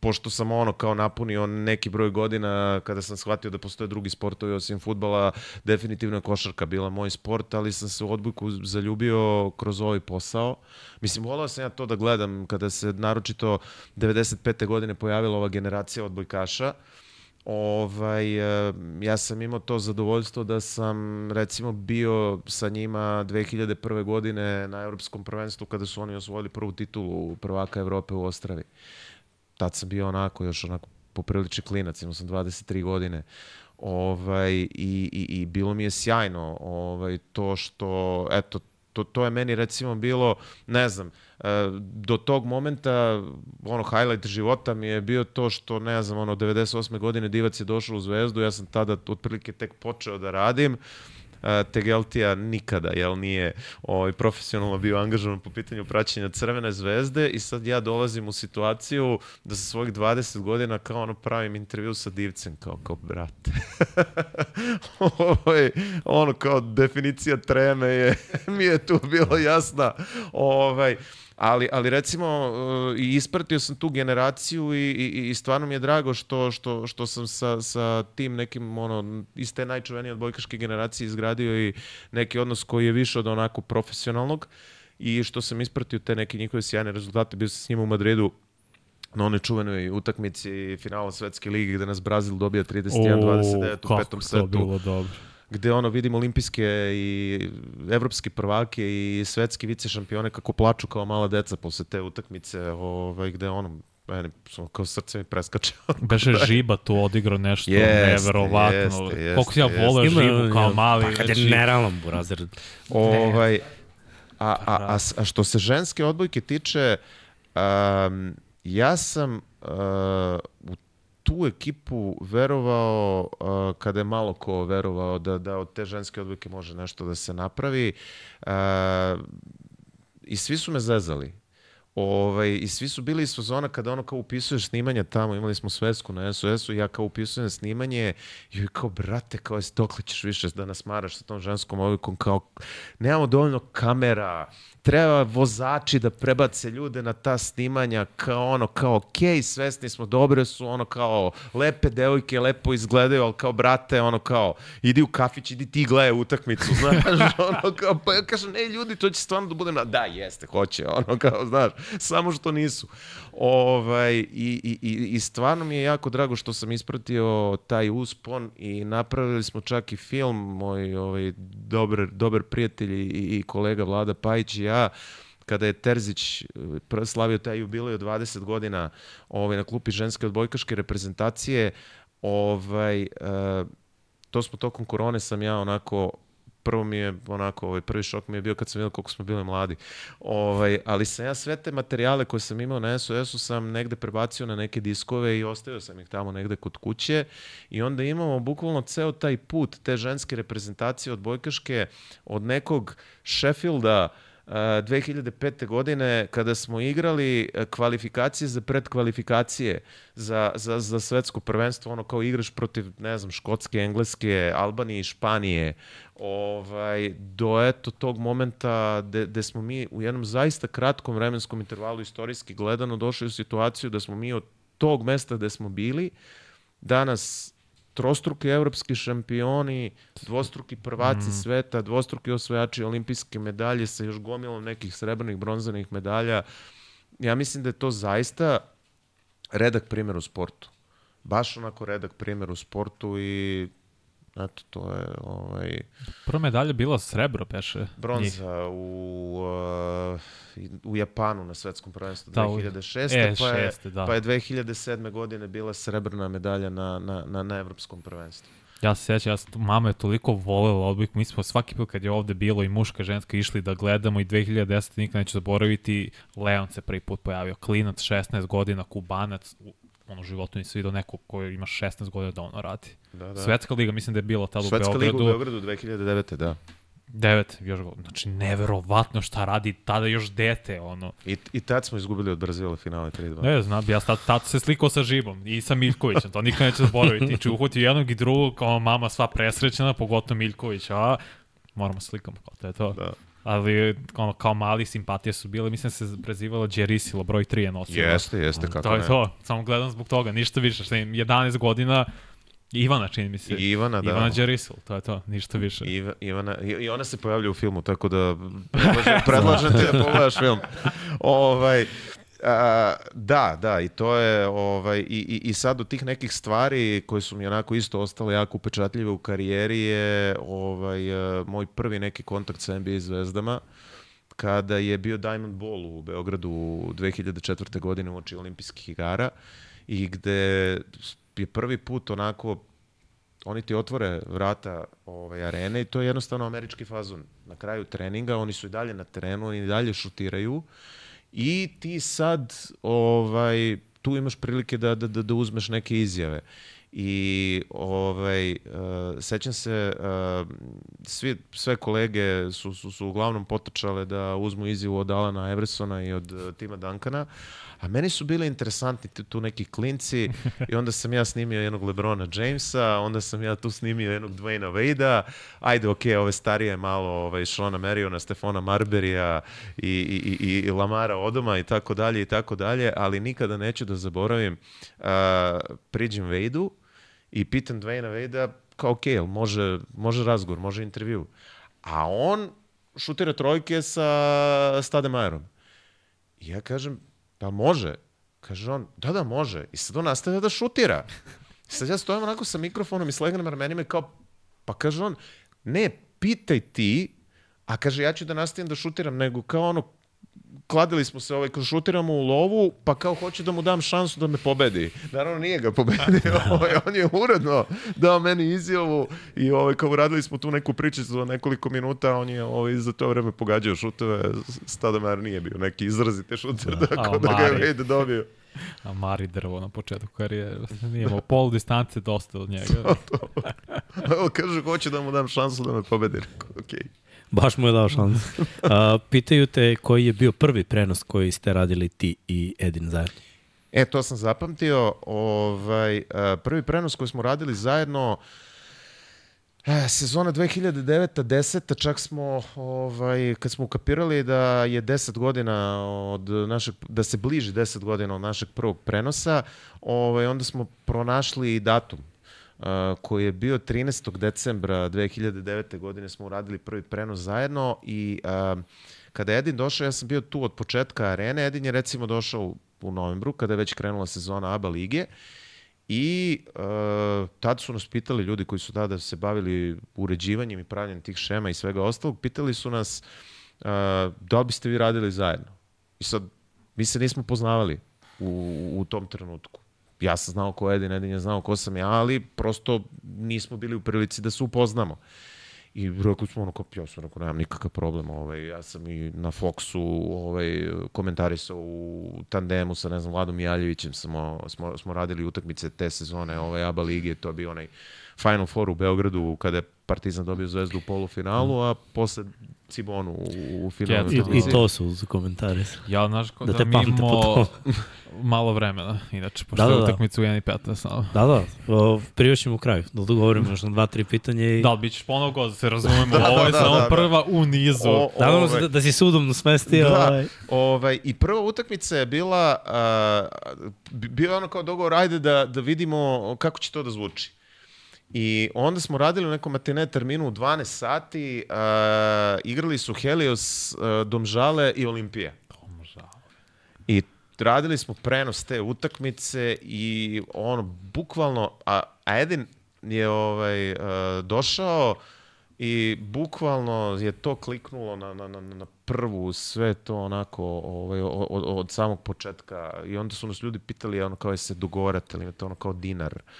pošto sam ono kao napunio neki broj godina kada sam shvatio da postoje drugi sportovi osim futbala, definitivno je košarka bila moj sport, ali sam se u odbojku zaljubio kroz ovaj posao. Mislim, volao sam ja to da gledam kada se naročito 95. godine pojavila ova generacija odbojkaša. Ovaj, e, ja sam imao to zadovoljstvo da sam recimo bio sa njima 2001. godine na Evropskom prvenstvu kada su oni osvojili prvu titulu prvaka Evrope u Ostravi. Tad sam bio onako, još onako poprilični klinac, imao sam 23 godine. Ovaj, i, i, I bilo mi je sjajno ovaj, to što, eto, to, to je meni recimo bilo, ne znam, e, do tog momenta, ono, highlight života mi je bio to što, ne znam, ono, 98. godine Divac je došao u Zvezdu, ja sam tada otprilike tek počeo da radim, Tegeltija nikada, jel nije ovaj, profesionalno bio angažovan po pitanju praćenja Crvene zvezde i sad ja dolazim u situaciju da sa svojih 20 godina kao ono pravim intervju sa divcem, kao, kao brate. ovaj, ono kao definicija treme je, mi je tu bilo jasna. Ovaj, ali, ali recimo uh, i ispratio sam tu generaciju i, i, i stvarno mi je drago što, što, što sam sa, sa tim nekim ono, iz te najčuvenije odbojkaške generacije izgradio i neki odnos koji je više od onako profesionalnog i što sam ispratio te neke njihove sjajne rezultate, bio sam s njima u Madridu na onoj čuvenoj utakmici finala Svetske lige gde nas Brazil dobija 31-29 u petom setu. bilo dobro gde ono vidimo olimpijske i evropske prvake i svetske vice šampione kako plaču kao mala deca posle te utakmice, ovaj, gde ono, meni kao srce mi preskače. Beše Žiba tu odigrao nešto jest, neverovatno. Jeste, jeste, Koliko ja voleo Žibu kao mali. Pa kad je znači... nerealan burazer. Ovaj, a, a, a, a što se ženske odbojke tiče, um, ja sam uh, u tu ekipu verovao uh, kada je malo ko verovao da, da od te ženske odbojke može nešto da se napravi uh, i svi su me zezali. Ovaj, I svi su bili iz fazona kada ono kao upisuješ snimanja tamo, imali smo svesku na SOS-u, ja kao upisujem snimanje i kao, brate, kao jesi dokle ćeš više da nas maraš sa tom ženskom ovikom, kao, nemamo dovoljno kamera, treba vozači da prebace ljude na ta snimanja kao ono, kao okej, okay, svesni smo, dobre su, ono kao lepe devojke, lepo izgledaju, ali kao brate, ono kao idi u kafić, idi ti gledaj utakmicu, znaš, ono kao, pa ja kažem, ne ljudi, to će stvarno da budem na, da, jeste, hoće, ono kao, znaš, samo što nisu. Ovaj, i, i, i, stvarno mi je jako drago što sam ispratio taj uspon i napravili smo čak i film, moj ovaj, dobar, dobar prijatelj i, i kolega Vlada Pajić i ja, kada je Terzić eh, slavio taj jubilej od 20 godina ovaj, na klupi ženske odbojkaške reprezentacije, ovaj, uh, to smo tokom korone sam ja onako prvo mi je onako, ovaj, prvi šok mi je bio kad sam vidio koliko smo bili mladi. Ovaj, ali sam ja sve te materijale koje sam imao na SOS-u sam negde prebacio na neke diskove i ostavio sam ih tamo negde kod kuće i onda imamo bukvalno ceo taj put te ženske reprezentacije od Bojkaške od nekog Sheffielda 2005. godine kada smo igrali e, kvalifikacije za predkvalifikacije za, za, za svetsko prvenstvo, ono kao igraš protiv, ne znam, Škotske, Engleske, Albanije Španije, ovaj, do eto tog momenta gde smo mi u jednom zaista kratkom vremenskom intervalu istorijski gledano došli u situaciju da smo mi od tog mesta gde smo bili danas trostruki evropski šampioni, dvostruki prvaci mm. sveta, dvostruki osvajači olimpijske medalje sa još gomilom nekih srebrnih, bronzanih medalja. Ja mislim da je to zaista redak primjer u sportu. Baš onako redak primjer u sportu i Eto, to je... Ovaj... Prva medalja bila srebro, peše. Bronza u, uh, u Japanu na svetskom prvenstvu da, 2006. E, pa, je, šeste, da. pa je 2007. godine bila srebrna medalja na, na, na, na evropskom prvenstvu. Ja se sjećam, ja sam, mama je toliko volela odbojku, mi smo svaki put kad je ovde bilo i muška, ženska išli da gledamo i 2010. nikad neću zaboraviti, Leon se prvi put pojavio, klinac, 16 godina, kubanac, ono životu nisi vidio neko ko ima 16 godina da ono radi. Da, da. Svetska liga, mislim da je bila tada u Beogradu. Svetska liga u Beogradu 2009. da. 9, još, znači neverovatno šta radi tada još dete, ono. I, i tad smo izgubili od Brazila finale 3-2. Ne, znam, ja tad, tad se slikao sa Žibom i sa Miljkovićem, to nikad neće zaboraviti. Či uhvatio jednog i drugog, kao mama sva presrećena, pogotovo Miljković, a moramo slikamo, kao to je to. Da ali ono, kao mali simpatije su bile, mislim da se prezivala Džerisilo, broj 3 je nosila. Jeste, jeste, kako to ne. To je to, samo gledam zbog toga, ništa više, što im 11 godina, Ivana čini mi se. Ivana, da. Ivana Đerisil, to je to, ništa više. Iva, Ivana, I ona se pojavlja u filmu, tako da predlažem, predlažem ti da pogledaš film. ovaj, a, da, da, i to je, ovaj, i, i, i sad od tih nekih stvari koje su mi onako isto ostale jako upečatljive u karijeri je ovaj, moj prvi neki kontakt sa NBA zvezdama kada je bio Diamond Ball u Beogradu 2004. godine u oči olimpijskih igara i gde je prvi put onako oni ti otvore vrata ovaj, arene i to je jednostavno američki fazon. Na kraju treninga oni su i dalje na terenu, oni i dalje šutiraju i ti sad ovaj, tu imaš prilike da, da, da, da uzmeš neke izjave. I ovaj, uh, sećam se, uh, svi, sve kolege su, su, su uglavnom potrčale da uzmu izjavu od Alana Eversona i od uh, Tima Duncana, A meni su bili interesantni tu neki klinci i onda sam ja snimio jednog Lebrona Jamesa, onda sam ja tu snimio jednog Dwayna Wade-a, ajde, ok, ove starije malo ovaj, Shona Mariona, Stefona Marberija i, i, i, i Lamara Odoma i tako dalje i tako dalje, ali nikada neću da zaboravim, uh, priđem Wade-u i pitam Dwayna Wade-a kao, ok, može, može razgovor, može intervju. A on šutira trojke sa Stademajerom. I ja kažem, Pa može. Kaže on, da, da, može. I sad on nastavlja da šutira. I sad ja stojim onako sa mikrofonom i slegnem ramenima i kao, pa kaže on, ne, pitaj ti, a kaže, ja ću da nastavim da šutiram, nego kao ono, kladili smo se, ovaj, šutiramo u lovu, pa kao hoću da mu dam šansu da me pobedi. Naravno nije ga pobedio, ovaj, on je uredno dao meni izjavu i ovaj, kao uradili smo tu neku priču za nekoliko minuta, on je ovaj, za to vreme pogađao šuteve, Stadamar nije bio neki izrazite šuter, da, tako da ga je Wade dobio. A Mari drvo na početku karijere. Nije imao pol distance dosta od njega. Evo kaže, hoće da mu dam šansu da me pobedi. Okej. Okay. Baš mu je dao šans. Uh, pitaju te koji je bio prvi prenos koji ste radili ti i Edin zajedno. E, to sam zapamtio. Ovaj, prvi prenos koji smo radili zajedno E, sezona 2009-10, čak smo, ovaj, kad smo ukapirali da je 10 godina od našeg, da se bliži 10 godina od našeg prvog prenosa, ovaj, onda smo pronašli datum koji je bio 13. decembra 2009. godine smo uradili prvi prenos zajedno i kada je Edin došao, ja sam bio tu od početka arene, Edin je recimo došao u, novembru, kada je već krenula sezona ABA lige I uh, tad su nas pitali ljudi koji su tada se bavili uređivanjem i pravljanjem tih šema i svega ostalog, pitali su nas da li biste vi radili zajedno. I sad, mi se nismo poznavali u, u tom trenutku. Ja sam znao ko je Edin, Edin je znao ko sam ja, ali prosto nismo bili u prilici da se upoznamo. I rekli smo ono kao, ja sam rekao, nemam nikakav problem, ovaj, ja sam i na Foxu ovaj, komentarisao u tandemu sa, ne znam, Vladom Jaljevićem smo, smo, smo radili utakmice te sezone ovaj, ABA lige, to bi onaj Final Four u Beogradu kada je Partizan dobio zvezdu u polufinalu, a posle Cibonu u, u finalu. I, I to su uz komentare. Ja, znaš, da, da mi imamo malo vremena, inače, pošto da, da, da. je utakmica u 1.15. Da, da, o, privaćemo u kraju, da dogovorimo još na dva, tri pitanja. I... Da, bit ćeš ponovo god, da se razumemo, da, ovo je da, samo da, prva u nizu. O, da, ovaj, da, da si sudobno smestio. Da, ovaj. ovaj. I prva utakmica je bila, uh, bio ono kao dogovor, ajde da, da vidimo kako će to da zvuči. I onda smo radili u nekom matine terminu u 12 sati, uh, igrali su Helios, uh, Domžale i Olimpije. I radili smo prenos te utakmice i ono, bukvalno, a, a Edin je ovaj, uh, došao i bukvalno je to kliknulo na, na, na, na prvu, sve to onako ovaj, od, od samog početka i onda su nas ljudi pitali ono kao je se dogovarate ili to ono kao dinar. Uh,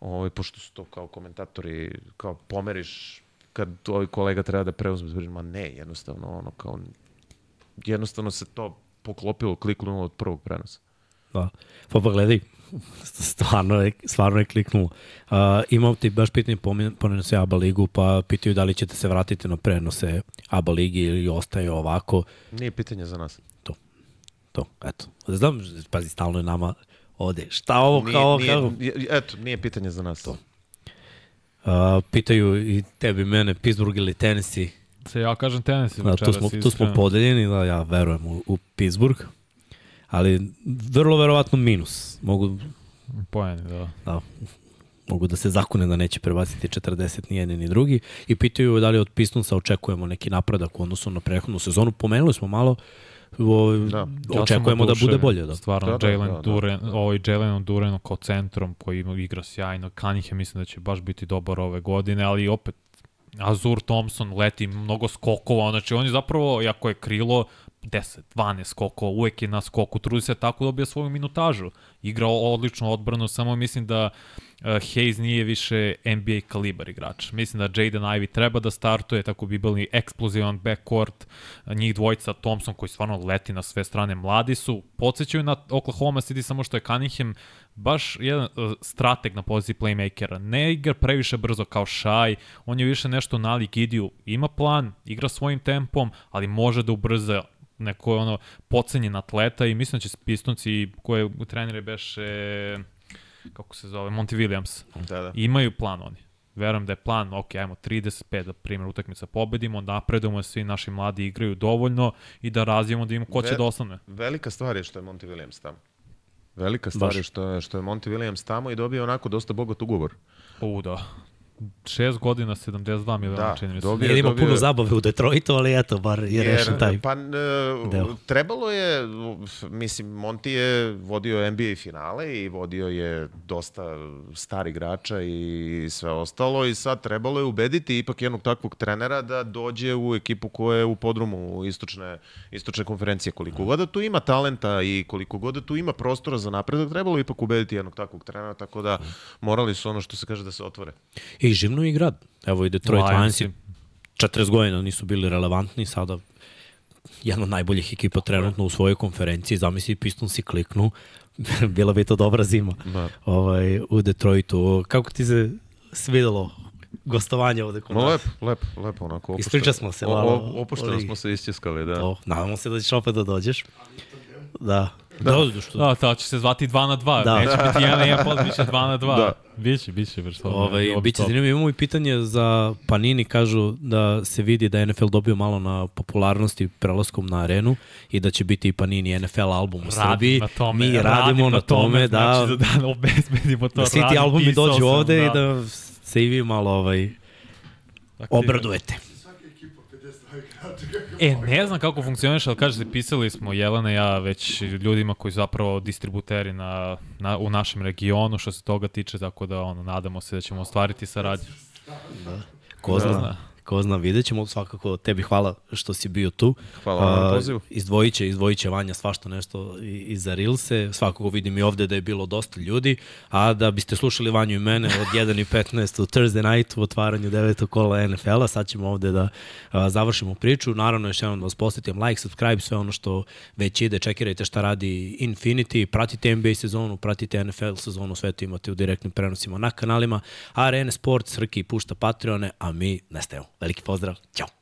ovaj, pošto su to kao komentatori, kao pomeriš kad ovaj kolega treba da preuzme, ma ne, jednostavno, ono, kao, jednostavno se to poklopilo, kliknulo od prvog prenosa. Da. Pa pa gledaj, stvarno je, stvarno je kliknulo. Uh, imam ti baš pitanje pomenu se ABA ligu, pa pitaju da li ćete se vratiti na prenose ABA ligi ili ostaje ovako. Nije pitanje za nas. To. To, eto. Znam, pazi, stalno je nama ovde. Šta ovo nije, kao... Nije, kao... Eto, nije pitanje za nas to. Uh, pitaju i tebi mene, Pittsburgh ili Tennessee. Se ja kažem Tennessee. Da, tu smo, tu smo podeljeni, da ja verujem u, u Pittsburgh. Ali vrlo verovatno minus. Mogu... Pojeni, da. Da, mogu da se zakune da neće prebaciti 40 ni jedni ni drugi i pitaju da li od Pistonsa očekujemo neki napredak u odnosu na prethodnu sezonu. Pomenuli smo malo uh, o, da. očekujemo ja da bude bolje. Da. Stvarno, da, da, Jalen da, da. Duren, ovaj Jalen Duren kao centrom koji igra sjajno. Kanihe mislim da će baš biti dobar ove godine, ali opet Azur Thompson leti mnogo skokova, znači on je zapravo, jako je krilo, 10, 12 skokova, uvek je na skoku, trudi se tako dobija svoju minutažu. Igrao odlično odbranu, samo mislim da uh, Hayes nije više NBA kalibar igrač. Mislim da Jaden Ivey treba da startuje, tako bi bili eksplozivan backcourt, njih dvojica, Thompson koji stvarno leti na sve strane, mladi su, podsjećaju na Oklahoma City samo što je Cunningham baš jedan uh, strateg na poziciji playmakera. Ne igra previše brzo kao Shai, on je više nešto nalik idiju, ima plan, igra svojim tempom, ali može da ubrza neko ono pocenjen atleta i mislim da će Pistonci koje trenere beše kako se zove, Monty Williams. Da, da. Imaju plan oni. Verujem da je plan, ok, ajmo 35 da primjer utakmica pobedimo, napredujemo da svi naši mladi igraju dovoljno i da razvijemo da im ko će Ve, da ostane. Velika stvar je što je Monty Williams tamo. Velika stvar Baš. je što je, što je Monty Williams tamo i dobio onako dosta bogat ugovor. U, da. 6 godina, 72 miliona, da, čini mi se. Dobio, Jer ima dobio... puno zabave u Detroitu, ali eto, bar je rešen taj Pa, uh, trebalo je, mislim, Monti je vodio NBA finale i vodio je dosta stari igrača i sve ostalo i sad trebalo je ubediti ipak jednog takvog trenera da dođe u ekipu koja je u podrumu istočne, istočne konferencije. Koliko god da tu ima talenta i koliko god da tu ima prostora za napredak, trebalo je ipak ubediti jednog takvog trenera, tako da morali su ono što se kaže da se otvore. I i živno i grad. Evo i Detroit Lions 40 godina nisu bili relevantni, sada jedna od najboljih ekipa trenutno u svojoj konferenciji, zamisli Pistons i kliknu, bila bi to dobra zima da. ovaj, u Detroitu. Kako ti se svidelo gostovanje ovde kod No, nas. lepo, lepo, lepo, onako. Ispričali smo se O- malo o- Opušteno smo se isćeskali, da. To, nadamo se da ćeš opet da dođeš. Da. Da, da što? Da, to će se zvati 2 na 2. Da. Da. Neće biti 1 na 1 pod, biće 2 na 2. Da. Biće, biće. Baš, to, Ovaj, bilo bi biće zanimljivo. Imamo i pitanje za Panini. Kažu da se vidi da je NFL dobio malo na popularnosti prelaskom na arenu i da će biti i Panini NFL album u Radim Srbiji. na tome, Mi radim radimo na tome, da, znači da, da obezbedimo to. da svi ti radim, albumi dođu sam, ovde i da se i vi malo ovaj, Aktiviram. obradujete. E, ne znam kako funkcioniš, ali kaže se, pisali smo Jelena i ja već ljudima koji su zapravo distributeri na, na, u našem regionu što se toga tiče, tako da ono, nadamo se da ćemo ostvariti saradnju. Ko zna, zna. Ko zna, vidjet ćemo svakako. Tebi hvala što si bio tu. Hvala vam na pozivu. Izdvojit će, izdvojit će Vanja svašta nešto i, i za Rilse. Svakako vidim i ovde da je bilo dosta ljudi. A da biste slušali Vanju i mene od 1.15 u Thursday night u otvaranju devetog kola NFL-a, sad ćemo ovde da a, završimo priču. Naravno, još jednom da vas posjetim, like, subscribe, sve ono što već ide, čekirajte šta radi Infinity, pratite NBA sezonu, pratite NFL sezonu, sve to imate u direktnim prenosima na kanalima. Arene Sports, Srki pušta Patreone, a mi nestajemo. Veliki pozdrav, ćao!